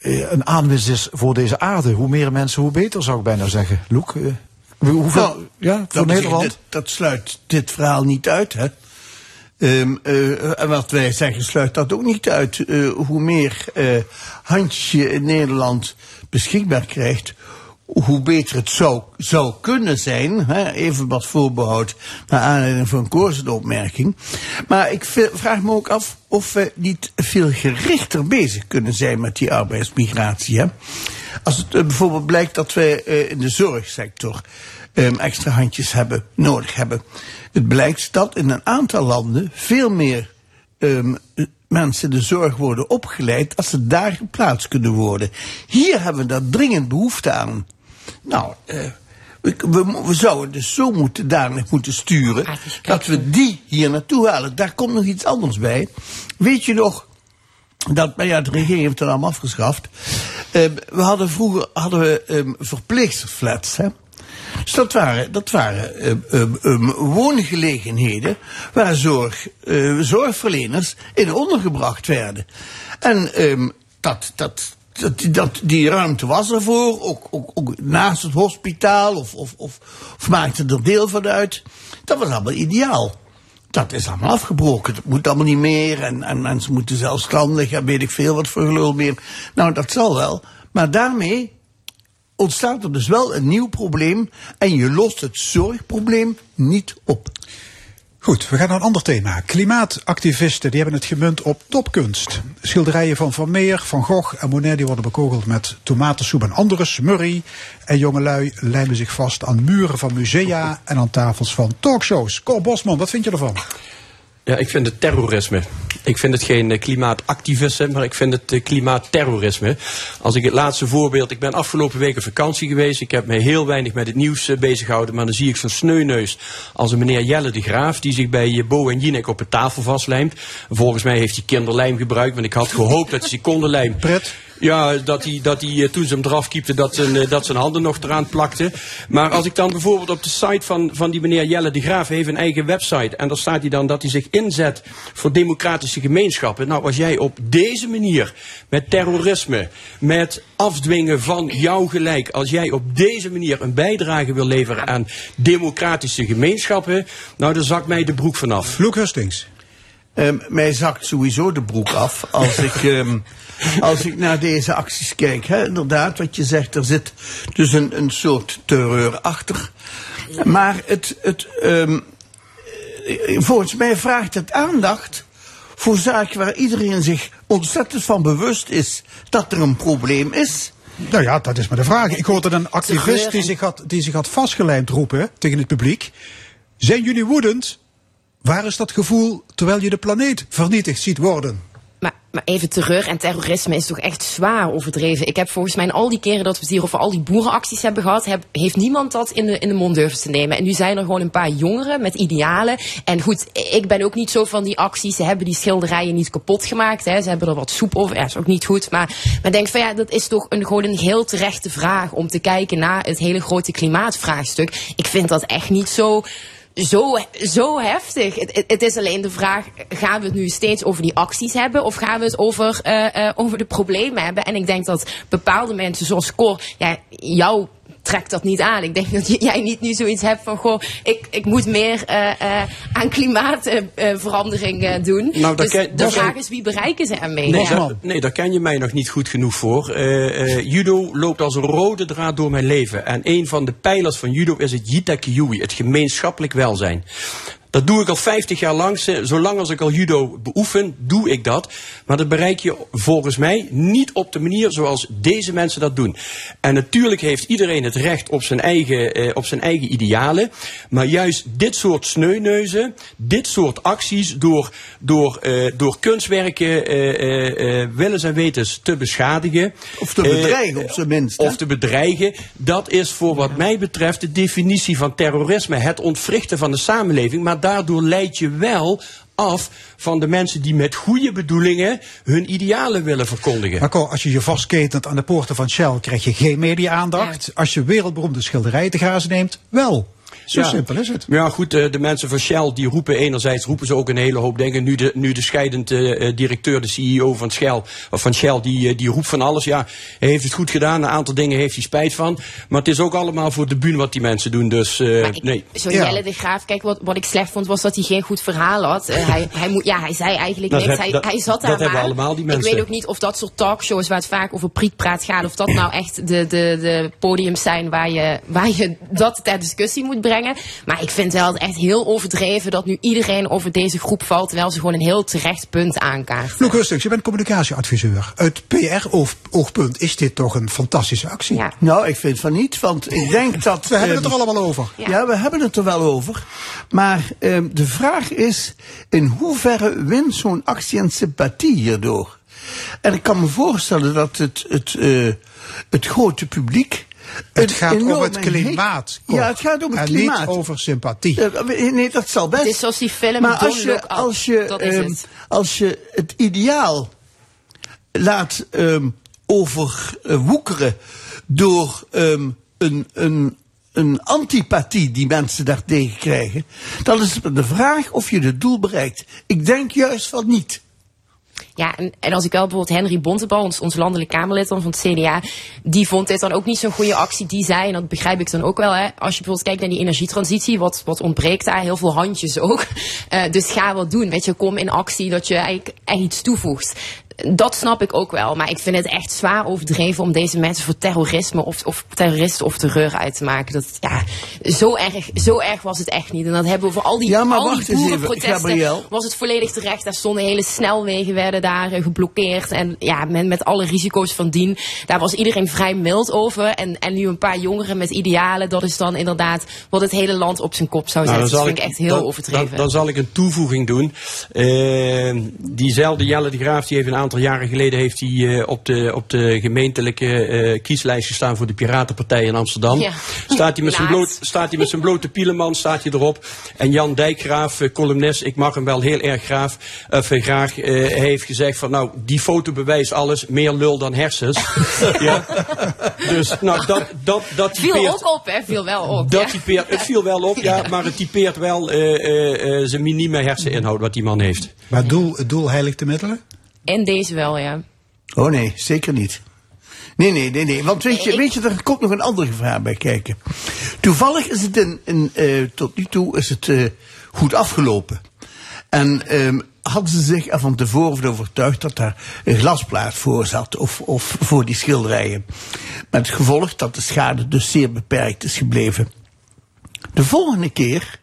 een aanwinst is voor deze aarde. Hoe meer mensen, hoe beter, zou ik bijna zeggen. Loek, eh, hoeveel, Nou, ja, voor Nederland? dat sluit dit verhaal niet uit, hè? Ehm, eh, en wat wij zeggen sluit dat ook niet uit. Eh, hoe meer eh, handjes je in Nederland beschikbaar krijgt, hoe beter het zou, zou kunnen zijn. Hè? Even wat voorbehoud naar aanleiding van Koers' opmerking. Maar ik vraag me ook af of we niet veel gerichter bezig kunnen zijn met die arbeidsmigratie. Hè? Als het eh, bijvoorbeeld blijkt dat wij eh, in de zorgsector ehm, extra handjes hebben, nodig hebben. Het blijkt dat in een aantal landen veel meer eh, mensen de zorg worden opgeleid als ze daar geplaatst kunnen worden. Hier hebben we daar dringend behoefte aan. Nou, eh, we, we, we zouden dus zo moeten, daar moeten sturen dat we die hier naartoe halen. Daar komt nog iets anders bij. Weet je nog, dat, maar ja, de regering heeft het allemaal afgeschaft. Eh, we hadden vroeger hadden we um, verpleegsterflats. Hè? Dus dat waren, dat waren um, um, um, woongelegenheden waar zorg, uh, zorgverleners in ondergebracht werden. En dat, dat, dat, dat, die ruimte was ervoor, ook, ook, ook naast het hospitaal, of, of, of, of maakte er deel van uit. Dat was allemaal ideaal. Dat is allemaal afgebroken. Dat moet allemaal niet meer. En, en mensen moeten zelfstandig en weet ik veel wat voor gelul meer. Nou, dat zal wel. Maar daarmee ontstaat er dus wel een nieuw probleem. En je lost het zorgprobleem niet op. Goed, we gaan naar een ander thema. Klimaatactivisten die hebben het gemunt op topkunst. Schilderijen van Vermeer, Van Gogh en Monet die worden bekogeld met tomatensoep en andere smurrie. En jongelui lijmen zich vast aan muren van musea en aan tafels van talkshows. Cor Bosman, wat vind je ervan? Ja, ik vind het terrorisme. Ik vind het geen eh, klimaatactivisme, maar ik vind het eh, klimaatterrorisme. Als ik het laatste voorbeeld, ik ben afgelopen week op vakantie geweest. Ik heb me heel weinig met het nieuws eh, bezig gehouden, maar dan zie ik zo'n sneuneus als een meneer Jelle de Graaf, die zich bij Bo en Jinek op de tafel vastlijmt. Volgens mij heeft hij kinderlijm gebruikt, want ik had gehoopt dat hij (laughs) secondenlijm... Pret. Ja, dat hij, dat hij eh, toen ze hem eraf kiepte, dat zijn, eh, dat zijn handen nog eraan plakten. Maar als ik dan bijvoorbeeld op de site van, van die meneer Jelle de Graaf heeft een eigen website. En daar staat hij dan dat hij zich inzet voor democratische gemeenschappen. Nou, als jij op deze manier met terrorisme, met afdwingen van jouw gelijk, als jij op deze manier een bijdrage wil leveren aan democratische gemeenschappen, nou, dan zakt mij de broek vanaf. Luke Hustings. Um, mij zakt sowieso de broek af als ik, um, (laughs) als ik naar deze acties kijk. Hè, inderdaad, wat je zegt, er zit dus een, een soort terreur achter. Maar het, het, um, volgens mij vraagt het aandacht voor zaken waar iedereen zich ontzettend van bewust is dat er een probleem is. Nou ja, dat is maar de vraag. Ik hoorde een activist die zich had, die zich had vastgelijmd roepen tegen het publiek. Zijn jullie woedend? Waar is dat gevoel terwijl je de planeet vernietigd ziet worden? Maar, maar even terug, en terrorisme is toch echt zwaar overdreven. Ik heb volgens mij in al die keren dat we het hier over al die boerenacties hebben gehad, heeft niemand dat in de, in de mond durven te nemen. En nu zijn er gewoon een paar jongeren met idealen. En goed, ik ben ook niet zo van die acties. Ze hebben die schilderijen niet kapot gemaakt. Hè. Ze hebben er wat soep over. Ja, is ook niet goed. Maar men denkt van ja, dat is toch een, gewoon een heel terechte vraag om te kijken naar het hele grote klimaatvraagstuk. Ik vind dat echt niet zo zo, zo heftig. Het, is alleen de vraag, gaan we het nu steeds over die acties hebben of gaan we het over, eh, eh, over de problemen hebben? En ik denk dat bepaalde mensen zoals Cor, ja, jou trekt dat niet aan. Ik denk dat jij niet nu zoiets hebt van, goh, ik, ik moet meer eh, eh, aan klimaatverandering eh, doen. Nou, dus ken- de vraag is, wie bereiken ze ermee? Nee, Ja. daar, nee, daar ken je mij nog niet goed genoeg voor. Eh, eh, judo loopt als een rode draad door mijn leven. En een van de pijlers van judo is het Jitakyui, het gemeenschappelijk welzijn. Dat doe ik al 50 jaar lang. Zolang als ik al judo beoefen, doe ik dat. Maar dat bereik je volgens mij niet op de manier zoals deze mensen dat doen. En natuurlijk heeft iedereen het recht op zijn eigen, eh, op zijn eigen idealen. Maar juist dit soort sneuneuzen, dit soort acties door, door, eh, door kunstwerken eh, eh, eh, willens en wetens te beschadigen. Of te eh, bedreigen, op zijn minst. hè? of te bedreigen. Dat is voor wat mij betreft de definitie van terrorisme. Het ontwrichten van de samenleving. Maar daardoor leid je wel af van de mensen die met goede bedoelingen hun idealen willen verkondigen. Maar Cor, als je je vastketent aan de poorten van Shell, krijg je geen media-aandacht. Als je wereldberoemde schilderijen te grazen neemt, wel. Zo Ja. simpel is het. Ja, goed, eh, de mensen van Shell die roepen enerzijds roepen ze ook een hele hoop dingen. Nu de, nu de scheidend eh, eh, directeur, de CEO van Shell, of van Shell die, die roept van alles. Ja, hij heeft het goed gedaan, een aantal dingen heeft hij spijt van. Maar het is ook allemaal voor de bühne wat die mensen doen. Dus eh, nee. Zo Jelle de Graaf, kijk, wat, wat ik slecht vond was dat hij geen goed verhaal had. Hij, hij, moet, ja, hij zei eigenlijk Dat niks. heb- hij, dat- hij zat dat daar hebben maar. allemaal die Ik mensen. weet ook niet of dat soort talkshows waar het vaak over prietpraat gaat, of dat nou echt de, de, de podiums zijn waar je, waar je dat ter discussie moet brengen. Maar ik vind wel echt heel overdreven dat nu iedereen over deze groep valt, terwijl ze gewoon een heel terecht punt aankaart. Loek Hustings, je bent communicatieadviseur. Uit PR-oogpunt is dit toch een fantastische actie? Nou, ik vind van niet, want ik denk (laughs) dat... We hebben het ehm, er allemaal over. Ja. we hebben het er wel over. Maar ehm, de vraag is, in hoeverre wint zo'n actie en sympathie hierdoor? En ik kan me voorstellen dat het, het, eh, het grote publiek... Het een gaat om het klimaat. Ja, het gaat om het en klimaat. niet over sympathie. Ja, nee, dat zal best. Het is zoals die film maar als je, als je, Dat is ehm, het. als je het ideaal laat ehm overwoekeren door ehm, een, een, een antipathie die mensen daartegen krijgen, dan is het de vraag of je het doel bereikt. Ik denk juist van niet. Ja, en, als ik wel bijvoorbeeld Henry Bontebal, ons, ons landelijk Kamerlid van het CDA, die vond dit dan ook niet zo'n goede actie. Die zei, en dat begrijp ik dan ook wel, hè, als je bijvoorbeeld kijkt naar die energietransitie, wat, wat ontbreekt daar? Heel veel handjes ook. (laughs) Eh, dus ga wat doen, weet je, kom in actie dat je eigenlijk echt iets toevoegt. Dat snap ik ook wel, maar ik vind het echt zwaar overdreven om deze mensen voor terrorisme of, of terroristen of terreur uit te maken. Dat, ja, zo erg, zo erg was het echt niet. En dat hebben we voor al die, Ja, maar al die wacht eens even, boerenprotesten Gabriel. was het volledig terecht. Daar stonden hele snelwegen werden daar eh, geblokkeerd. En ja, met, met alle risico's van dien. Daar was iedereen vrij mild over. En, en nu een paar jongeren met idealen. Dat is dan inderdaad wat het hele land op zijn kop zou Nou, zetten. dan dat zal vind ik echt heel dan- overdreven. Dan, dan zal ik een toevoeging doen. Eh, diezelfde Jelle de Graaf, die heeft een aantal jaren geleden heeft hij, eh, op, de, op de gemeentelijke eh, kieslijst gestaan voor de Piratenpartij in Amsterdam. Ja. Staat hij met zijn, (laughs) bloot, staat hij met zijn blote pielenman, staat hij erop. En Jan Dijkgraaf, eh, columnist, ik mag hem wel heel erg of, eh, graag, eh, hij heeft gezegd van nou, die foto bewijst alles, meer lul dan hersens. (laughs) ja. Dus nou, dat, dat, dat Viel typeert- ook op, hè? Viel wel op. dat ja. typeert, het viel wel op, ja, maar het typeert wel eh, eh, eh, zijn minieme herseninhoud wat die man heeft. Maar het doel, het doel heiligt de middelen? En deze wel, ja. Oh nee, zeker niet. Nee, nee, nee, nee. Want weet je, weet je, er komt nog een ander gevaar bij kijken. Toevallig is het in, in, eh, tot nu toe is het, eh, goed afgelopen. En ehm, hadden ze zich er van tevoren overtuigd dat daar een glasplaat voor zat, of, of voor die schilderijen. Met het gevolg dat de schade dus zeer beperkt is gebleven. De volgende keer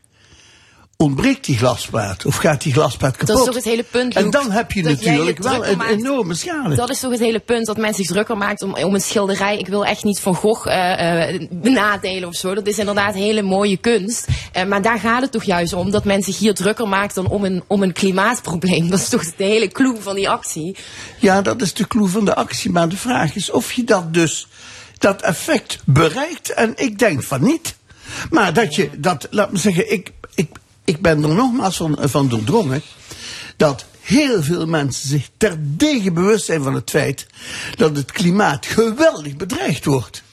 ontbreekt die glasplaat of gaat die glasplaat kapot. Dat is toch het hele punt. En dan heb je natuurlijk wel een maakt. enorme schade. Dat is toch het hele punt, dat mensen zich drukker maakt om, om een schilderij. Ik wil echt niet Van Gogh eh, eh, benadelen of zo. Dat is inderdaad hele mooie kunst. Eh, maar daar gaat het toch juist om, dat men zich hier drukker maakt dan om een, om een klimaatprobleem. Dat is toch de hele clue van die actie. Ja, dat is de clue van de actie. Maar de vraag is of je dat dus, dat effect bereikt. En ik denk van niet. Maar dat je, dat, laat me zeggen, ik, ik, ben er nogmaals van, van doordrongen. Dat heel veel mensen zich terdege bewust zijn van het feit dat het klimaat geweldig bedreigd wordt.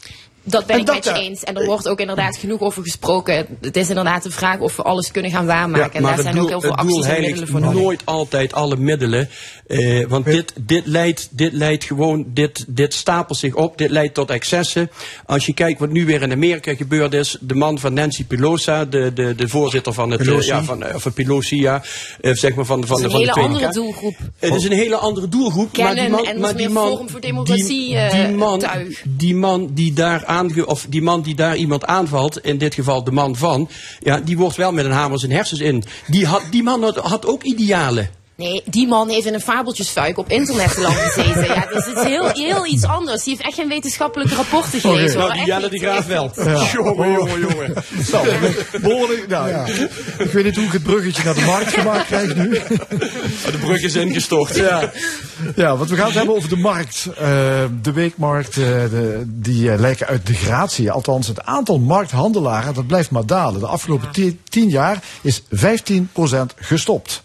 Dat ben En ik dat met je daar- eens. En er wordt ook inderdaad genoeg over gesproken. Het is inderdaad de vraag of we alles kunnen gaan waarmaken. en daar het zijn doel, ook heel veel het doel acties en middelen voor nodig. nooit altijd alle middelen. Eh, want dit, dit, leidt, dit leidt gewoon, dit, dit stapelt zich op, dit leidt tot excessen. Als je kijkt wat nu weer in Amerika gebeurd is, de man van Nancy Pelosi, de, de, de voorzitter van het, eh, Pelosi. ja, van, eh, van Pelosi, ja, eh, zeg maar van, de- van, Het de, is een van de hele andere doelgroep. Het is een hele andere doelgroep. maar die Kennen man, en maar die meer man, Forum voor Democratie, die, eh, die, man, tuig. die man die daar of die man die daar iemand aanvalt, in dit geval de man van, ja, die wordt wel met een hamer zijn hersens in. Die, had, die man had ook idealen. Nee, die man heeft in een fabeltjesfuik op internet lang gezeten. Ja, dus het is heel, heel iets anders. Die heeft echt geen wetenschappelijke rapporten gelezen. hoor. Nou, die Jelle die Graaf wel. Ja. (laughs) Jongen, jongen, jongen. Zo, behoorlijk. Nou, Ik weet niet hoe ik het bruggetje naar de markt gemaakt krijg nu. De brug is ingestort. Ja. ja, want we gaan het hebben over de markt. Eh, de weekmarkt, eh, de, die eh, lijken uit degradatie. Althans, het aantal markthandelaren, dat blijft maar dalen. De afgelopen ti- tien jaar is 15% gestopt.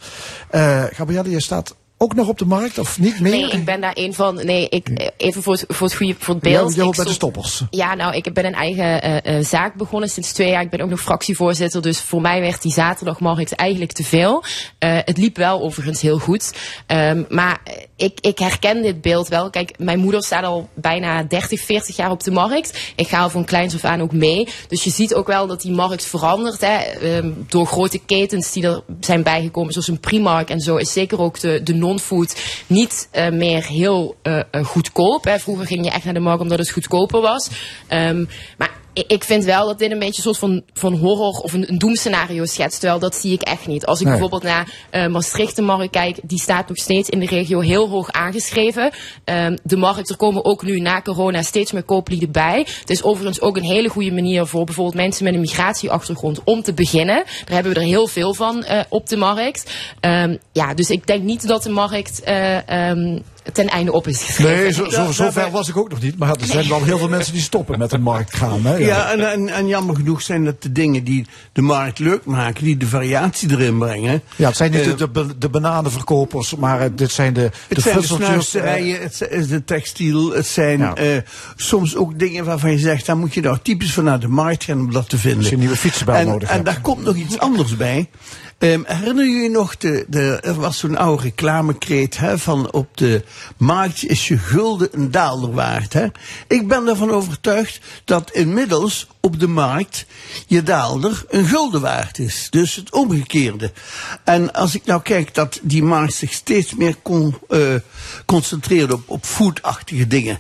Eh Gabrielle, je staat ook nog op de markt, of niet meer? Nee, ik ben daar een van. Nee, ik, even voor het, voor het goede voor het Jij- beeld. jij Ik bij de stoppers. Ja, nou, ik ben een eigen eh, eh, zaak begonnen sinds twee jaar. Ik ben ook nog fractievoorzitter, dus voor mij werd die zaterdagmarkt eigenlijk te veel. Eh, het liep wel overigens heel goed. Ehm, maar ik, ik herken dit beeld wel. Kijk, mijn moeder staat al bijna 30, 40 jaar op de markt. Ik ga al van kleins af aan ook mee. Dus je ziet ook wel dat die markt verandert. Hè. Ehm, door grote ketens die er zijn bijgekomen, zoals een Primark en zo, is zeker ook de, de non-food niet eh, meer heel eh, goedkoop. Hè. Vroeger ging je echt naar de markt omdat het goedkoper was. Ehm, maar ik- vind wel dat dit een beetje een soort van, van horror of een, een doemscenario schetst. Terwijl dat zie ik echt niet. Als ik Nee. bijvoorbeeld naar eh Maastricht de markt kijk, die staat nog steeds in de regio heel hoog aangeschreven. Ehm, de markt, er komen ook nu na corona steeds meer kooplieden bij. Het is overigens ook een hele goede manier voor bijvoorbeeld mensen met een migratieachtergrond om te beginnen. Daar hebben we er heel veel van eh, op de markt. Ehm, ja, dus ik denk niet dat de markt eh, ehm, ten einde op is geschreven. Nee, zo, zo, zo ver was ik ook nog niet. Maar er zijn wel heel veel mensen die stoppen met de markt gaan. Hè? Ja, en, en, en jammer genoeg zijn dat de dingen die de markt leuk maken, die de variatie erin brengen. Ja, het zijn niet Eh, de, de, de bananenverkopers, maar eh, dit zijn de, Het de zijn de fusseltjes, snuisterijen, het is de textiel, het zijn eh, soms ook dingen waarvan je zegt, daar moet je nou typisch van naar de markt gaan om dat te vinden. Als je een nieuwe fietsenbel en, nodig En hebt. daar komt nog iets anders bij. Ehm, herinner je nog, de, de, er was zo'n oude reclamekreet hè, van op de markt is je gulden een daalder waard. Hè? Ik ben ervan overtuigd dat inmiddels op de markt je daalder een gulden waard is. Dus het omgekeerde. En als ik nou kijk dat die markt zich steeds meer con, eh, concentreert op, foodachtige dingen,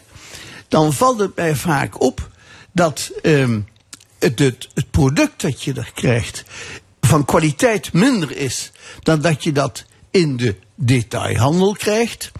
dan valt het mij vaak op dat ehm, het, het, het product dat je er krijgt van kwaliteit minder is dan dat je dat in de detailhandel krijgt.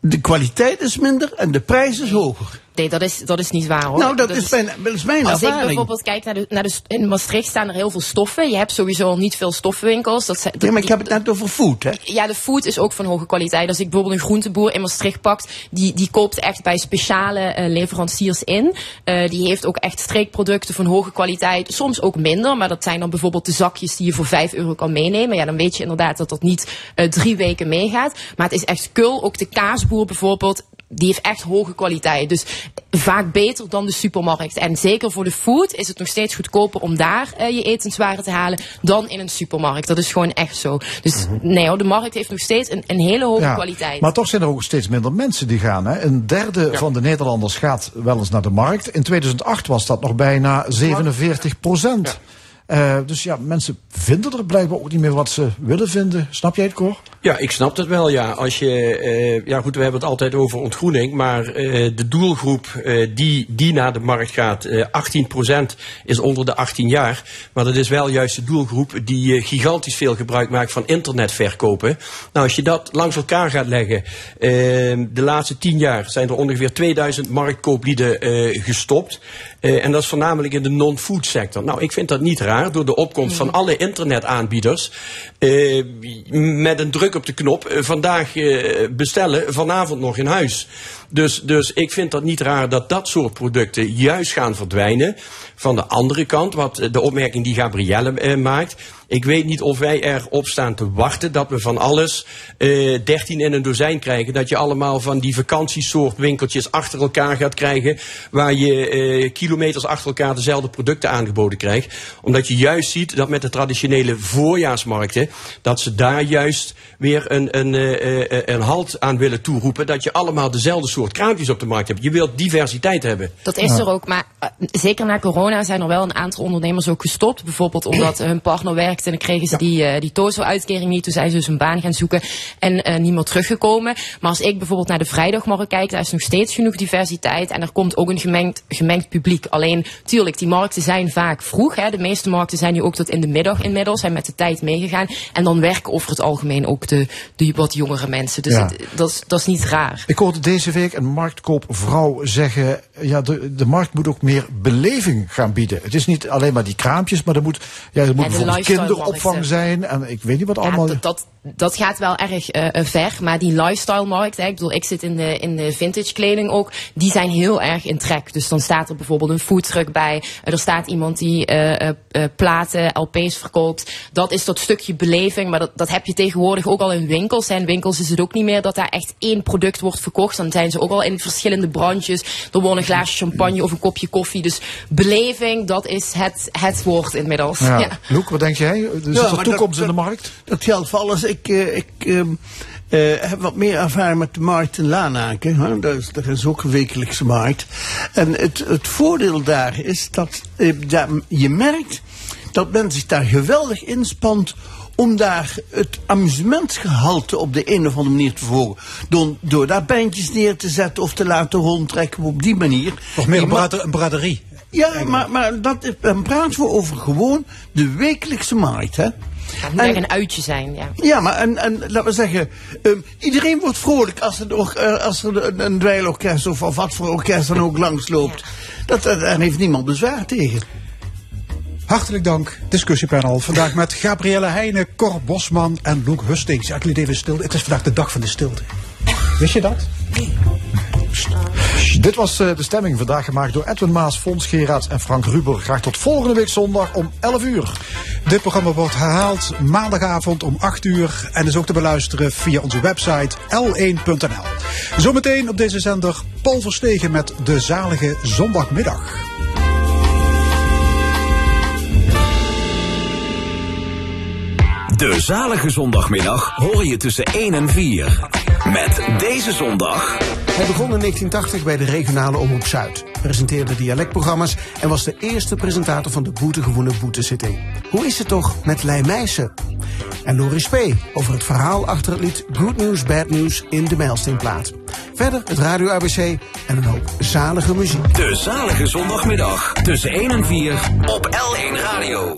De kwaliteit is minder en de prijs is hoger. Nee, dat is, dat is niet waar hoor. Nou, dat is mijn- dat is mijn Als ik ervaring. bijvoorbeeld kijk naar de, naar de... In Maastricht staan er heel veel stoffen. Je hebt sowieso al niet veel stoffenwinkels. Dat, Ja, maar ik heb het net over food, hè? ja, de food is ook van hoge kwaliteit. Als ik bijvoorbeeld een groenteboer in Maastricht pakt, die, die koopt echt bij speciale eh, leveranciers in. Eh, die heeft ook echt streekproducten van hoge kwaliteit. Soms ook minder, maar dat zijn dan bijvoorbeeld de zakjes die je voor 5 euro kan meenemen. Ja, dan weet je inderdaad dat dat niet eh, drie weken meegaat. Maar het is echt kul. Ook de kaasboer bijvoorbeeld. Die heeft echt hoge kwaliteit. Dus vaak beter dan de supermarkt. En zeker voor de food is het nog steeds goedkoper om daar eh, je etenswaren te halen dan in een supermarkt. Dat is gewoon echt zo. Dus nee hoor, de markt heeft nog steeds een, een hele hoge Ja, kwaliteit. Maar toch zijn er ook steeds minder mensen die gaan. Hè? Een derde van de Nederlanders gaat wel eens naar de markt. In 2008 was dat nog bijna 47 procent. Eh, dus ja, mensen vinden er blijkbaar ook niet meer wat ze willen vinden. Snap jij het, Cor? Ja, ik snap het wel, ja. Als je, eh, ja goed, we hebben het altijd over ontgroening, maar eh, de doelgroep die, die naar de markt gaat, eh 18% is onder de 18 jaar. Maar dat is wel juist de doelgroep die gigantisch veel gebruik maakt van internetverkopen. Nou, als je dat langs elkaar gaat leggen, de laatste 10 jaar zijn er ongeveer 2000 marktkooplieden gestopt. Eh, en dat is voornamelijk in de non-food sector. Nou, ik vind dat niet raar door de opkomst van alle internetaanbieders. eh, met een druk op de knop eh, vandaag bestellen, vanavond nog in huis. Dus, dus ik vind dat niet raar dat dat soort producten juist gaan verdwijnen. Van de andere kant, wat de opmerking die Gabrielle eh, maakt. Ik weet niet of wij erop staan te wachten dat we van alles eh 13 in een dozijn krijgen. Dat je allemaal van die vakantiesoort winkeltjes achter elkaar gaat krijgen. Waar je eh, kilometers achter elkaar dezelfde producten aangeboden krijgt. Omdat je juist ziet dat met de traditionele voorjaarsmarkten. Dat ze daar juist weer een, een, eh, eh, een halt aan willen toeroepen. Dat je allemaal dezelfde soort kraampjes op de markt hebt. Je wilt diversiteit hebben. Dat is er ook, maar eh, zeker na corona zijn er wel een aantal ondernemers ook gestopt. Bijvoorbeeld omdat hun partner werkte en dan kregen ze die, eh die TOZO-uitkering niet. Toen zijn ze dus een baan gaan zoeken en eh, niet meer teruggekomen. Maar als ik bijvoorbeeld naar de vrijdagmarkt kijk, daar is nog steeds genoeg diversiteit. En er komt ook een gemengd, gemengd publiek. Alleen, tuurlijk, die markten zijn vaak vroeg. Hè. De meeste markten zijn nu ook tot in de middag inmiddels. Zijn met de tijd meegegaan. En dan werken over het algemeen ook de, de wat jongere mensen. Dus Ja. het- dat, is, dat is niet raar. Ik hoorde deze week een marktkoopvrouw zeggen... ja, de, de markt moet ook meer beleving gaan bieden. Het is niet alleen maar die kraampjes, maar er moet, ja, er moet bijvoorbeeld kinderopvang zijn... en ik weet niet wat allemaal... dat, dat gaat wel erg eh, eh, ver. Maar die lifestyle markt, hè, ik bedoel, ik zit in de, in de vintage kleding ook, die zijn heel erg in trek. Dus dan staat er bijvoorbeeld een foodtruck bij. Er staat iemand die eh, platen, LP's verkoopt. Dat is dat stukje beleving. Maar dat, dat heb je tegenwoordig ook al in winkels. En in winkels is het ook niet meer dat daar echt één product wordt verkocht. Dan zijn ze ook al in verschillende branches. Er wordt een glaasje champagne of een kopje koffie. Dus beleving, dat is het, het woord inmiddels. Ja. Ja. Loek, wat denk jij? Dus Ja, is er toekomst dat- in de markt? Dat geldt voor alles. Ik, eh, ik ehm, eh, heb wat meer ervaring met de markt in Lanaken. Hè? Dat, is, dat is ook een wekelijkse markt. En het, het voordeel daar is dat eh, je merkt dat men zich daar geweldig inspant om daar het amusementsgehalte op de een of andere manier te verhogen. Door, door daar bandjes neer te zetten of te laten rondtrekken op die manier. Nog meer een, braderie. Ja, maar, maar dat, dan praten we over gewoon de wekelijkse markt. Hè? Het moet een uitje zijn, ja. Ja, maar en, en laten we zeggen, ehm, iedereen wordt vrolijk als er, eh, als er een, een dweilorkest of, of wat voor orkest dan ook langsloopt. Dat, dat, daar heeft niemand bezwaar tegen. Hartelijk dank, discussiepanel. Vandaag met Gabrielle Heijnen, Cor Bosman en Loek Hustings. Ja, ik liet even stil. Het is vandaag de dag van de stilte. Wist je dat? Dit was eh, de stemming vandaag gemaakt door Edwin Maas, Fons Geraerts en Frank Ruber. Graag tot volgende week zondag om 11 uur. Dit programma wordt herhaald maandagavond om 8 uur en is ook te beluisteren via onze website l1.nl. Zometeen op deze zender Paul Verstegen met de zalige zondagmiddag. De zalige zondagmiddag hoor je tussen 1 en 4. Met deze zondag... Hij begon in 1980 bij de regionale Omroep Zuid, presenteerde dialectprogramma's en was de eerste presentator van de boetegewoene boetezitting. Hoe is het toch met Lei Meijsen? En Loris P. over het verhaal achter het lied Good News, Bad News in de Mijlsteenplaat. Verder het Radio ABC en een hoop zalige muziek. De zalige zondagmiddag tussen 1 en 4 op L1 Radio.